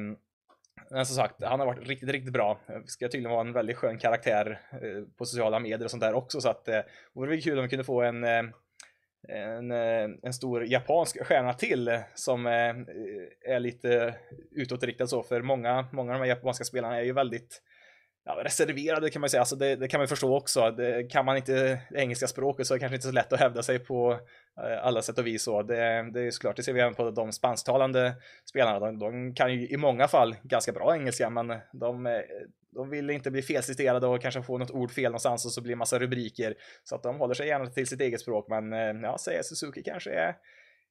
[SPEAKER 1] men som sagt, han har varit riktigt, riktigt bra. Ska tydligen vara en väldigt skön karaktär eh, på sociala medier och sånt där också. Så att eh, det vore kul om vi kunde få en, eh, en, eh, en stor japansk stjärna till som eh, är lite utåtriktad så. För många, många av de här japanska spelarna är ju väldigt ja, reserverade kan man säga, alltså det, det, kan man förstå också. Det, kan man inte det engelska språket så är det kanske inte så lätt att hävda sig på eh, alla sätt och vis. Så det, det är såklart, det ser vi även på de spansktalande spelarna. De, de, kan ju i många fall ganska bra engelska, men de, de vill inte bli felciterade och kanske få något ord fel någonstans och så blir det massa rubriker. Så att de håller sig gärna till sitt eget språk, men eh, ja, säger Suzuki kanske är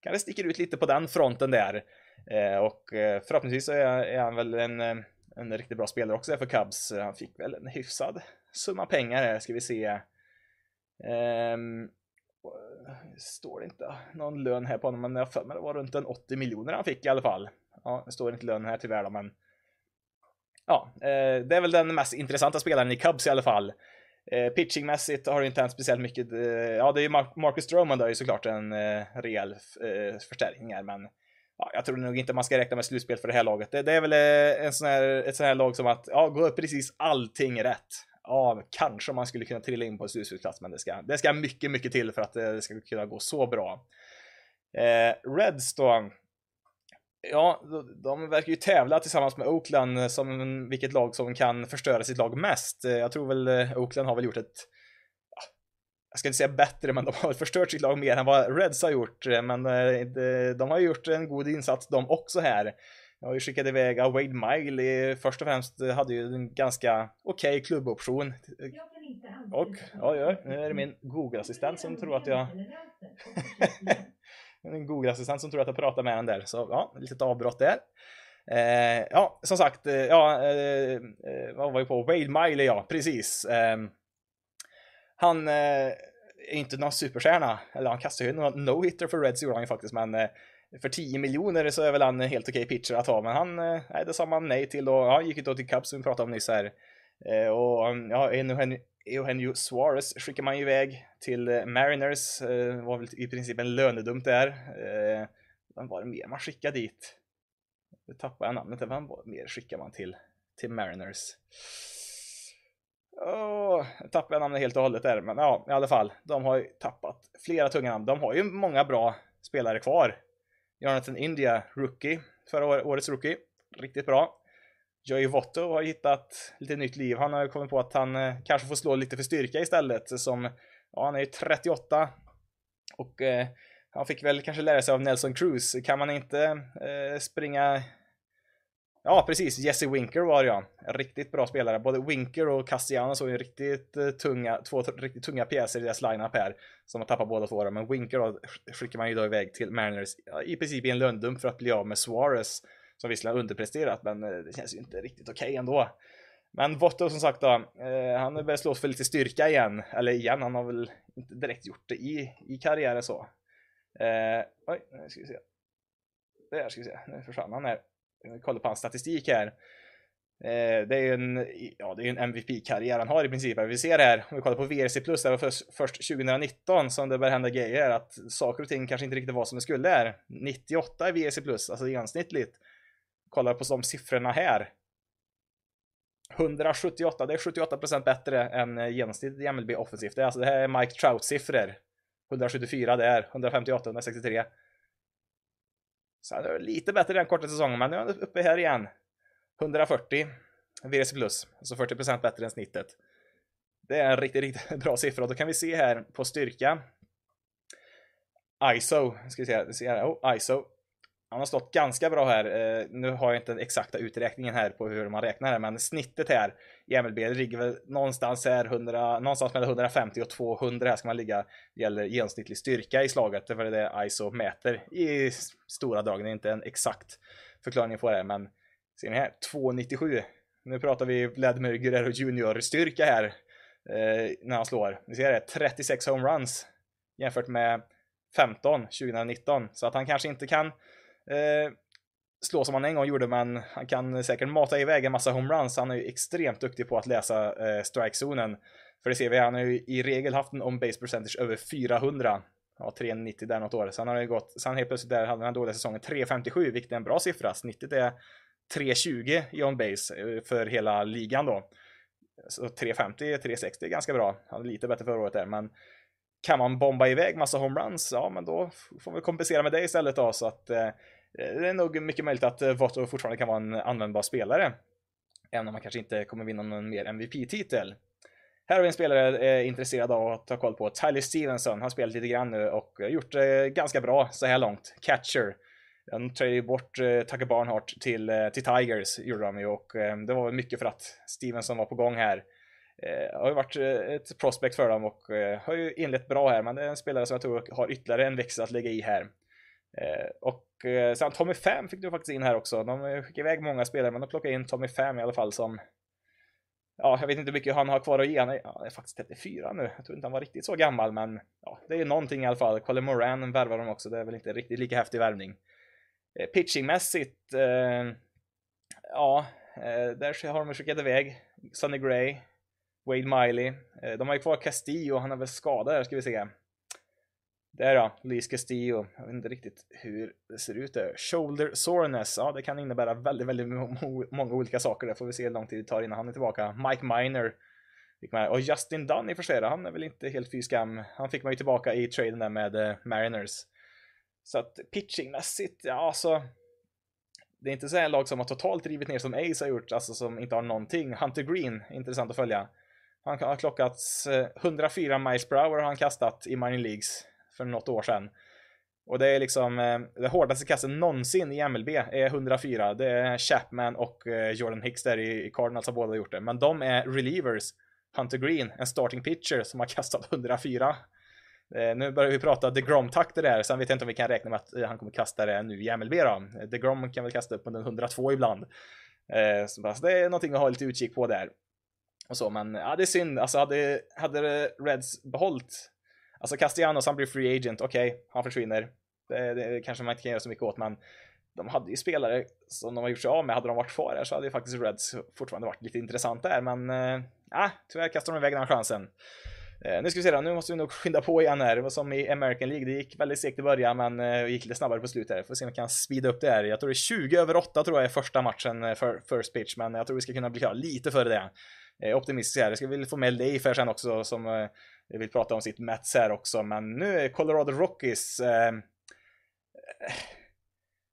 [SPEAKER 1] kanske sticker ut lite på den fronten där. Eh, och eh, förhoppningsvis så är, är han väl en, eh, en riktigt bra spelare också för Cubs. Han fick väl en hyfsad summa pengar här, ska vi se. Um, står det inte någon lön här på honom, men jag för mig det var runt en 80 miljoner han fick i alla fall. Ja, det står inte lön här tyvärr då, men ja, eh, det är väl den mest intressanta spelaren i Cubs i alla fall. Eh, pitchingmässigt har det inte hänt speciellt mycket. Eh, ja, det är ju Marcus Stroman då är ju såklart en eh, rejäl eh, förstärkning här, men ja, jag tror nog inte man ska räkna med slutspel för det här laget. Det, det är väl eh, en sån här, ett sånt här lag som att, ja, går precis allting rätt. Ja, kanske man skulle kunna trilla in på en slutspelsplats, men det ska, det ska mycket, mycket till för att eh, det ska kunna gå så bra. Eh, Reds då, Ja, de verkar ju tävla tillsammans med Oakland som vilket lag som kan förstöra sitt lag mest. Jag tror väl eh, Oakland har väl gjort ett jag ska inte säga bättre, men de har förstört sitt lag mer än vad Reds har gjort. Men eh, de har gjort en god insats de också här. Jag har ju skickat iväg Wade Miley. Först och främst hade ju en ganska okej okay klubboption. Och, oj, oj, nu är det min Google-assistent som tror att jag en Google-assistent som tror att jag pratar med den där. Så ja, litet avbrott där. Eh, ja, som sagt, eh, ja, eh, eh vad var vi på? Wade Miley, ja, precis. Eh, han eh, är inte någon superstjärna, eller han kastar ju någon no-hitter för Reds gjorde han ju faktiskt, men eh, för 10 miljoner så är väl han en helt okej okay pitcher att ha, men han, eh, nej, det sa man nej till och ja, gick ju då till Cubs som vi pratade om nyss här. Eh, och ja, Eugenio Suarez skickar man ju iväg till eh, Mariners. Det eh, var väl i princip en lönedump där. Eh, vem var det mer man skickade dit? Nu tappar jag namnet. Vem mer skickar man till, till Mariners? Oh, tappade jag namnet helt och hållet där, men ja, i alla fall. De har ju tappat flera tunga namn. De har ju många bra spelare kvar. Jonathan India, rookie, förra årets rookie. Riktigt bra. Joey Votto har hittat lite nytt liv. Han har kommit på att han eh, kanske får slå lite för styrka istället. Som, ja, han är ju 38. Och eh, han fick väl kanske lära sig av Nelson Cruz. Kan man inte eh, springa... Ja, precis. Jesse Winker var det ja. En riktigt bra spelare. Både Winker och Castellanos såg ju riktigt eh, tunga, två riktigt tunga pjäser i deras lineup här. Som har tappat båda två. Men Winker då skickar man ju då iväg till Mariners i princip i en lönndump för att bli av med Suarez som visserligen har underpresterat, men eh, det känns ju inte riktigt okej okay ändå. Men Votto som sagt då, eh, han börjar slås för lite styrka igen. Eller igen, han har väl inte direkt gjort det i, i karriären så. Eh, oj, nu ska vi se. Där ska vi se, nu försvann han här. Vi kollar på hans statistik här. Eh, det är ju en, ja, det är en MVP-karriär han har i princip. Vi ser här, om vi kollar på VRC+, det var först, först 2019 som det började hända grejer, att saker och ting kanske inte riktigt var som det skulle här. 98 i VRC+, alltså genomsnittligt kollar på de siffrorna här. 178, det är 78% bättre än eh, genomsnittet i MLB offensivt. Det, är alltså, det här är Mike Trout-siffror. 174 där, 158, 163. Så det är lite bättre den korta säsongen, men nu är han uppe här igen. 140 VRC plus, alltså 40% bättre än snittet. Det är en riktigt, riktigt bra siffra och då kan vi se här på styrka. ISO, ska vi se, se här, oh, ISO han har stått ganska bra här. Eh, nu har jag inte den exakta uträkningen här på hur man räknar här, men snittet här i MLB ligger väl någonstans här 100, någonstans mellan 150 och 200 här ska man ligga. Det gäller genomsnittlig styrka i slaget, för det är det ISO mäter i stora drag. Det är inte en exakt förklaring på det, men ser ni här 297. Nu pratar vi Vladimir Guerrero Junior styrka här eh, när han slår. Ni ser det, 36 homeruns jämfört med 15 2019, så att han kanske inte kan eh, slå som han en gång gjorde, men han kan säkert mata iväg en massa homeruns. Han är ju extremt duktig på att läsa eh, strikezonen. För det ser vi, han har ju i regel haft en on-base percentage över 400. Ja, 390 där något år. Sen har det gått, sen helt plötsligt där hade han dåliga säsongen 357, vilket är en bra siffra. Snittet är 320 i on-base eh, för hela ligan då. Så 350, 360 är ganska bra. Han är lite bättre förra året där, men kan man bomba iväg massa homeruns, ja men då får vi kompensera med det istället då. Så att eh, Eh, det är nog mycket möjligt att eh, Votto fortfarande kan vara en användbar spelare. Även om han kanske inte kommer vinna någon mer MVP-titel. Här har vi en spelare är intresserad av att ta koll på. Tyler Stevenson. Han har spelat lite grann nu och gjort det ganska bra så här långt. Catcher. De ju bort Tucker Barnhart till, till Tigers, gjorde de ju, och det var väl mycket för att Stevenson var på gång här. Har ju varit ett prospect för dem och har ju inlett bra här, men det är en spelare som jag tror har ytterligare en växel att lägga i här. Eh, och eh, sen Tommy Pham fick du faktiskt in här också. De eh, skickade iväg många spelare, men de plockade in Tommy Pham i alla fall som Ja, jag vet inte hur mycket han har kvar att ge. Han är, ja, är faktiskt 34 nu. Jag tror inte han var riktigt så gammal, men ja, det är ju någonting i alla fall. Colin Moran värvar de också. Det är väl inte riktigt lika häftig värvning. Eh, pitchingmässigt, eh, ja, eh, där har de skickat iväg Sonny Gray, Wade Miley. De har ju kvar Castillo, han är väl skadad här, ska vi se. Där då, Luis Castillo. Jag vet inte riktigt hur det ser ut där. Shoulder soreness, ja det kan innebära väldigt, väldigt många olika saker. Det får vi se hur lång tid det tar innan han är tillbaka. Mike Miner Och Justin Dunn i och för sig, han är väl inte helt fy skam. Han fick man ju tillbaka i traden där med eh, Mariners. Så att pitchingmässigt, ja alltså. Det är inte så här lag som har totalt drivit ner som Ace har gjort, alltså som inte har någonting. Hunter Green, intressant att följa. Han har klockats eh, 104 miles per hour har han kastat i minor leagues för något år sedan. Och det är liksom eh, det hårdaste kastet någonsin i MLB är 104. Det är Chapman och eh, Jordan Hicks där i Cardinals har båda gjort det. Men de är relievers. Hunter Green, en starting pitcher som har kastat 104. Eh, nu börjar vi prata DeGrom-takter där, sen vet jag inte om vi kan räkna med att eh, han kommer kasta det nu i MLB då. Eh, DeGrom kan väl kasta upp under 102 ibland. Eh, så det är någonting att ha lite utkik på där. Och så, men ja, det är synd. Alltså hade, hade Reds behållit Alltså Castellanos, han blir free agent, okej, okay, han försvinner. Det, det, kanske man inte kan göra så mycket åt, men de hade ju spelare som de har gjort sig av med. Hade de varit kvar här så hade ju faktiskt Reds fortfarande varit lite intressant där, men äh, tyvärr kastade de iväg den chansen. Eh, nu ska vi se då, nu måste vi nog skynda på igen här. Det var som i American League, det gick väldigt segt i början men eh, gick lite snabbare på slutet. Får se om vi kan speeda upp det här. Jag tror det är 20 över 8 tror jag är första matchen eh, för first pitch, men jag tror vi ska kunna bli klara lite före det. Eh, optimistisk här. Jag ska väl få med Leif här sen också som eh, vill prata om sitt Mets här också, men nu är Colorado Rockies ehm, eh,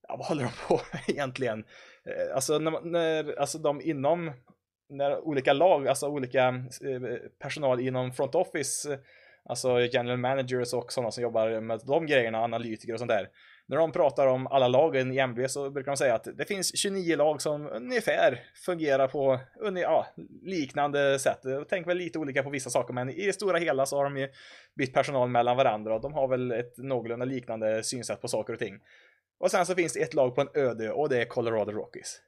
[SPEAKER 1] ja, vad håller de på med egentligen? Eh, alltså, när, när, alltså de inom när olika lag, alltså olika eh, personal inom front office, alltså general managers och sådana som jobbar med de grejerna, analytiker och sånt där när de pratar om alla lagen i MB så brukar de säga att det finns 29 lag som ungefär fungerar på ja, liknande sätt. Tänk väl lite olika på vissa saker, men i det stora hela så har de ju bytt personal mellan varandra och de har väl ett någorlunda liknande synsätt på saker och ting. Och sen så finns det ett lag på en öde och det är Colorado Rockies.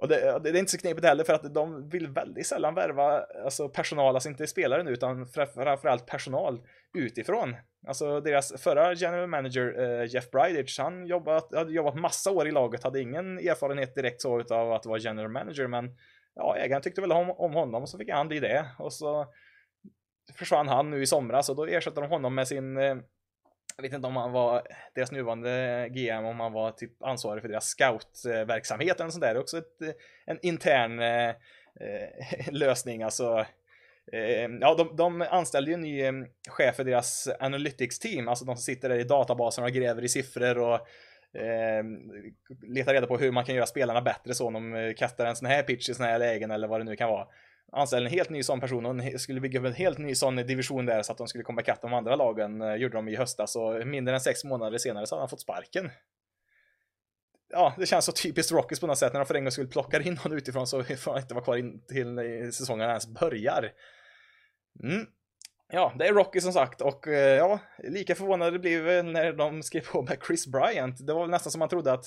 [SPEAKER 1] Och det, det, är inte så knepigt heller för att de vill väldigt sällan värva alltså personal, alltså inte spelare nu utan framförallt personal utifrån. Alltså deras förra general manager eh, Jeff Bridage, han jobbat, hade jobbat massa år i laget, hade ingen erfarenhet direkt så utav att vara general manager men ja, ägaren tyckte väl om, om honom och så fick han bli det och så försvann han nu i somras och då ersatte de honom med sin eh, jag vet inte om han var deras nuvarande GM, om han var typ ansvarig för deras scoutverksamhet eller sånt där. Också ett, eh, en intern eh, lösning, alltså. Eh, ja, de, de anställde ju en ny eh, chef för deras analytics team, alltså de som sitter där i databasen och gräver i siffror och eh, letar reda på hur man kan göra spelarna bättre så om de eh, kastar en sån här pitch i såna här lägen eller vad det nu kan vara anställde en helt ny sån person och skulle bygga upp en helt ny sån division där så att de skulle komma ikapp de andra lagen. Eh, gjorde de i höstas och mindre än sex månader senare så hade han fått sparken. Ja, det känns så typiskt Rockies på något sätt när de för en gång skulle plocka in någon utifrån så får han inte vara kvar in till eh, säsongen ens börjar. Mm. Ja, det är Rocky som sagt och eh, ja, lika förvånade blev när de skrev på med Chris Bryant. Det var väl nästan som man trodde att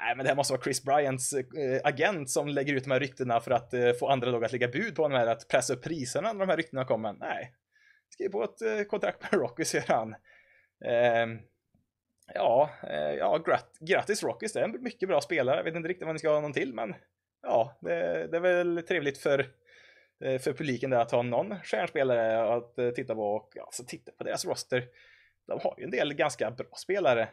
[SPEAKER 1] nej men det här måste vara Chris Bryants eh, agent som lägger ut de här ryktena för att eh, få andra lag att lägga bud på honom här, att pressa upp priserna när de här ryktena kommer. Nej, skriv på ett eh, kontrakt med Rockys, säger han. Ehm, ja, eh, ja grat grattis Rockies, det är en mycket bra spelare. Jag vet inte riktigt vad ni ska ha honom till, men ja, det, det är väl trevligt för, för publiken där att ha någon stjärnspelare att titta på och alltså, titta på deras roster. De har ju en del ganska bra spelare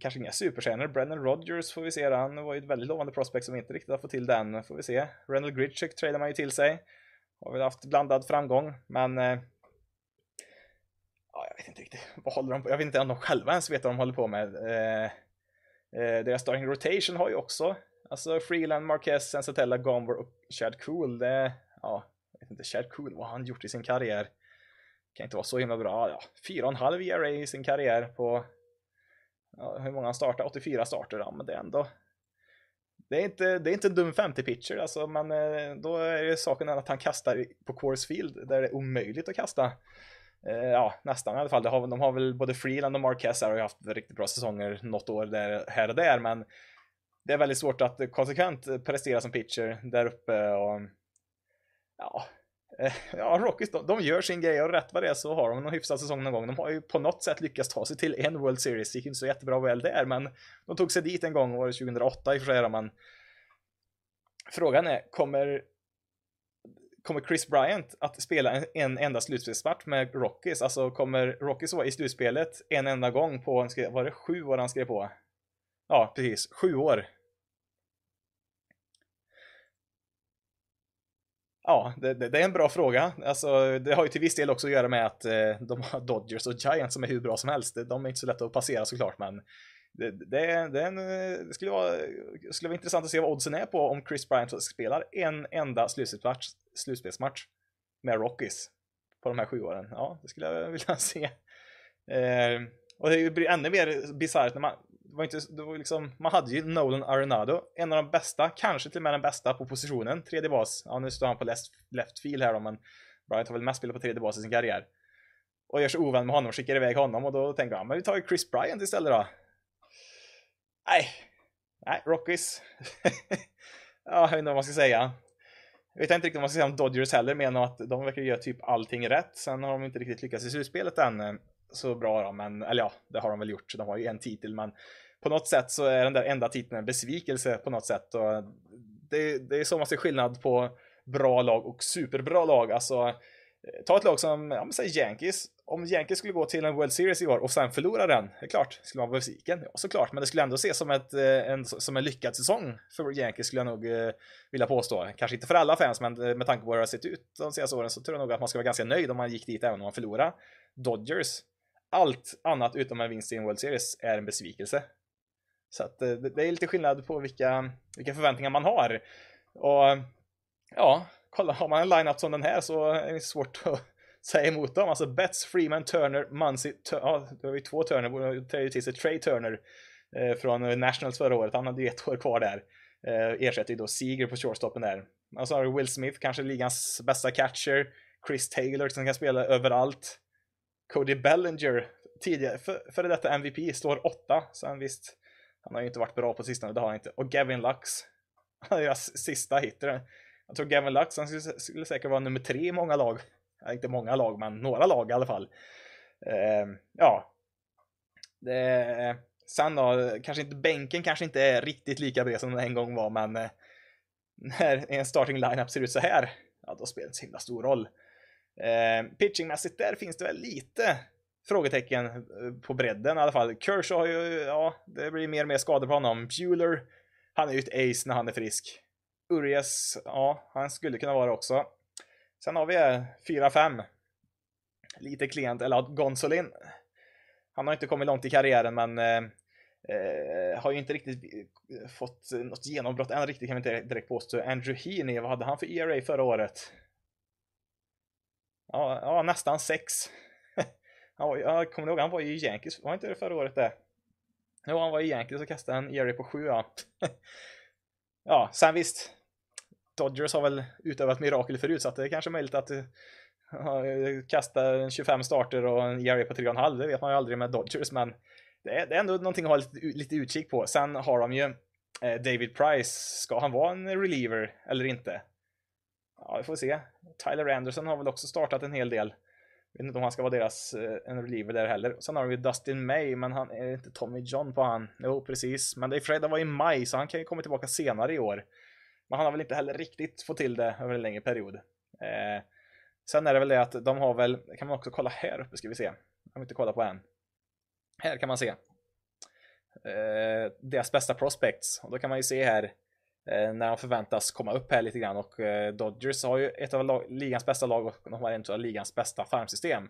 [SPEAKER 1] kanske inga superstjärnor. Brennan Rodgers får vi se. Han var ju ett väldigt lovande prospect som inte riktigt har fått till den. Får vi se. Randall Gritchick tradar man ju till sig. Har väl haft blandad framgång, men eh, ja, jag vet inte riktigt. Vad håller de på? Jag vet inte om de själva ens vet vad de håller på med. Eh, eh, deras starting rotation har ju också alltså Freeland, Marquez, Sensatella, Gomber och Chad Cool. Det, ja, jag vet inte, Chad Cool, vad har han gjort i sin karriär? Kan inte vara så himla bra. Ja, 4,5 ERA i sin karriär på ja, hur många han startar? 84 starter, ja, men det är ändå det är inte, det är inte en dum 50 pitcher alltså, men eh, då är det saken att han kastar på course Field där det är omöjligt att kasta eh, ja, nästan i alla fall. De har, väl både Freeland och Marquez har haft riktigt bra säsonger något år där, här och där, men det är väldigt svårt att konsekvent prestera som pitcher där uppe och ja, Eh, ja, Rockies, de, de, gör sin grej och rätt vad det är så har de någon hyfsad säsong någon gång. De har ju på något sätt lyckats ta sig till en World Series. Det gick inte så jättebra väl där, men de tog sig dit en gång, var det 2008 i och för sig, men frågan är, kommer kommer Chris Bryant att spela en, en enda slutspelsmatch med Rockies? Alltså kommer Rockies vara i slutspelet en enda gång på, var det sju år han skrev på? Ja, precis, sju år. Ja, det, det, det, är en bra fråga. Alltså, det har ju till viss del också att göra med att eh, de har Dodgers och Giants som är hur bra som helst. De är inte så lätta att passera såklart, men det, det, det, en, det skulle, vara, skulle vara intressant att se vad oddsen är på om Chris Bryant spelar en enda slutspelsmatch, slutspelsmatch med Rockies på de här sju åren. Ja, det skulle jag vilja se. Eh, och det blir ännu mer bisarrt när man, det var inte, det var liksom, man hade ju Nolan Arenado, en av de bästa, kanske till och med den bästa på positionen, tredje bas. Ja, nu står han på left, left field här då, men Bryant har väl mest spelat på tredje bas i sin karriär. Och gör sig ovän med honom och skickar iväg honom och då tänker jag, men vi tar ju Chris Bryant istället då. Nej, nej, Rockies. ja, jag vet inte vad man ska säga. Jag vet inte riktigt vad man ska säga om Dodgers heller, men att de verkar göra typ allting rätt. Sen har de inte riktigt lyckats i slutspelet än eh, så bra då, men eller ja, det har de väl gjort. De har ju en titel, men på något sätt så är den där enda titeln en besvikelse på något sätt. Och det, det är så man ser skillnad på bra lag och superbra lag. Alltså, eh, ta ett lag som, ja men säg Yankees om Yankees skulle gå till en World Series i år och sen förlora den, det är klart, skulle man vara besviken? Ja, såklart, men det skulle ändå ses som, ett, eh, en, som en lyckad säsong för Yankees skulle jag nog eh, vilja påstå. Kanske inte för alla fans, men eh, med tanke på hur det har sett ut de senaste åren så tror jag nog att man ska vara ganska nöjd om man gick dit även om man förlorade. Dodgers, allt annat utom en vinst i en World Series är en besvikelse. Så att eh, det är lite skillnad på vilka, vilka förväntningar man har. Och ja, kolla, har man en line-up som den här så är det svårt att säga emot dem. Alltså Betts, Freeman, Turner, Muncy, ja, det var ju två Turner, det till sig Trey Turner eh, från eh, Nationals förra året. Han hade ju ett år kvar där. Eh, ersätter ju då Seager på shortstopen där. Och så har du Will Smith, kanske ligans bästa catcher. Chris Taylor som kan spela överallt. Cody Bellinger, tidigare, före för detta MVP, står åtta. Så han visst, han har ju inte varit bra på sistone, det har han inte. Och Gavin Lux, deras sista hitter. Jag tror Gavin Lux, han skulle, skulle säkert vara nummer tre i många lag inte många lag, men några lag i alla fall. Eh, ja. Det, sen då, kanske inte bänken kanske inte är riktigt lika bred som den en gång var, men eh, när en starting lineup ser ut så här, ja då spelar det inte så himla stor roll. Eh, pitchingmässigt där finns det väl lite frågetecken eh, på bredden i alla fall. Kershaw har ju, ja, det blir mer och mer skador på honom. Bueller, han är ju ett ace när han är frisk. Urias, ja, han skulle kunna vara det också. Sen har vi eh, 4-5. Lite klent, eller Gonsolin. Han har inte kommit långt i karriären men eh, eh har ju inte riktigt fått något genombrott än riktigt kan vi inte direkt påstå. Andrew Heaney, vad hade han för ERA förra året? Ja, ja nästan 6 jag kommer ihåg, han var ju i Yankees, var inte det förra året det? Jo, han var i Yankees och kastade en ERA på 7 ja. ja, sen visst, Dodgers har väl utövat mirakel förut så att det är kanske möjligt att uh, kasta 25 starter och en ERA på 3,5. Det vet man ju aldrig med Dodgers men det är, det är ändå någonting att ha lite, lite utkik på. Sen har de ju eh, David Price. Ska han vara en reliever eller inte? Ja, vi får se. Tyler Anderson har väl också startat en hel del. Vet inte om han ska vara deras eh, en reliever där heller. Sen har vi Dustin May, men han är inte Tommy John på han. Jo, precis. Men det är Fred var i maj, så han kan ju komma tillbaka senare i år. Men han har väl inte heller riktigt fått till det över en längre period. Eh, sen är det väl det att de har väl, kan man också kolla här uppe ska vi se. Jag har inte kollat på än. Här kan man se. Eh, deras bästa prospects. Och då kan man ju se här Eh, när de förväntas komma upp här lite grann och eh, Dodgers har ju ett av lag, ligans bästa lag och de har en av ligans bästa farmsystem.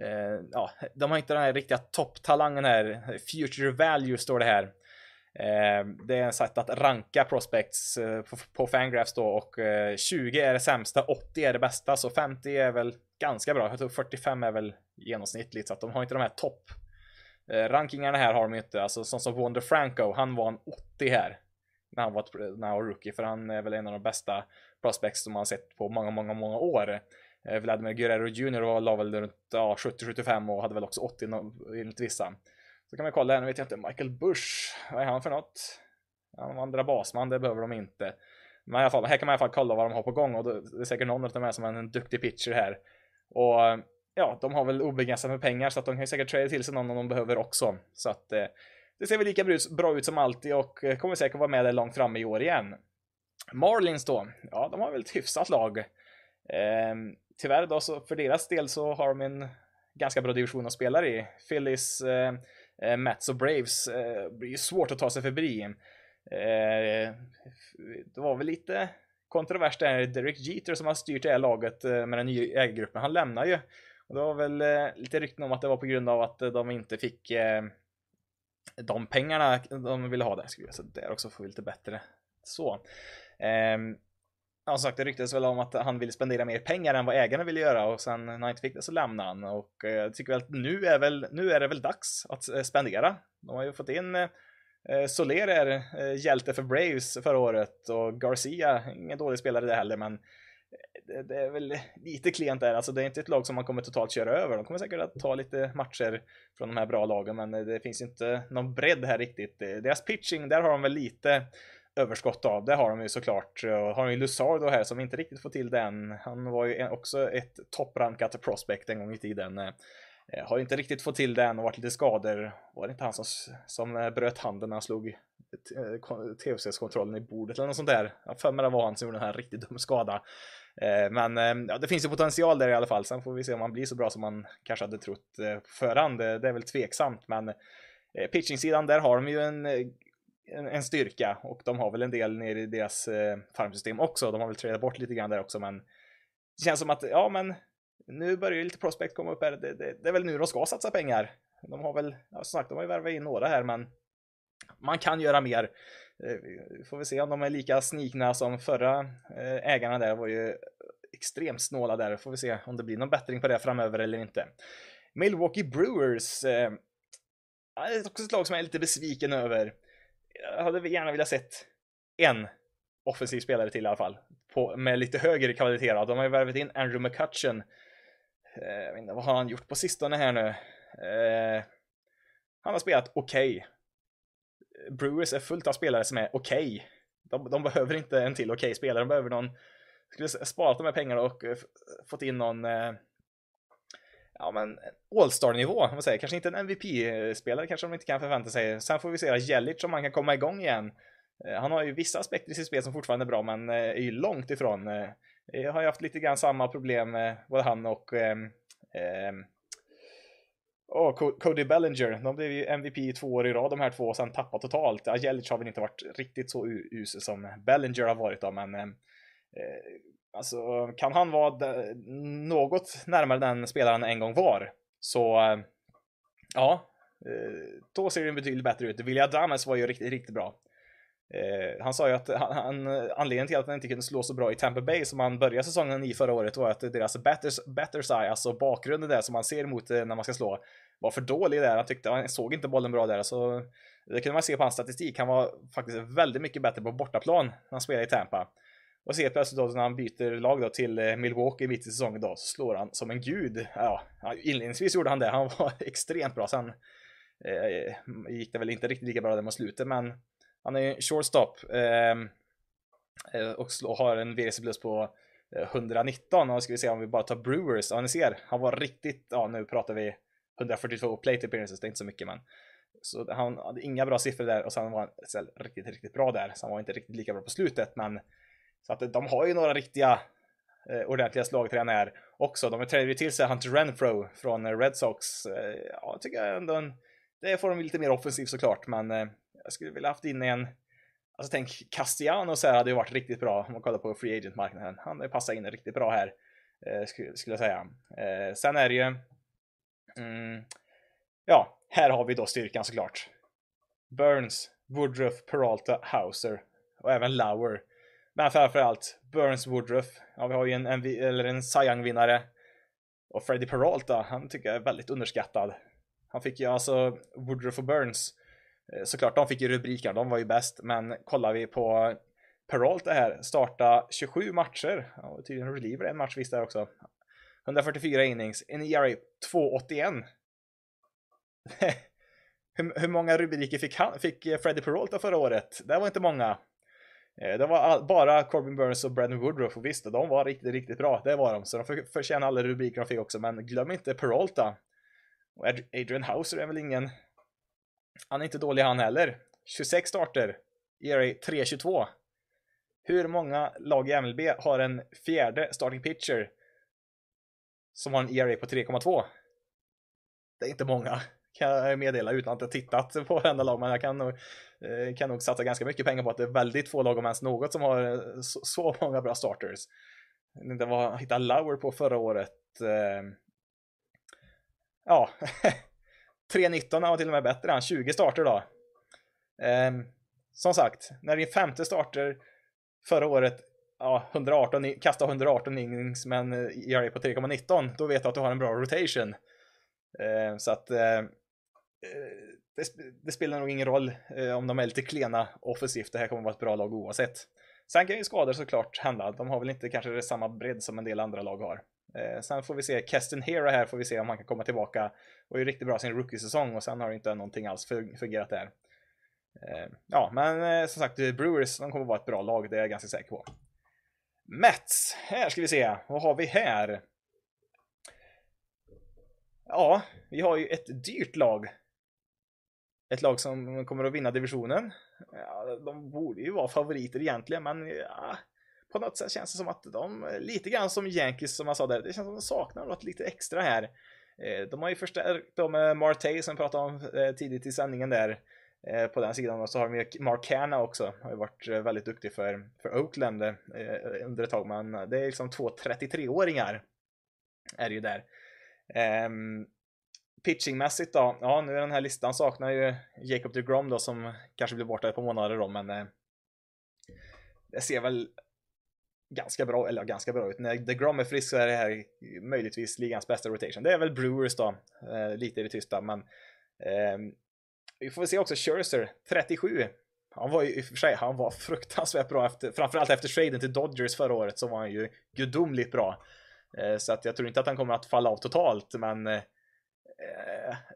[SPEAKER 1] Eh, ja, de har inte den här riktiga topptalangen här. Future value står det här. Det är ett sätt att ranka prospects på, Fangraphs då och 20 är det sämsta, 80 är det bästa, så 50 är väl ganska bra. Jag tror 45 är väl genomsnittligt, så att de har inte de här topp rankingarna här har de inte. Alltså sån som Wonder Franco, han var en 80 här när han var, när han var rookie, för han är väl en av de bästa prospects som man har sett på många, många, många år. Eh, Vladimir Guerrero Jr var la väl runt ja, 70-75 och hade väl också 80 enligt vissa. Så kan man kolla här, nu vet jag inte, Michael Bush, vad är han för något? Han var andra basman, det behöver de inte. Men i alla fall, här kan man i alla fall kolla vad de har på gång och det är säkert någon av dem är som en duktig pitcher här. Och ja, de har väl obegränsat med pengar så att de kan säkert trada till sig någon om de behöver också. Så att eh, det ser väl lika bra ut som alltid och eh, kommer säkert vara med där långt fram i år igen. Marlins då, ja de har väl ett hyfsat lag. Ehm, tyvärr då så för deras del så har de en ganska bra division att spela i. Phillies, eh, eh Mets och Braves eh, blir ju svårt att ta sig förbi. Eh, det var väl lite kontrovers där, Derek Jeter som har styrt det här laget eh, med den nya ägargruppen, han lämnar ju. Och det var väl eh, lite rykten om att det var på grund av att de inte fick de pengarna de ville ha där. Ska vi så där också får vi lite bättre så. Ehm, som sagt, det ryktades väl om att han ville spendera mer pengar än vad ägarna ville göra och sen när han inte fick det så lämnade han och eh, jag tycker väl att nu är, väl, nu är det väl dags att eh, spendera. De har ju fått in Eh, Soler är eh, hjälte för Braves förra året och Garcia, ingen dålig spelare det heller, men det, det, är väl lite klent där. Alltså det är inte ett lag som man kommer totalt köra över. De kommer säkert att ta lite matcher från de här bra lagen, men det finns inte någon bredd här riktigt. Deras pitching, där har de väl lite överskott av. Det har de ju såklart. Har de ju Lusardo här som inte riktigt får till den. Han var ju också ett topprankat prospect en gång i tiden. Har inte riktigt fått till den och varit lite skador. Var det inte han som, som bröt handen när han slog eh, TFCs-kontrollen i bordet eller något sånt där? Jag för mig det var han som gjorde den här riktigt dum skada. Eh, men ehm, ja, det finns ju potential där i alla fall. Sen får vi se om han blir så bra som man kanske hade trott eh, på förhand. Det är väl tveksamt, men eh, pitching-sidan där har de ju en, en, styrka och de har väl en del nere i deras farmsystem också. De har väl tradat bort lite grann där också, men det känns som att ja, men nu börjar ju lite prospect komma upp här. Det, det, det, är väl nu de ska satsa pengar. De har väl, ja, som sagt, de har ju värvat in några här, men man kan göra mer. Eh, får vi se om de är lika snikna som förra eh, ägarna där var ju extremt snåla där. Får vi se om det blir någon bättring på det framöver eller inte. Milwaukee Brewers. Eh, är också ett lag som jag är lite besviken över. Jag hade gärna velat sett en offensiv spelare till i alla fall. På, med lite högre kvalitet. De har ju värvat in Andrew McCutcheon Eh, jag vet inte, vad har han gjort på sistone här nu? Eh, han har spelat okej. Okay. Brewers är fullt av spelare som är okej. Okay. De, de, behöver inte en till okej okay spelare, de behöver någon skulle sparat de här pengarna och eh, fått in någon eh, ja men All-star-nivå, vad säger. Kanske inte en MVP-spelare kanske de inte kan förvänta sig. Sen får vi se Jelic om han kan komma igång igen. Eh, han har ju vissa aspekter i sitt spel som fortfarande är bra, men är ju långt ifrån jag har ju haft lite grann samma problem med både han och eh, oh, Cody Bellinger. De blev ju MVP två år i rad de här två och sen tappat totalt. Ajelic Jelic har väl inte varit riktigt så usel som Bellinger har varit då, men eh, eh alltså kan han vara något närmare den spelaren en gång var så eh, ja, eh, då ser det betydligt bättre ut. William Dames var ju riktigt, riktigt bra. Eh, han sa ju att han, han, anledningen till att han inte kunde slå så bra i Tampa Bay som han började säsongen i förra året var att deras batters, batters eye, alltså bakgrunden där som man ser emot eh, när man ska slå, var för dålig där. Han tyckte han såg inte bollen bra där, så det kunde man se på hans statistik. Han var faktiskt väldigt mycket bättre på bortaplan när han spelade i Tampa. Och så plötsligt då när han byter lag då till eh, Milwaukee mitt i säsongen då, så slår han som en gud. Ja, inledningsvis gjorde han det. Han var extremt bra. Sen eh, gick det väl inte riktigt lika bra där mot slutet, men han är shortstop ehm, eh, och har en VRC plus på eh, 119 och ska vi se om vi bara tar Brewers. Ja, ni ser, han var riktigt, ja nu pratar vi 142 plate appearances, det är inte så mycket men så han hade inga bra siffror där och sen var han riktigt, riktigt bra där. Så han var inte riktigt lika bra på slutet, men så att eh, de har ju några riktiga eh, ordentliga slagtränare också. De har ju till sig Hunter Renfro från eh, Red Sox. Eh, ja, jag tycker ändå en, det får de lite mer offensivt såklart, men eh, jag skulle vilja haft in en Alltså tänk Castellanos här hade ju varit riktigt bra om man kollar på free agent-marknaden. Han hade passat in riktigt bra här, eh, skulle, skulle jag säga. Eh, sen är det ju... Mm, ja, här har vi då styrkan såklart. Burns, Woodruff, Peralta, Hauser och även Lauer. Men framförallt Burns, Woodruff. Ja, vi har ju en, en, eller en Cy Young-vinnare. Och Freddie Peralta, han tycker jag är väldigt underskattad. Han fick ju alltså Woodruff och Burns eh, såklart, de fick ju rubriker, de var ju bäst, men kollar vi på Peralta här, starta 27 matcher, ja, tydligen reliever en match visst där också. 144 innings, en ERA 2,81. hur, hur många rubriker fick, han, fick eh, Freddie Peralta förra året? Det var inte många. Eh, det var all, bara Corbin Burns och Brandon Woodruff och visst, de var riktigt, riktigt bra. Det var de, så de förtjänar alla rubriker de fick också. Men glöm inte Peralta. Och Adrian Hauser är väl ingen... Han är inte dålig han heller. 26 starter. ERA 3.22. Hur många lag i MLB har en fjärde starting pitcher som har en ERA på 3,2? Det är inte många kan jag meddela utan att ha tittat på varenda lag, men jag kan nog, eh, kan nog satsa ganska mycket pengar på att det är väldigt få lag om ens något som har eh, så, så många bra starters. Det var hittade Lauer på förra året. Eh, Ja, 3.19 var till och med bättre än 20 starter då. Ehm, som sagt, när din femte starter förra året ja, 118, kastade 118 innings men eh, gör det på 3,19 då vet du att du har en bra rotation. Ehm, så att Eh, eh det, det, spelar nog ingen roll eh, om de är lite klena offensivt. Det här kommer vara ett bra lag oavsett. Sen kan ju skador såklart hända. De har väl inte kanske samma bredd som en del andra lag har. Eh, sen får vi se, Keston Hera här får vi se om han kan komma tillbaka och är riktigt bra sin rookie-säsong och sen har inte någonting alls fungerat där. Eh, ja, men eh, som sagt, Brewers, de kommer vara ett bra lag, det är jag ganska säker på. Mets, här ska vi se, vad har vi här? Ja, vi har ju ett dyrt lag ett lag som kommer att vinna divisionen. Ja, de borde ju vara favoriter egentligen, men ja, på något sätt känns det som att de, eh, lite grann som Yankees som jag sa där, det känns som att de saknar något lite extra här. Eh, de har ju förstärkt dem med Marte som vi pratade om eh, tidigt i sändningen där på den sidan och så har de Mark Hanna också, har ju varit väldigt duktig för, för Oakland under ett tag, men det är liksom två 33-åringar är det ju där. Um, pitchingmässigt då, ja nu är den här listan saknar ju Jacob DeGrom då som kanske blir borta ett par månader då men det ser väl ganska bra, eller ganska bra ut. När DeGrom är frisk så är det här möjligtvis ligans bästa rotation. Det är väl Brewers då, eh, lite i det tysta men eh, vi får väl se också Scherzer, 37. Han var ju i och för sig, han var fruktansvärt bra efter, framförallt efter traden till Dodgers förra året så var han ju gudomligt bra. Eh, så att jag tror inte att han kommer att falla av totalt men eh,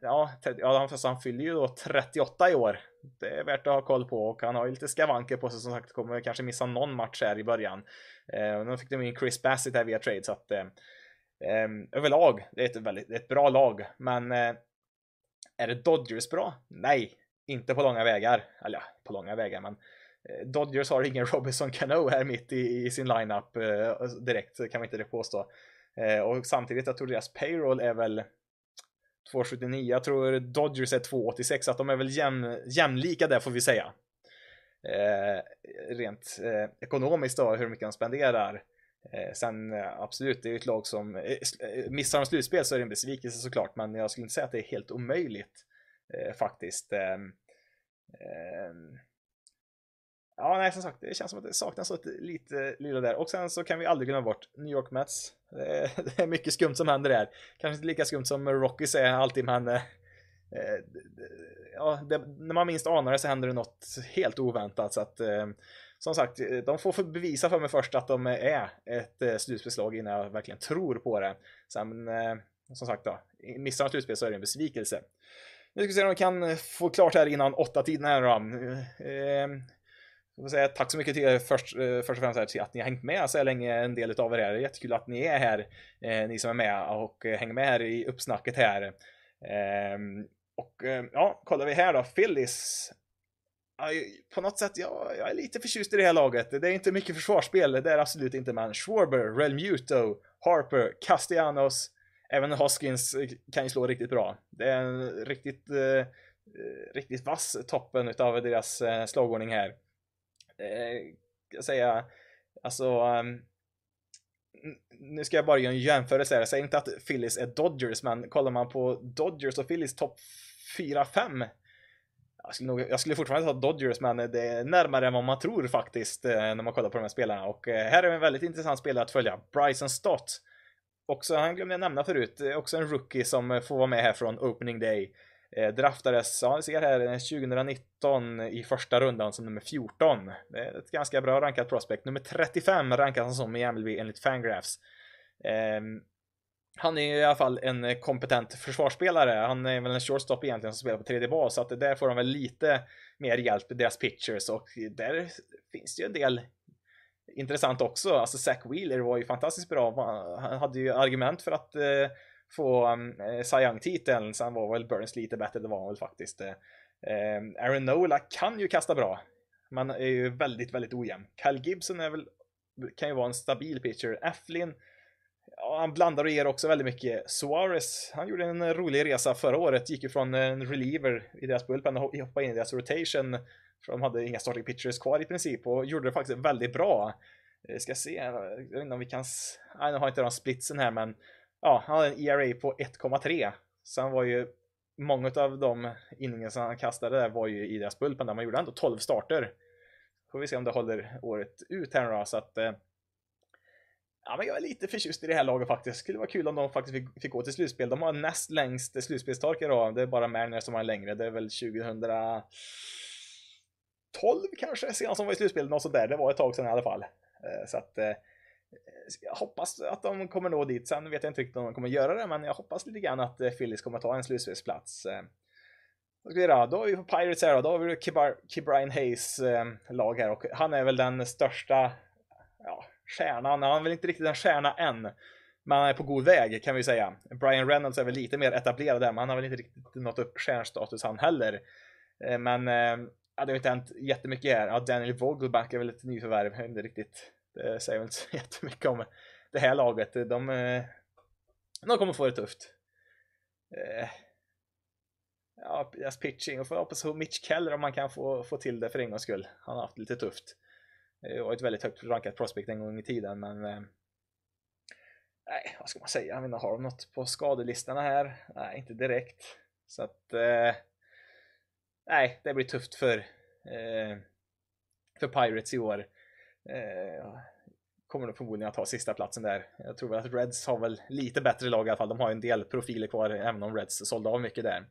[SPEAKER 1] ja, ja, han fyller ju då 38 i år. Det är värt att ha koll på och han har ju lite skavanker på sig som sagt. Kommer kanske missa någon match här i början. Eh, nu fick de in Chris Bassett här via trade så att eh, eh, överlag, det är ett väldigt det är ett bra lag. Men eh, är det Dodgers bra? Nej, inte på långa vägar. Eller ja, på långa vägar, men eh, Dodgers har ingen Robinson Cano här mitt i, i sin lineup eh, direkt, kan vi inte det påstå. Eh, och samtidigt, jag tror deras payroll är väl 2,79. Jag tror Dodgers är 2,86 att de är väl jäm, jämlika där får vi säga. Eh, rent eh, ekonomiskt då, hur mycket de spenderar. Eh, sen eh, absolut, det är ju ett lag som eh, eh, missar de slutspel så är det en besvikelse såklart, men jag skulle inte säga att det är helt omöjligt eh, faktiskt. Ehm, ehm, Ja, nej, som sagt, det känns som att det saknas ett lite lilla där. Och sen så kan vi aldrig glömma bort New York Mets. Det är, det är mycket skumt som händer där. Kanske inte lika skumt som Rocky är alltid, men eh, eh ja, det, när man minst anar det så händer det något helt oväntat. Så att, eh, som sagt, de får bevisa för mig först att de är ett eh, slutspelslag innan jag verkligen tror på det. Sen, eh, som sagt då, missar de slutspel så är det en besvikelse. Nu ska vi se om vi kan få klart här innan åtta tiden här då. Eh, jag säga tack så mycket till er först, eh, först och främst här, till att ni har hängt med så länge, en del av er här. Är jättekul att ni är här, eh, ni som är med och eh, hänger med här i uppsnacket här. Eh, och eh, ja, kollar vi här då, Phillies. På något sätt, ja, jag är lite förtjust i det här laget. Det är inte mycket försvarsspel, det är absolut inte, men Schwarber, Relmuto, Harper, Castellanos, även Hoskins eh, kan ju slå riktigt bra. Det är en riktigt, eh, riktigt vass toppen utav deras slagordning här eh, säga, alltså um, nu ska jag bara göra en jämförelse här. Jag säger inte att Phillies är Dodgers, men kollar man på Dodgers och Phillies topp 4-5 jag skulle, nog, jag skulle fortfarande ta Dodgers, men det är närmare än vad man tror faktiskt eh, när man kollar på de här spelarna. Och eh, här är en väldigt intressant spelare att följa. Bryson Stott. Också, han glömde jag nämna förut, eh, också en rookie som får vara med här från opening day. Eh, draftades, ja, ni ser här, eh, 2019 i första rundan som nummer 14. Det är ett ganska bra rankat prospect. Nummer 35 rankas han som i MLB enligt Fangraphs. Eh, han är i alla fall en kompetent försvarsspelare. Han är väl en shortstop egentligen som spelar på tredje bas, så att där får de väl lite mer hjälp deras pitchers och där finns det ju en del intressant också. Alltså Zach Wheeler var ju fantastiskt bra. Han hade ju argument för att eh, få um, eh, Cy Young-titeln. Sen var väl Burns lite bättre, det var han väl faktiskt. Eh, ehm, Aaron Nola kan ju kasta bra. Man är ju väldigt, väldigt ojämn. Cal Gibson är väl, kan ju vara en stabil pitcher. Eflin, ja, han blandar och ger också väldigt mycket. Suarez, han gjorde en rolig resa förra året. Gick ju från en reliever i deras bullpen och hoppade in i deras rotation. För de hade inga starting pitchers kvar i princip och gjorde det faktiskt väldigt bra. Eh, ska se, jag vet inte om vi kan... Nej, nu har inte de splitsen här men ja, han hade en ERA på 1,3. Så han var ju många av de inningarna som han kastade där var ju i deras bullpen där man gjorde ändå 12 starter. Får vi se om det håller året ut här nu då så att eh, Ja, men jag är lite förtjust i det här laget faktiskt. Skulle vara kul om de faktiskt fick, fick gå till slutspel. De har näst längst slutspelstork idag. Det är bara Mariners som har längre. Det är väl 2012 kanske senast som var i slutspel. Något sånt där. Det var ett tag sedan i alla fall. Eh, så att eh, jag hoppas att de kommer nå dit. Sen vet jag inte riktigt om de kommer göra det, men jag hoppas lite grann att eh, Phillies kommer ta en slutspelsplats. Eh. Då, har vi på Pirates här då, då har vi Kibrian Hayes eh, lag här och han är väl den största ja, stjärnan. Han är väl inte riktigt en stjärna än. Men han är på god väg kan vi säga. Brian Reynolds är väl lite mer etablerad där, men han har väl inte riktigt nått upp stjärnstatus han heller. Men ja, det har inte hänt jättemycket här. Ja, Daniel Vogelback är väl ett nyförvärv, inte riktigt. Det säger väl inte så jättemycket om det här laget. De, de eh, kommer få det tufft. Eh, ja, deras pitching och får hoppas på Mitch Keller om man kan få, få till det för en gångs skull. Han har haft lite tufft. Det var ett väldigt högt rankat prospect en gång i tiden, men nej, vad ska man säga? Jag menar, har de något på skadelistorna här? Nej, inte direkt. Så att eh, nej, det blir tufft för, eh, för Pirates i år. Eh, kommer nog förmodligen att ta sista platsen där. Jag tror väl att Reds har väl lite bättre lag i alla fall. De har en del profiler kvar, även om Reds sålde av mycket där.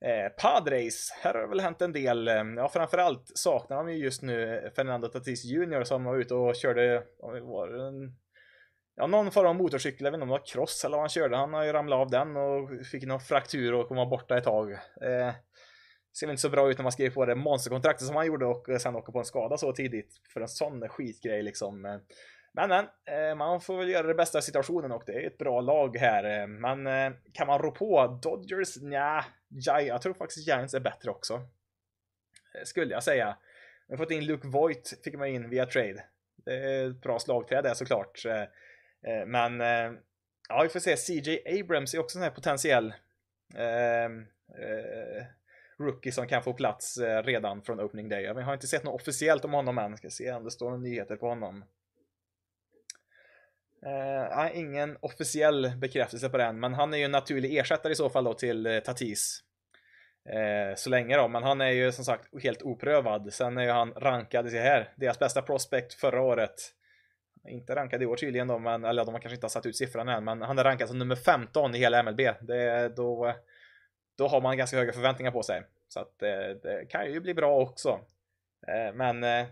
[SPEAKER 1] Eh, Padres, här har det väl hänt en del. Eh, ja, framförallt saknar de ju just nu Fernando Tatis Jr som var ute och körde, var en, ja, någon form av motorcykel, jag vet inte om det var cross eller vad han körde. Han har ju ramlat av den och fick någon fraktur och kommer borta ett tag. Eh, ser inte så bra ut när man skriver på det monsterkontraktet som han gjorde och sen åker på en skada så tidigt för en sån skitgrej liksom. Men men, eh, man får väl göra det bästa av situationen och det är ett bra lag här. Men eh, kan man rå på Dodgers? Nja, jag tror faktiskt Giants är bättre också. Eh, skulle jag säga. Vi har fått in Luke Voigt, fick man in via trade. Det är ett bra slagträd där såklart. Men ja, vi får se. CJ Abrams är också en här potentiell rookie som kan få plats eh, redan från opening day. Jag har inte sett något officiellt om honom än. Ska se om det står några nyheter på honom. Uh, ingen officiell bekräftelse på den, men han är ju en naturlig ersättare i så fall då till eh, Tatis. Uh, så länge då, men han är ju som sagt helt oprövad. Sen är ju han rankad, se här, deras bästa prospect förra året. Inte rankad i år tydligen då, men, eller de har kanske inte har satt ut siffran än, men han är rankad som nummer 15 i hela MLB. Det, är då, då har man ganska höga förväntningar på sig. Så att eh, det kan ju bli bra också. Eh, men eh,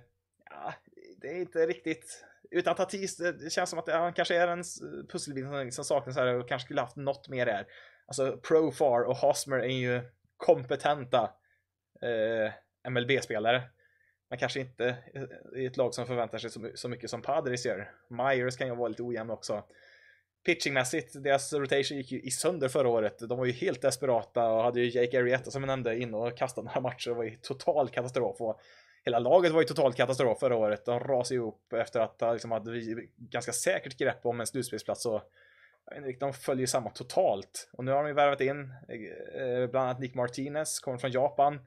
[SPEAKER 1] ja, det är inte riktigt utan Tatis, det känns som att han kanske är en pusselbit som saknas här och kanske skulle haft något mer där. Alltså Profar och Hosmer är ju kompetenta eh, MLB-spelare. Men kanske inte eh, i ett lag som förväntar sig så, så mycket som Padres gör. Myers kan ju vara lite ojämn också pitchingmässigt, deras rotation gick ju i sönder förra året. De var ju helt desperata och hade ju Jake Arrieta som jag nämnde in och kastade några matcher. Det var ju total katastrof. Och hela laget var ju total katastrof förra året. De rasade ihop efter att ha liksom hade ganska säkert grepp om en slutspelsplats. Och de följer samma totalt. Och nu har de ju värvat in eh, eh, bland annat Nick Martinez, kommer från Japan.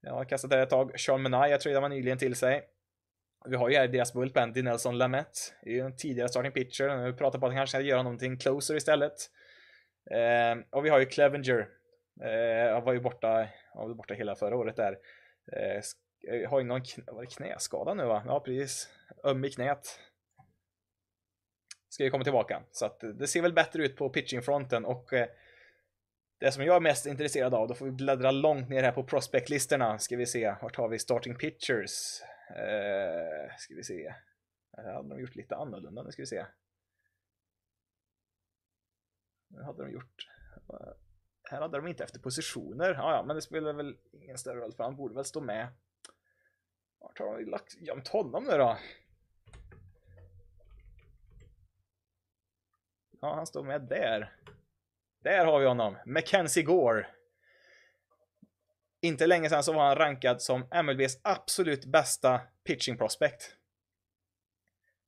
[SPEAKER 1] Jag har kastat det ett tag. Sean Menaya tradade man nyligen till sig. Vi har ju här deras bullpen, Dinelson Lamet. är ju en tidigare starting pitcher. Nu pratar på att han kanske ska göra någonting closer istället. Eh, och vi har ju Clevenger. Eh, han var ju borta, han var borta hela förra året där. Eh, eh har ju någon kn var det knäskada nu va? Ja precis. Öm i knät. Ska ju komma tillbaka. Så att eh, det ser väl bättre ut på pitchingfronten och eh, det som jag är mest intresserad av, då får vi bläddra långt ner här på prospectlistorna. Ska vi se, vart har vi starting pitchers? Eh, ska vi se. Här hade de gjort lite annorlunda. Nu ska vi se. Nu hade de gjort... Här hade de inte efter positioner. Ja, ja, men det spelar väl ingen större roll för han borde väl stå med. Vart har de lagt gömt honom nu då? Ja, han står med där. Där har vi honom. Mackenzie Gore. Inte länge sedan så var han rankad som MLBs absolut bästa pitching prospect.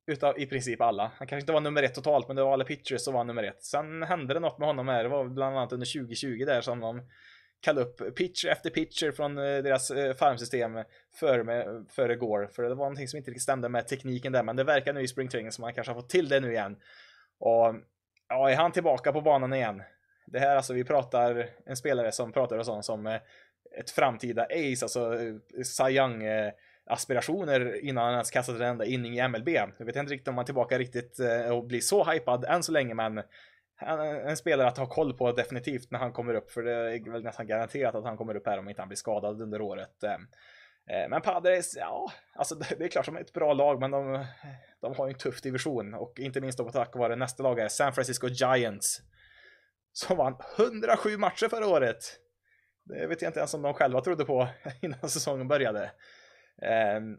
[SPEAKER 1] Utav i princip alla. Han kanske inte var nummer ett totalt, men det var alla pitchers som var nummer ett. Sen hände det något med honom här. Det var bland annat under 2020 där som de kallade upp pitcher efter pitcher från eh, deras eh, farmsystem före, före Gore. För det var någonting som inte riktigt stämde med tekniken där, men det verkar nu i springtraining som man kanske har fått till det nu igen. Och ja, är han tillbaka på banan igen? Det här alltså, vi pratar en spelare som pratar och sånt som eh, ett framtida ace, alltså eh, Cy Young eh, aspirationer innan han ens kastat en enda inning i MLB. Jag vet inte riktigt om han är tillbaka riktigt eh, och blir så hypad än så länge, men en spelare att ha koll på definitivt när han kommer upp, för det är väl nästan garanterat att han kommer upp här om inte han blir skadad under året. Men Padres, ja, alltså det är klart som ett bra lag, men de, de har ju en tuff division och inte minst då på tack vare nästa lag är San Francisco Giants. Som vann 107 matcher förra året. Det vet jag inte ens om de själva trodde på innan säsongen började. Ehm,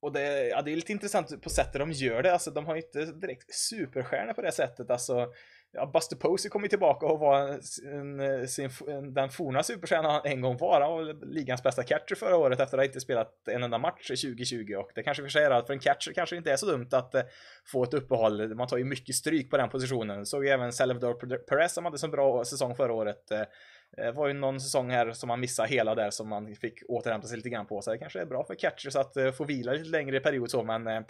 [SPEAKER 1] och det, ja, det är lite intressant på sättet de gör det. Alltså, de har ju inte direkt superstjärnor på det sättet. Alltså, ja, Buster Posey kom ju tillbaka och var en, sin, den forna superstjärnan han en gång var. Han var ligans bästa catcher förra året efter att ha inte spelat en enda match 2020. Och det kanske för sig är att för en catcher kanske inte är så dumt att eh, få ett uppehåll. Man tar ju mycket stryk på den positionen. Såg ju även Salvador Perez som hade så bra säsong förra året. Eh, det var ju någon säsong här som man missade hela där som man fick återhämta sig lite grann på. Så det kanske är bra för catchers att eh, få vila lite längre period så, men eh,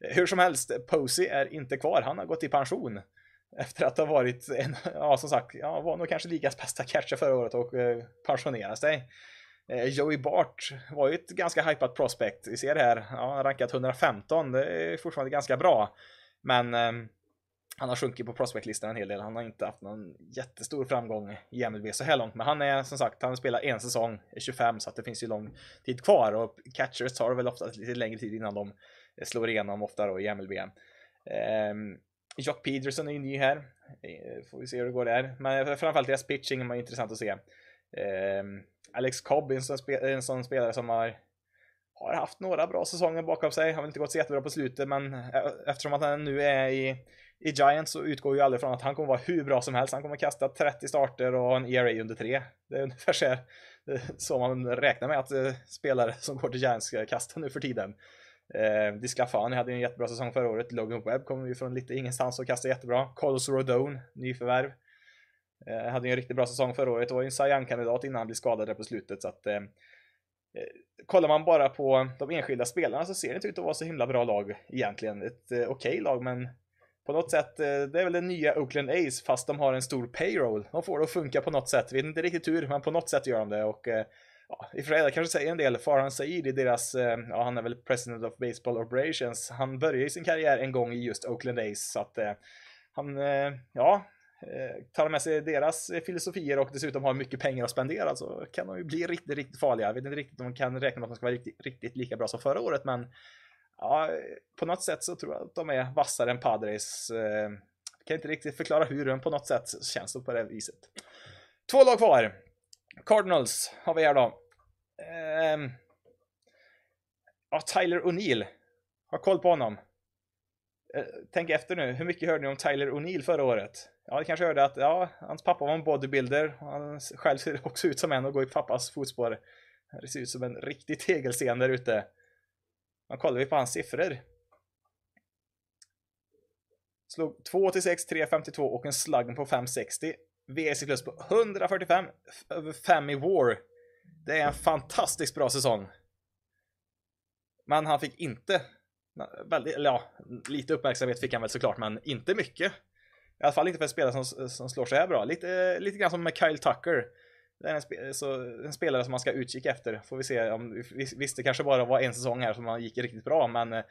[SPEAKER 1] hur som helst, Posey är inte kvar. Han har gått i pension. Efter att ha varit en, ja som sagt, ja, var nog kanske ligas bästa catcher förra året och pensionerade sig. Joey Bart var ju ett ganska hypat prospect. Vi ser det här, ja, han rankat 115, det är fortfarande ganska bra. Men ehm, han har sjunkit på prospectlistan en hel del. Han har inte haft någon jättestor framgång i MLB så här långt. Men han är som sagt, han spelar en säsong, 25 så att det finns ju lång tid kvar. Och catchers tar väl ofta lite längre tid innan de slår igenom ofta då i MLB. Um, ehm, Jock Peterson är ju ny här. Eh, får vi se hur det går där. Men framförallt deras pitching är intressant att se. Um, Alex Cobb är en sån, en sån spelare som har har haft några bra säsonger bakom sig. Har väl inte gått så jättebra på slutet, men eh, eftersom att han nu är i i Giants så utgår ju aldrig från att han kommer vara hur bra som helst. Han kommer kasta 30 starter och ha en ERA under 3. Det är ungefär så, eh, så man räknar med att eh, spelare som går till Giants ska kasta nu för tiden. Eh, Disclafani hade en jättebra säsong förra året. Logan Webb kommer ju från lite ingenstans och kastar jättebra. Carlos Rodone, nyförvärv. Eh, hade ju en riktigt bra säsong förra året. Det var ju en Cy kandidat innan han blev skadad där på slutet. Så att, eh, eh, kollar man bara på de enskilda spelarna så ser det inte ut att vara så himla bra lag egentligen. Ett eh, okej okay lag men på något sätt, eh, det är väl den nya Oakland Ace fast de har en stor payroll. De får det att funka på något sätt. Vet inte riktigt hur, men på något sätt gör de det. Och eh, ja, i och för sig, kanske säger en del. Farhan Said i deras, eh, ja han är väl President of Baseball Operations. Han började sin karriär en gång i just Oakland Ace. Så att han, ja, tar med sig deras filosofier och dessutom har mycket pengar att spendera så kan de ju bli riktigt, riktigt farliga. Jag vet inte riktigt om man kan räkna med att de ska vara riktigt, riktigt lika bra som förra året, men ja, på något sätt så tror jag att de är vassare än Padres. Jag kan inte riktigt förklara hur, men på något sätt känns det på det viset. Två lag kvar. Cardinals har vi här då. Ehm, ja, Tyler O'Neill. Har koll på honom. Eh, tänk efter nu, hur mycket hörde ni om Tyler O'Neill förra året? Ja, ni kanske hörde att ja, hans pappa var en bodybuilder. Han själv ser också ut som en och går i pappas fotspår. Det ser ut som en riktig tegelsten där ute. Men kollar vi på hans siffror. Slog 286, 352 och en sluggen på 560. VSC plus på 145, över 5 i War. Det är en fantastiskt bra säsong. Men han fick inte, väldigt, eller ja, lite uppmärksamhet fick han väl såklart, men inte mycket. I alla fall inte för en spelare som, som slår så här bra. Lite, lite grann som med Kyle Tucker. Det är en, sp så, en, spelare som man ska utkika efter. Får vi se om, visst det kanske bara var en säsong här som man gick riktigt bra, men eh,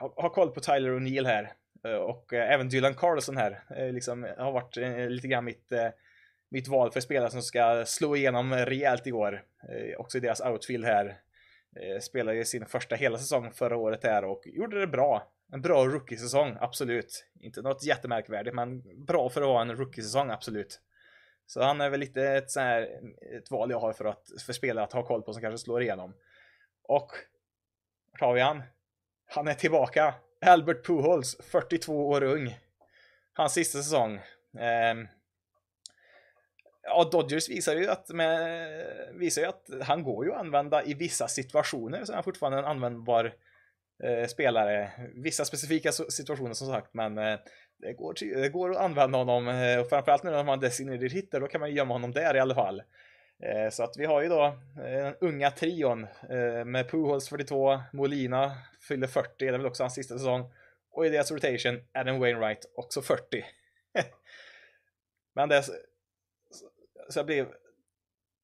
[SPEAKER 1] ha, ha, koll på Tyler O'Neill här. Eh, och eh, även Dylan Carlson här. Eh, liksom, har varit eh, lite grann mitt, eh, mitt val för spelare som ska slå igenom rejält i år. Eh, också i deras outfield här. Eh, spelade ju sin första hela säsong förra året här och gjorde det bra. En bra rookie-säsong, absolut. Inte något jättemärkvärdigt, men bra för att vara en rookie-säsong, absolut. Så han är väl lite ett, så här, ett val jag har för, att, för spelare att ha koll på som kanske slår igenom. Och, vart har vi han? Han är tillbaka. Albert Pujols, 42 år ung. Hans sista säsong. Eh, ja, Dodgers visar ju att, med, visar ju att han går ju att använda i vissa situationer, så är han fortfarande en användbar eh, spelare. Vissa specifika situationer som sagt, men eh, det, går, det går att använda honom, eh, och framförallt nu när man designerar hitter, då kan man gömma honom där i alla fall. Eh, så att vi har ju då eh, den unga trion med Pujols 42, Molina fyller 40, det är väl också hans sista säsong. Och i deras rotation, Adam Wainwright också 40. men det, så jag blev,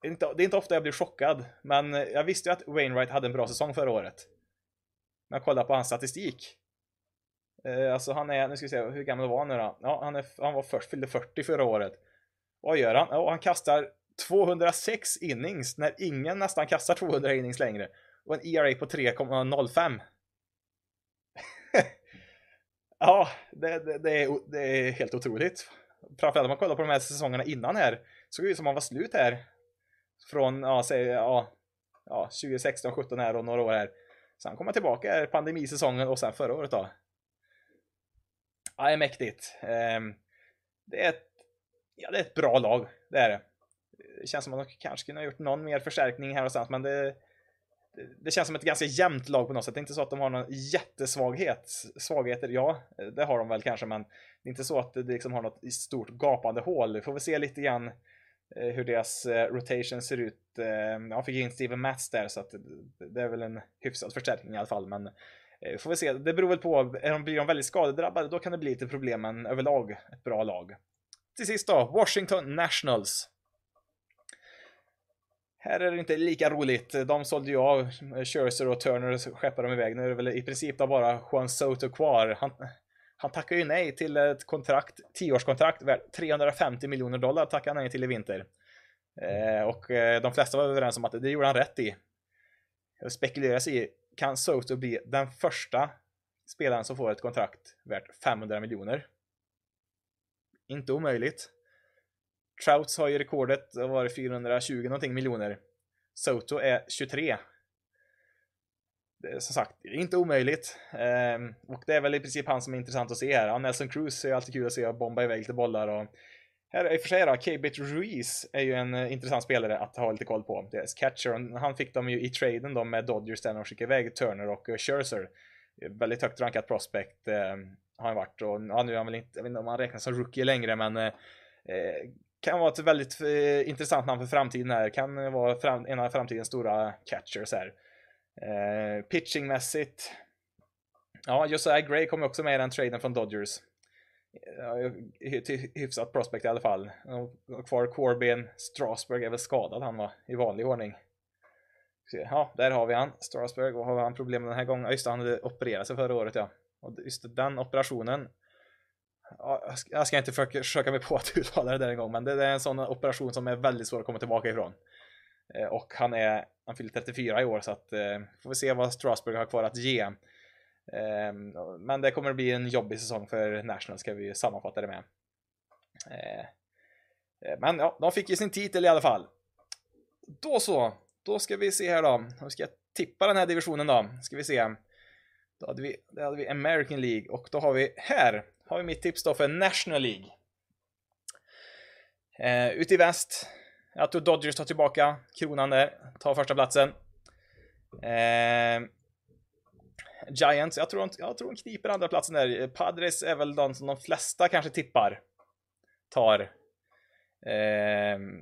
[SPEAKER 1] det är inte ofta jag blir chockad, men jag visste ju att Wainwright hade en bra säsong förra året. Men jag på hans statistik. Eh, alltså han är, nu ska vi se, hur gammal var han nu då? Ja, han, är, han var först, fyllde 40 förra året. Vad gör han? Ja, han kastar 206 innings när ingen nästan kastar 200 innings längre. Och en ERA på 3,05. ja, det, det, det, är, det är helt otroligt. Framförallt om man kollar på de här säsongerna innan här. Såg ut som han var slut här. Från, ja, säg, ja, ja 2016, 17 här och några år här. Sen kom han tillbaka här pandemisäsongen och sen förra året då. Ja, det är mäktigt. Ehm, det är ett, ja, det är ett bra lag, det är det det känns som att de kanske kunde ha gjort någon mer förstärkning här och någonstans, men det, det, känns som ett ganska jämnt lag på något sätt. Det är inte så att de har någon jättesvaghet. Svagheter, ja, det har de väl kanske, men det är inte så att det liksom har något stort gapande hål. Vi får väl se lite grann eh, hur deras eh, rotation ser ut. Ehm, Jag fick in Steven Mats där, så att det är väl en hyfsad förstärkning i alla fall, men Eh, får vi se. Det beror väl på, blir de väldigt skadedrabbade, då kan det bli lite problem, men överlag ett bra lag. Till sist då, Washington Nationals. Här är det inte lika roligt. De sålde ju av Scherzer och Turner och skeppade dem iväg. Nu är det väl i princip bara Juan Soto kvar. Han, han tackar ju nej till ett kontrakt, tioårskontrakt värt 350 miljoner dollar tackar han nej till i vinter. Eh, och eh, de flesta var överens om att det gjorde han rätt i. Det spekuleras i, kan Soto bli den första spelaren som får ett kontrakt värt 500 miljoner? Inte omöjligt. Trouts har ju rekordet, det var 420 någonting miljoner. Soto är 23. Är som sagt, inte omöjligt. Ehm, och det är väl i princip han som är intressant att se här. Ja, Nelson Cruz är alltid kul att se bomba iväg lite bollar och här i och för sig då, K-Bit Ruiz är ju en uh, intressant spelare att ha lite koll på. Deras catcher, han fick dem ju i traden då med Dodgers där de skickade iväg Turner och uh, Scherzer. Eh, väldigt högt rankat prospect uh, har han varit och ja, nu är han väl inte, jag vet inte om han räknas som rookie längre men uh, kan vara ett väldigt intressant namn för framtiden här. Kan vara fram, en av framtidens stora catchers här. Pitchingmässigt. Ja, Josiah Gray kom också med i den traden från Dodgers. Hyfsat prospect i alla fall. Och kvar Corbin. Strasburg är väl skadad han var i vanlig ordning. Ja, där har vi han. Strasburg. Vad har han problem med den här gången? Ja, just det, han hade opererat sig förra året ja. Och just den operationen jag ska inte försöka mig på att uttala det där en gång, men det är en sån operation som är väldigt svår att komma tillbaka ifrån. Eh, och han är, han fyller 34 i år så att eh, får vi se vad Strasburg har kvar att ge. Ehm, men det kommer att bli en jobbig säsong för National ska vi sammanfatta det med. Ehm, men ja, de fick ju sin titel i alla fall. Då så, då ska vi se här då. Då ska jag tippa den här divisionen då. Ska vi se. Då hade vi, då hade vi American League och då har vi här har vi mitt tips då för National League. Eh, ute i väst, jag tror Dodgers tar tillbaka kronan där, tar första platsen. Eh, Giants, jag tror, de, jag tror de kniper andra platsen där. Padres är väl de som de flesta kanske tippar tar. Ehm,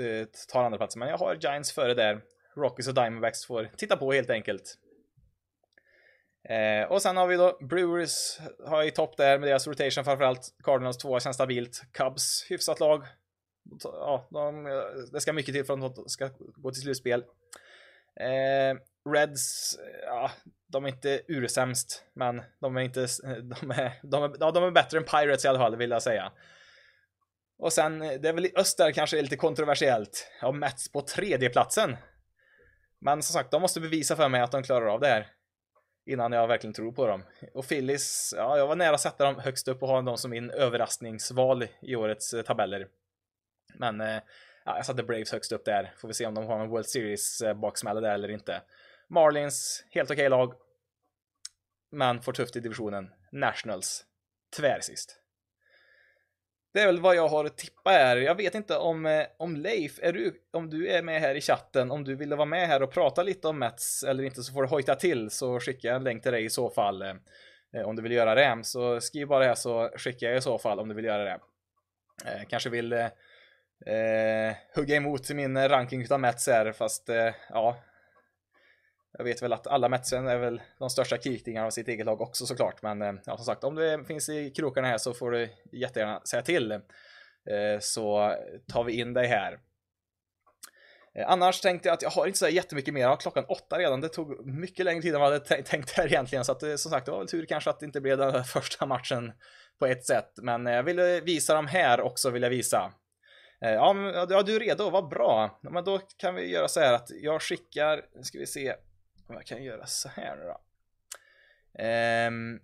[SPEAKER 1] eh, tar andra platsen, men jag har Giants före där. Rockies och Diamondbacks får titta på helt enkelt. Eh, och sen har vi då Brewers har i topp där med deras rotation framförallt. Cardinals tvåa känns stabilt. Cubs hyfsat lag. Ja, de, eh, det ska mycket till för att de ska gå till slutspel. Eh, Reds, eh, ja, de är inte ursämst, men de är inte, eh, de är, de är, ja, de är bättre än Pirates i alla fall, vill jag säga. Och sen, eh, det är väl i öster kanske är lite kontroversiellt. Ja, Mets på tredjeplatsen. Men som sagt, de måste bevisa för mig att de klarar av det här. innan jag verkligen tror på dem. Och Phillies, ja, jag var nära att sätta dem högst upp och ha dem som min överraskningsval i årets tabeller. Men ja, jag satte Braves högst upp där. Får vi se om de har en World Series baksmälla där eller inte. Marlins, helt okej okay lag. Men får tufft i divisionen. Nationals, tvärsist. Det är väl vad jag har att tippa här. Jag vet inte om, eh, om Leif, är du, om du är med här i chatten, om du ville vara med här och prata lite om Mets eller inte så får du hojta till så skickar jag en länk till dig i så fall. Eh, eh, om du vill göra det. Så skriv bara här så skickar jag i så fall om du vill göra det. Kanske vill eh, hugga emot min ranking utav Mets här fast eh, ja, jag vet väl att alla Metsen är väl de största kritingarna av sitt eget lag också såklart. Men eh, ja, som sagt, om du finns i krokarna här så får du jättegärna säga till. Eh, så tar vi in dig här. Eh, annars tänkte jag att jag har inte så jättemycket mer. Jag har klockan åtta redan. Det tog mycket längre tid än vad jag hade tänkt här egentligen. Så att, som sagt, det var väl tur kanske att det inte blev den första matchen på ett sätt. Men jag ville visa dem här också, vill jag visa. Ja, men, ja, du är redo, vad bra. Men då kan vi göra så här att jag skickar, ska vi se, om jag kan göra så här nu då. Um,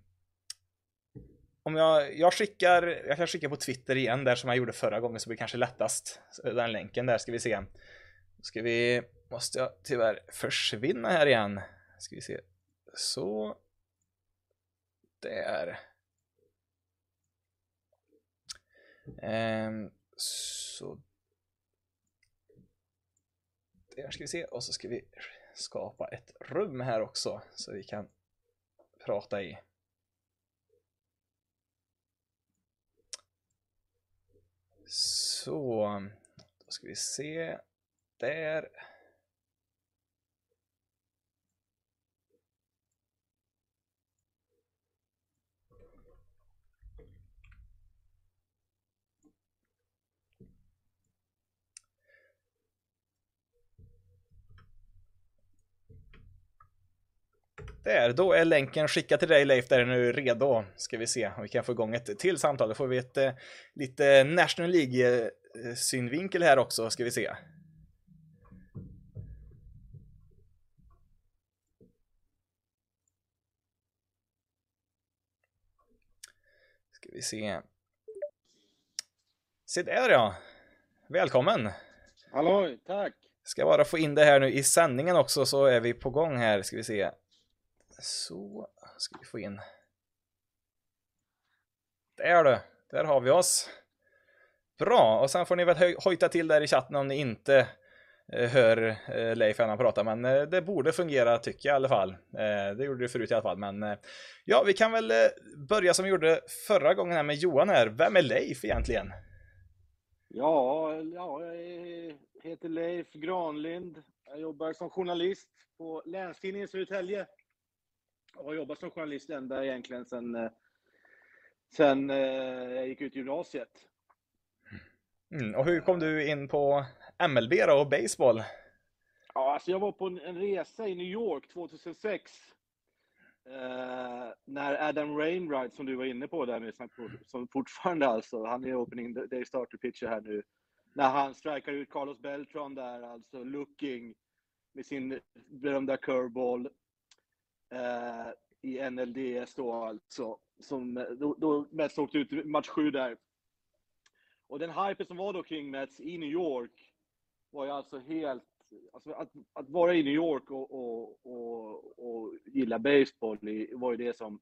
[SPEAKER 1] om jag, jag skickar, jag kan skicka på Twitter igen där som jag gjorde förra gången så blir det kanske lättast. Eh, den länken där ska vi se. Då ska vi, måste jag tyvärr försvinna här igen. Ska vi se. Så. Där. Um, så. Där ska vi se och så ska vi skapa ett rum här också så vi kan prata i. Så, då ska vi se. Där. Där, då är länken skickad till dig Leif, där är nu redo. Ska vi se om vi kan få igång ett till samtal. Då får vi ett eh, lite National League-synvinkel här också, ska vi se. Ska vi se. Se där ja. Välkommen.
[SPEAKER 3] Hallå, tack.
[SPEAKER 1] Ska bara få in det här nu i sändningen också så är vi på gång här, ska vi se. Så, ska vi få in. Där du, där har vi oss. Bra, och sen får ni väl hojta till där i chatten om ni inte eh, hör eh, Leif när han pratar, men eh, det borde fungera tycker jag i alla fall. Eh, det gjorde det förut i alla fall, men eh, ja, vi kan väl eh, börja som vi gjorde förra gången här med Johan här. Vem är Leif egentligen?
[SPEAKER 3] Ja, ja jag heter Leif Granlind. Jag jobbar som journalist på Länstidningen Södertälje jag har jobbat som journalist ända egentligen sen, eh, sen eh, jag gick ut gymnasiet.
[SPEAKER 1] Mm, och hur kom du in på MLB då och baseball?
[SPEAKER 3] Ja, alltså jag var på en resa i New York 2006. Eh, när Adam Rainwright, som du var inne på där nu, som fortfarande alltså, han är opening day starter pitcher här nu. När han strikar ut Carlos Beltran där, alltså looking med sin berömda curveball eh, i NLDS då alltså. Som, då, då Mets åkte ut match 7 där. Och den hype som var då kring Mets i New York var ju alltså helt... Alltså att, att vara i New York och, och, och, och gilla baseball var ju det som,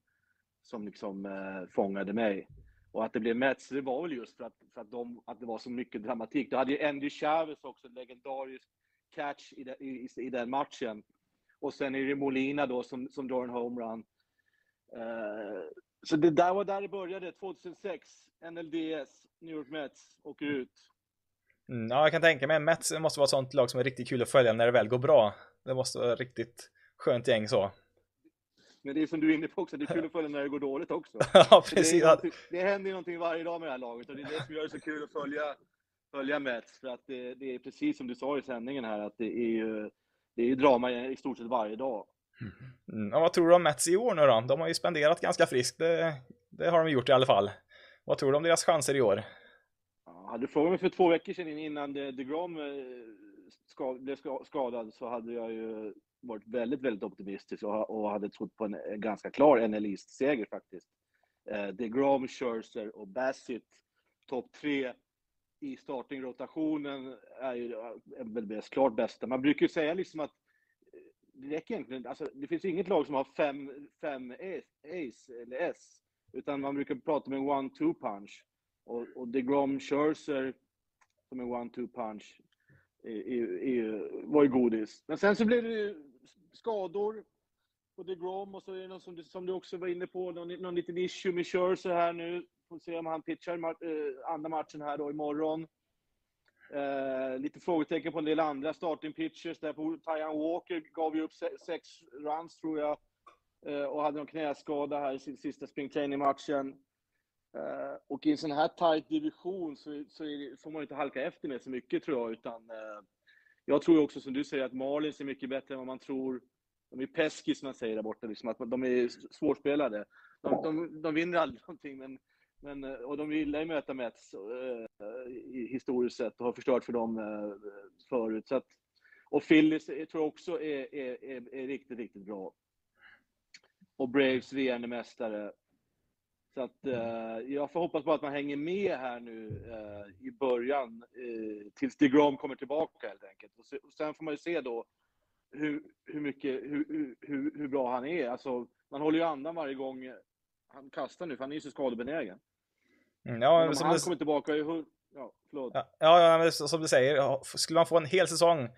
[SPEAKER 3] som liksom eh, fångade mig. Och att det blev Mets, det var väl just för att, för att, de, att det var så mycket dramatik. Då hade ju Andy Chavez också, en legendarisk catch i, de, i, i den matchen. Och sen är det Molina då som, som drar en homerun. Uh, så det där var där det började, 2006. NLDS, New York Mets, åker ut.
[SPEAKER 1] Mm, ja, jag kan tänka mig. Mets måste vara ett sånt lag som är riktigt kul att följa när det väl går bra. Det måste vara riktigt skönt gäng så.
[SPEAKER 3] Men det är som du är inne på också, det är kul att följa när det går dåligt också.
[SPEAKER 1] ja, precis.
[SPEAKER 3] Det, det händer ju någonting varje dag med det här laget och det är det som gör det så kul att följa, följa Mets. För att det, det är precis som du sa i sändningen här, att det är ju det är ju drama i stort sett varje dag.
[SPEAKER 1] Mm. Ja, vad tror du om Mets i år nu då? De har ju spenderat ganska friskt, det, det har de gjort i alla fall. Vad tror du om deras chanser i år?
[SPEAKER 3] Ja, hade du frågat mig för två veckor sedan innan DeGrom eh, ska, blev skadad så hade jag ju varit väldigt, väldigt optimistisk och, och hade trott på en, en ganska klar NL East-seger faktiskt. Eh, DeGrom, Scherzer och Bassett, topp tre i startingrotationen är ju väl bäst, klart bästa. Man brukar ju säga liksom att eh, det räcker egentligen, alltså det finns inget lag som har fem, fem ace eller S, utan man brukar prata om en one-two punch. Och, och DeGrom, Scherzer som en one-two punch var ju godis. Men sen så blev det skador på DeGrom och så är det någon som du, som du också var inne på, någon, någon liten issue med Scherzer här nu. Får se om han pitchar eh, andra matchen här då imorgon. Eh, lite frågetecken på en del andra starting pitchers. Där på Tyan Walker gav ju upp sex runs tror jag. Eh, och hade någon knäskada här i sin sista spring training-matchen. Eh, och i en sån här tight division så, så det, får man inte halka efter med så mycket tror jag, utan eh, jag tror också som du säger att Marlins är mycket bättre än vad man tror. De är pesky som man säger där borta, liksom, att de är svårspelade. De, de, de vinner aldrig någonting, men, men, eh, och de gillar ju möta Mets eh, historiskt sett och har förstört för dem eh, förut. Så att, och Phillies eh, tror jag också är, är, är, är riktigt, riktigt bra. Och Braves regerande mästare. Så att eh, jag får hoppas på att man hänger med här nu eh, i början eh, tills DeGrom kommer tillbaka helt enkelt. Och, se, och, sen får man ju se då hur, hur mycket, hur, hur, hur bra han är. Alltså, man håller ju andan varje gång han kastar nu, för han är ju så skadebenägen.
[SPEAKER 1] Mm, ja,
[SPEAKER 3] om han det... kommer tillbaka, hur, ja, förlåt.
[SPEAKER 1] Ja, ja, som du säger, skulle man få en hel säsong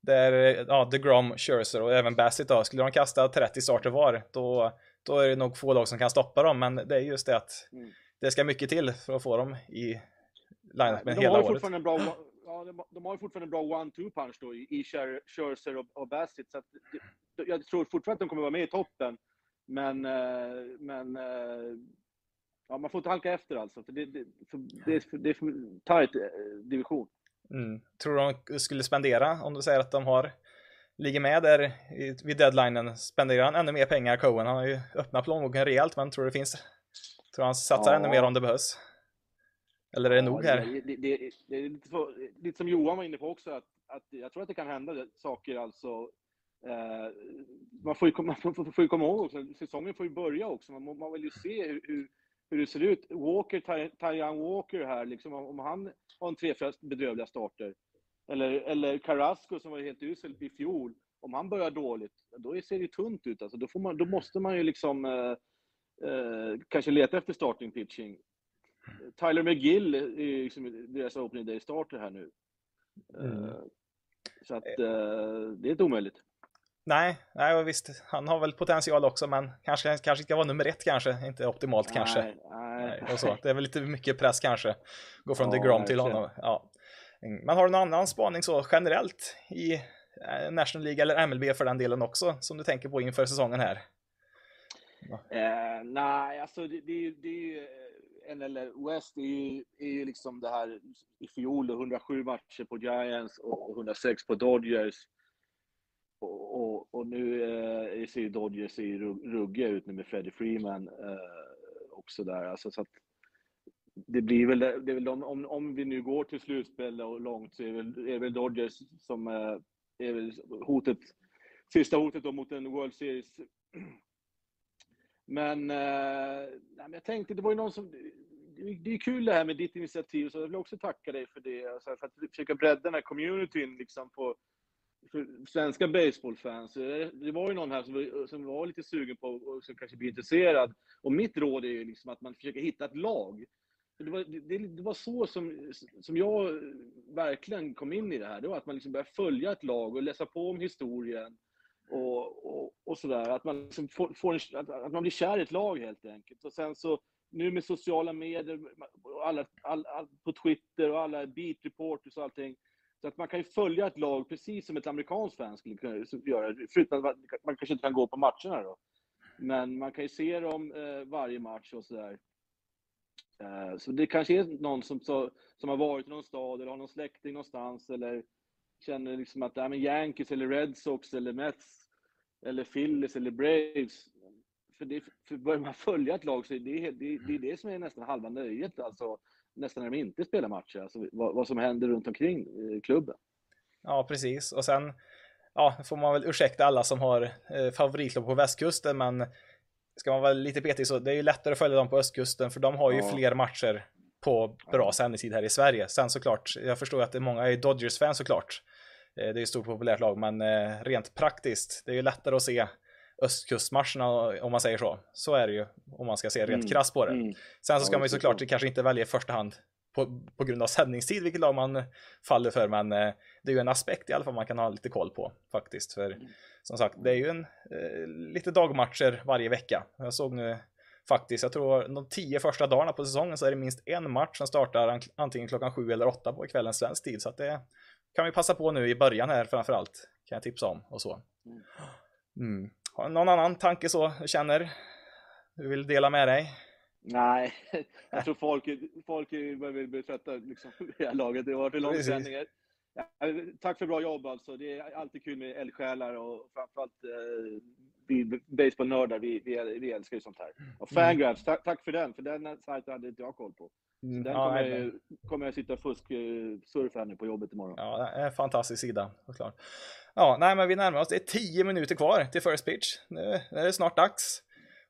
[SPEAKER 1] där ja, DeGrom, Scherzer och även Bassett då, skulle de kasta 30 starter var, då då är det nog få lag som kan stoppa dem, men det är just det att mm. det ska mycket till för att få dem i line med hela året.
[SPEAKER 3] En bra, ja, de har ju fortfarande en bra one-two punch då i, i Scherzer och, och Bassett, så att, jag tror fortfarande att de kommer vara med i toppen. Men, eh, men eh, ja, man får inte halka efter alltså, för det, det, för det, är, för, det är för tajt eh, division.
[SPEAKER 1] Mm. Tror du de skulle spendera, om du säger att de har ligger med där vid deadlinen. Spenderar han ännu mer pengar, Cohen? Han har ju öppnat plånboken rejält, men tror det finns... Tror han satsar ja. ännu mer om det behövs? Eller är det ja, nog här?
[SPEAKER 3] Det, det, det, det är lite, så, lite, som Johan var inne på också, att, att jag tror att det kan hända saker alltså. Eh, man, får ju, man får, får ju komma ihåg också, säsongen får ju börja också. Man, man vill ju se hur, hur, hur det ser ut. Walker, Tyan Walker här, liksom, om han har en tre, fyra bedrövliga starter eller, eller Carrasco som var helt usel i fjol, om han börjar dåligt, då ser det tunt ut. Alltså, då, får man, då måste man ju liksom eh, eh, kanske leta efter starting pitching. Tyler McGill är liksom deras opening day starter här nu. Mm. Eh, så att eh, det är inte omöjligt.
[SPEAKER 1] Nej, nej visst, han har väl potential också, men kanske, kanske ska vara nummer ett kanske, inte optimalt nej, kanske. Nej. nej. så. Det är väl lite mycket press kanske, gå från ja, DeGrom till honom. Ja. Men har du någon annan spaning så generellt i eh, National League eller MLB för den delen också som du tänker på inför säsongen här?
[SPEAKER 3] Eh, nej, alltså det, det, det är ju eh, NL West är ju, är ju liksom det här i fjol 107 matcher på Giants och 106 på Dodgers. Och, och, och nu eh, ser ju Dodgers ruggiga ut nu med Freddie Freeman eh, också där. Alltså, så att, det blir väl, det är väl de, om, om vi nu går till slutspel och långt så är väl, är väl Dodgers som eh, är väl hotet, sista hotet då mot en World Series. Men, eh, nej, men jag tänkte, det var ju någon som, det är kul det här med ditt initiativ, så jag vill också tacka dig för det, alltså för att försöka bredda den här communityn liksom på för svenska baseballfans. Eh, det var ju någon här som var, som var lite sugen på och som kanske blir intresserad. Och mitt råd är ju liksom att man försöker hitta ett lag det var, det, det, var så som, som jag verkligen kom in i det här. Det var att man liksom började följa ett lag och läsa på om historien och, och, och sådär. Att man liksom får, får en, att, att, man blir kär i ett lag helt enkelt. Och sen så nu med sociala medier, alla, all, all, på Twitter och alla beat reporters och allting. Så att man kan ju följa ett lag precis som ett amerikanskt fan skulle kunna göra. Förutom att man kanske inte kan gå på matcherna då. Men man kan ju se dem eh, varje match och sådär. Eh, så det kanske är någon som, som har varit i någon stad eller har någon släkting någonstans eller känner liksom att ja, men Yankees eller Red Sox eller Mets eller Phillies eller Braves. För, det, för börjar man följa ett lag så är det, det, det är det som är nästan halva nöjet, alltså nästan när de inte spelar matcher, alltså vad, vad som händer runt omkring eh, klubben.
[SPEAKER 1] Ja, precis. Och sen ja, får man väl ursäkta alla som har eh, favoritlag på västkusten, men ska man vara lite petig så det är ju lättare att följa dem på östkusten, för de har ju
[SPEAKER 3] Ja.
[SPEAKER 1] fler matcher på bra sändningstid här i Sverige. Sen såklart, jag förstår att det är många är Dodgers-fans såklart. Eh, Det är ju ett stort populärt lag, men eh, rent praktiskt, det är ju lättare att se östkustmatcherna om man säger så. Så är det ju, om man ska se rent
[SPEAKER 3] Mm.
[SPEAKER 1] krasst på det.
[SPEAKER 3] Mm.
[SPEAKER 1] Sen så ska
[SPEAKER 3] Ja,
[SPEAKER 1] man ju såklart
[SPEAKER 3] så.
[SPEAKER 1] kanske inte välja i första hand på, på grund av sändningstid, vilket lag man faller för, men eh, det är ju en aspekt i alla fall man kan ha lite koll på faktiskt. För
[SPEAKER 3] Mm.
[SPEAKER 1] som sagt, det är ju en, eh, lite dagmatcher varje vecka. Jag såg nu faktiskt, jag tror de tio första dagarna på säsongen så är det minst en match som startar an- antingen klockan sju eller åtta på kvällens svensk tid. Så att det kan vi passa på nu i början här framförallt, kan jag tipsa om och så.
[SPEAKER 3] Mm.
[SPEAKER 1] Mm. Har du någon annan tanke så du känner? Du vill dela med dig?
[SPEAKER 3] Nej, jag tror folk, folk börjar bli trötta liksom, det här laget. Det har varit en lång sändning. Ja, tack för bra jobb alltså. Det är alltid kul med eldsjälar och framförallt eh, vi baseballnördar, vi, vi, vi älskar ju sånt här. Och Fangraphs, tack, tack för den, för den sajten hade inte jag koll på. Den
[SPEAKER 1] ja,
[SPEAKER 3] kommer, jag, kommer jag sitta och fusk-surfa här nu på jobbet imorgon.
[SPEAKER 1] Ja, det är en fantastisk sida såklart. Ja, nej, men vi närmar oss. Det är 10 minuter kvar till first pitch. Nu är det snart dags.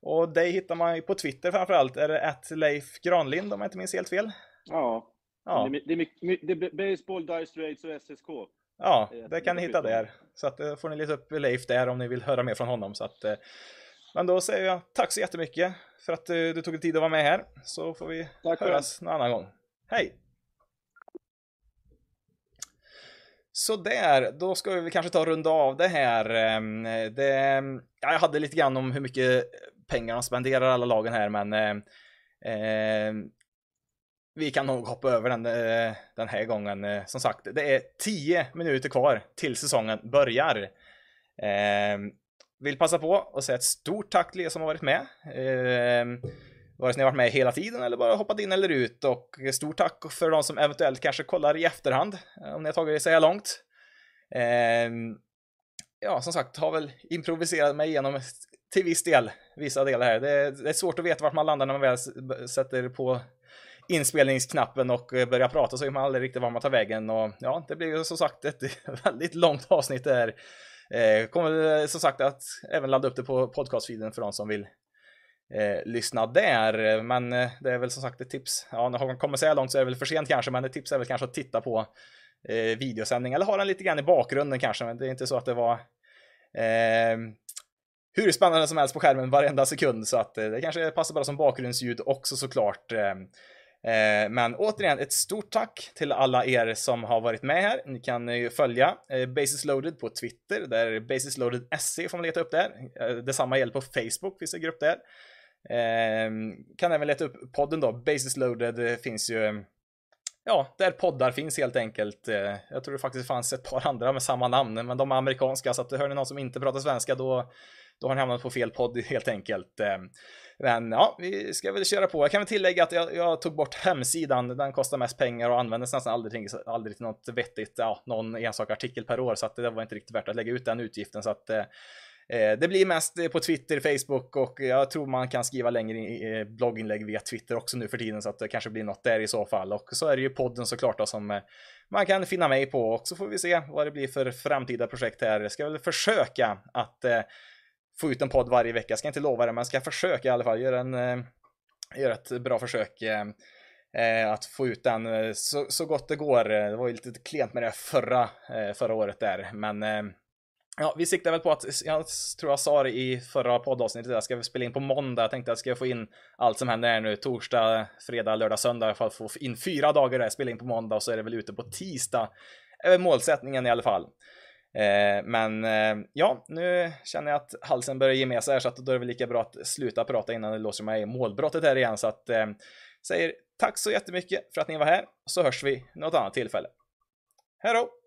[SPEAKER 1] Och dig hittar man ju på Twitter framförallt. Är det att Leif Granlind om jag inte minns helt fel?
[SPEAKER 3] Ja,
[SPEAKER 1] Ja,
[SPEAKER 3] Det, är, det, det baseball, Dire Straits och SSK.
[SPEAKER 1] ja
[SPEAKER 3] det
[SPEAKER 1] kan ni hitta där. Så att eh, får ni leta upp Leif där om ni vill höra mer från honom. Så att, eh, men då säger jag tack så jättemycket för att eh, du tog dig tid att vara med här. Så får vi
[SPEAKER 3] Tack
[SPEAKER 1] höras någon annan gång. Hej! Så där, då ska vi kanske ta och runda av det här. Ehm, Det, ja, jag hade lite grann om hur mycket pengar de spenderar alla lagen här, men eh, vi kan nog hoppa över den eh, den här gången. Eh, Som sagt, det är 10 minuter kvar till säsongen börjar. Eh, vill passa på och säga ett stort tack till er som har varit med. Eh, Vare sig ni har varit med hela tiden eller bara hoppat in eller ut. Och stort tack för de som eventuellt kanske kollar i efterhand. Eh, om ni har tagit er så här långt. Eh, ja, som sagt, har väl improviserat mig igenom till viss del, vissa delar här. Det är, det är svårt att veta vart man landar när man väl sätter på inspelningsknappen och eh, börjar prata så vet man aldrig riktigt var man tar vägen. Och ja, det blir ju som sagt ett väldigt långt avsnitt där. Eh, kommer eh, som sagt att även ladda upp det på podcastfeeden för de som vill eh, lyssna där. Men eh, det är väl som sagt ett tips. Ja, när man kommer så här långt så är det väl för sent kanske, men ett tips är väl kanske att titta på eh, videosändning eller ha den lite grann i bakgrunden kanske. Men det är inte så att det var eh, hur spännande som helst på skärmen varenda sekund så att eh, det kanske passar bra som bakgrundsljud också såklart. Eh, Eh, men återigen ett stort tack till alla er som har varit med här. Ni kan ju följa eh, Basis Loaded på Twitter, där Basis Loaded får man leta upp där. Eh, detsamma gäller på Facebook, finns en grupp där. Eh, kan även leta upp podden då, Basis Loaded eh, finns ju Ja, där poddar finns helt enkelt. Eh, Jag tror det faktiskt fanns ett par andra med samma namn, men de är amerikanska, så att hör ni någon som inte pratar svenska då, då har ni hamnat på fel podd helt enkelt. Ehm, men ja, vi ska väl köra på. Jag kan väl tillägga att jag, jag tog bort hemsidan, den kostar mest pengar och användes nästan aldrig, till- aldrig till något vettigt, ja, någon enstaka artikel per år, så att det var inte riktigt värt att lägga ut den utgiften. Så att eh, eh, Det blir mest på Twitter, Facebook och jag tror man kan skriva längre blogginlägg via Twitter också nu för tiden så att det kanske blir något där i så fall. Och så är det ju podden såklart då som eh, man kan finna mig på och så får vi se vad det blir för framtida projekt här. Jag ska väl försöka att eh, få ut en podd varje vecka. Jag ska inte lova det, men jag ska försöka i alla fall göra, en, eh, göra ett bra försök. Eh, eh, Att få ut den eh, så, så gott det går. Det var ju lite klent med det förra, eh, förra året där, men Ja, vi siktar väl på att, jag tror jag sa det i förra poddavsnittet, jag ska spela in på måndag. Jag tänkte att jag ska få in allt som händer här nu, torsdag, fredag, lördag, söndag. För att få in fyra dagar där, spela in på måndag och så är det väl ute på tisdag. är målsättningen i alla fall. Eh, men eh, ja, nu känner jag att halsen börjar ge med sig här så att då är det väl lika bra att sluta prata innan det låser mig i målbrottet här igen. Så att eh, säger tack så jättemycket för att ni var här, så hörs vi något annat tillfälle. Hej då!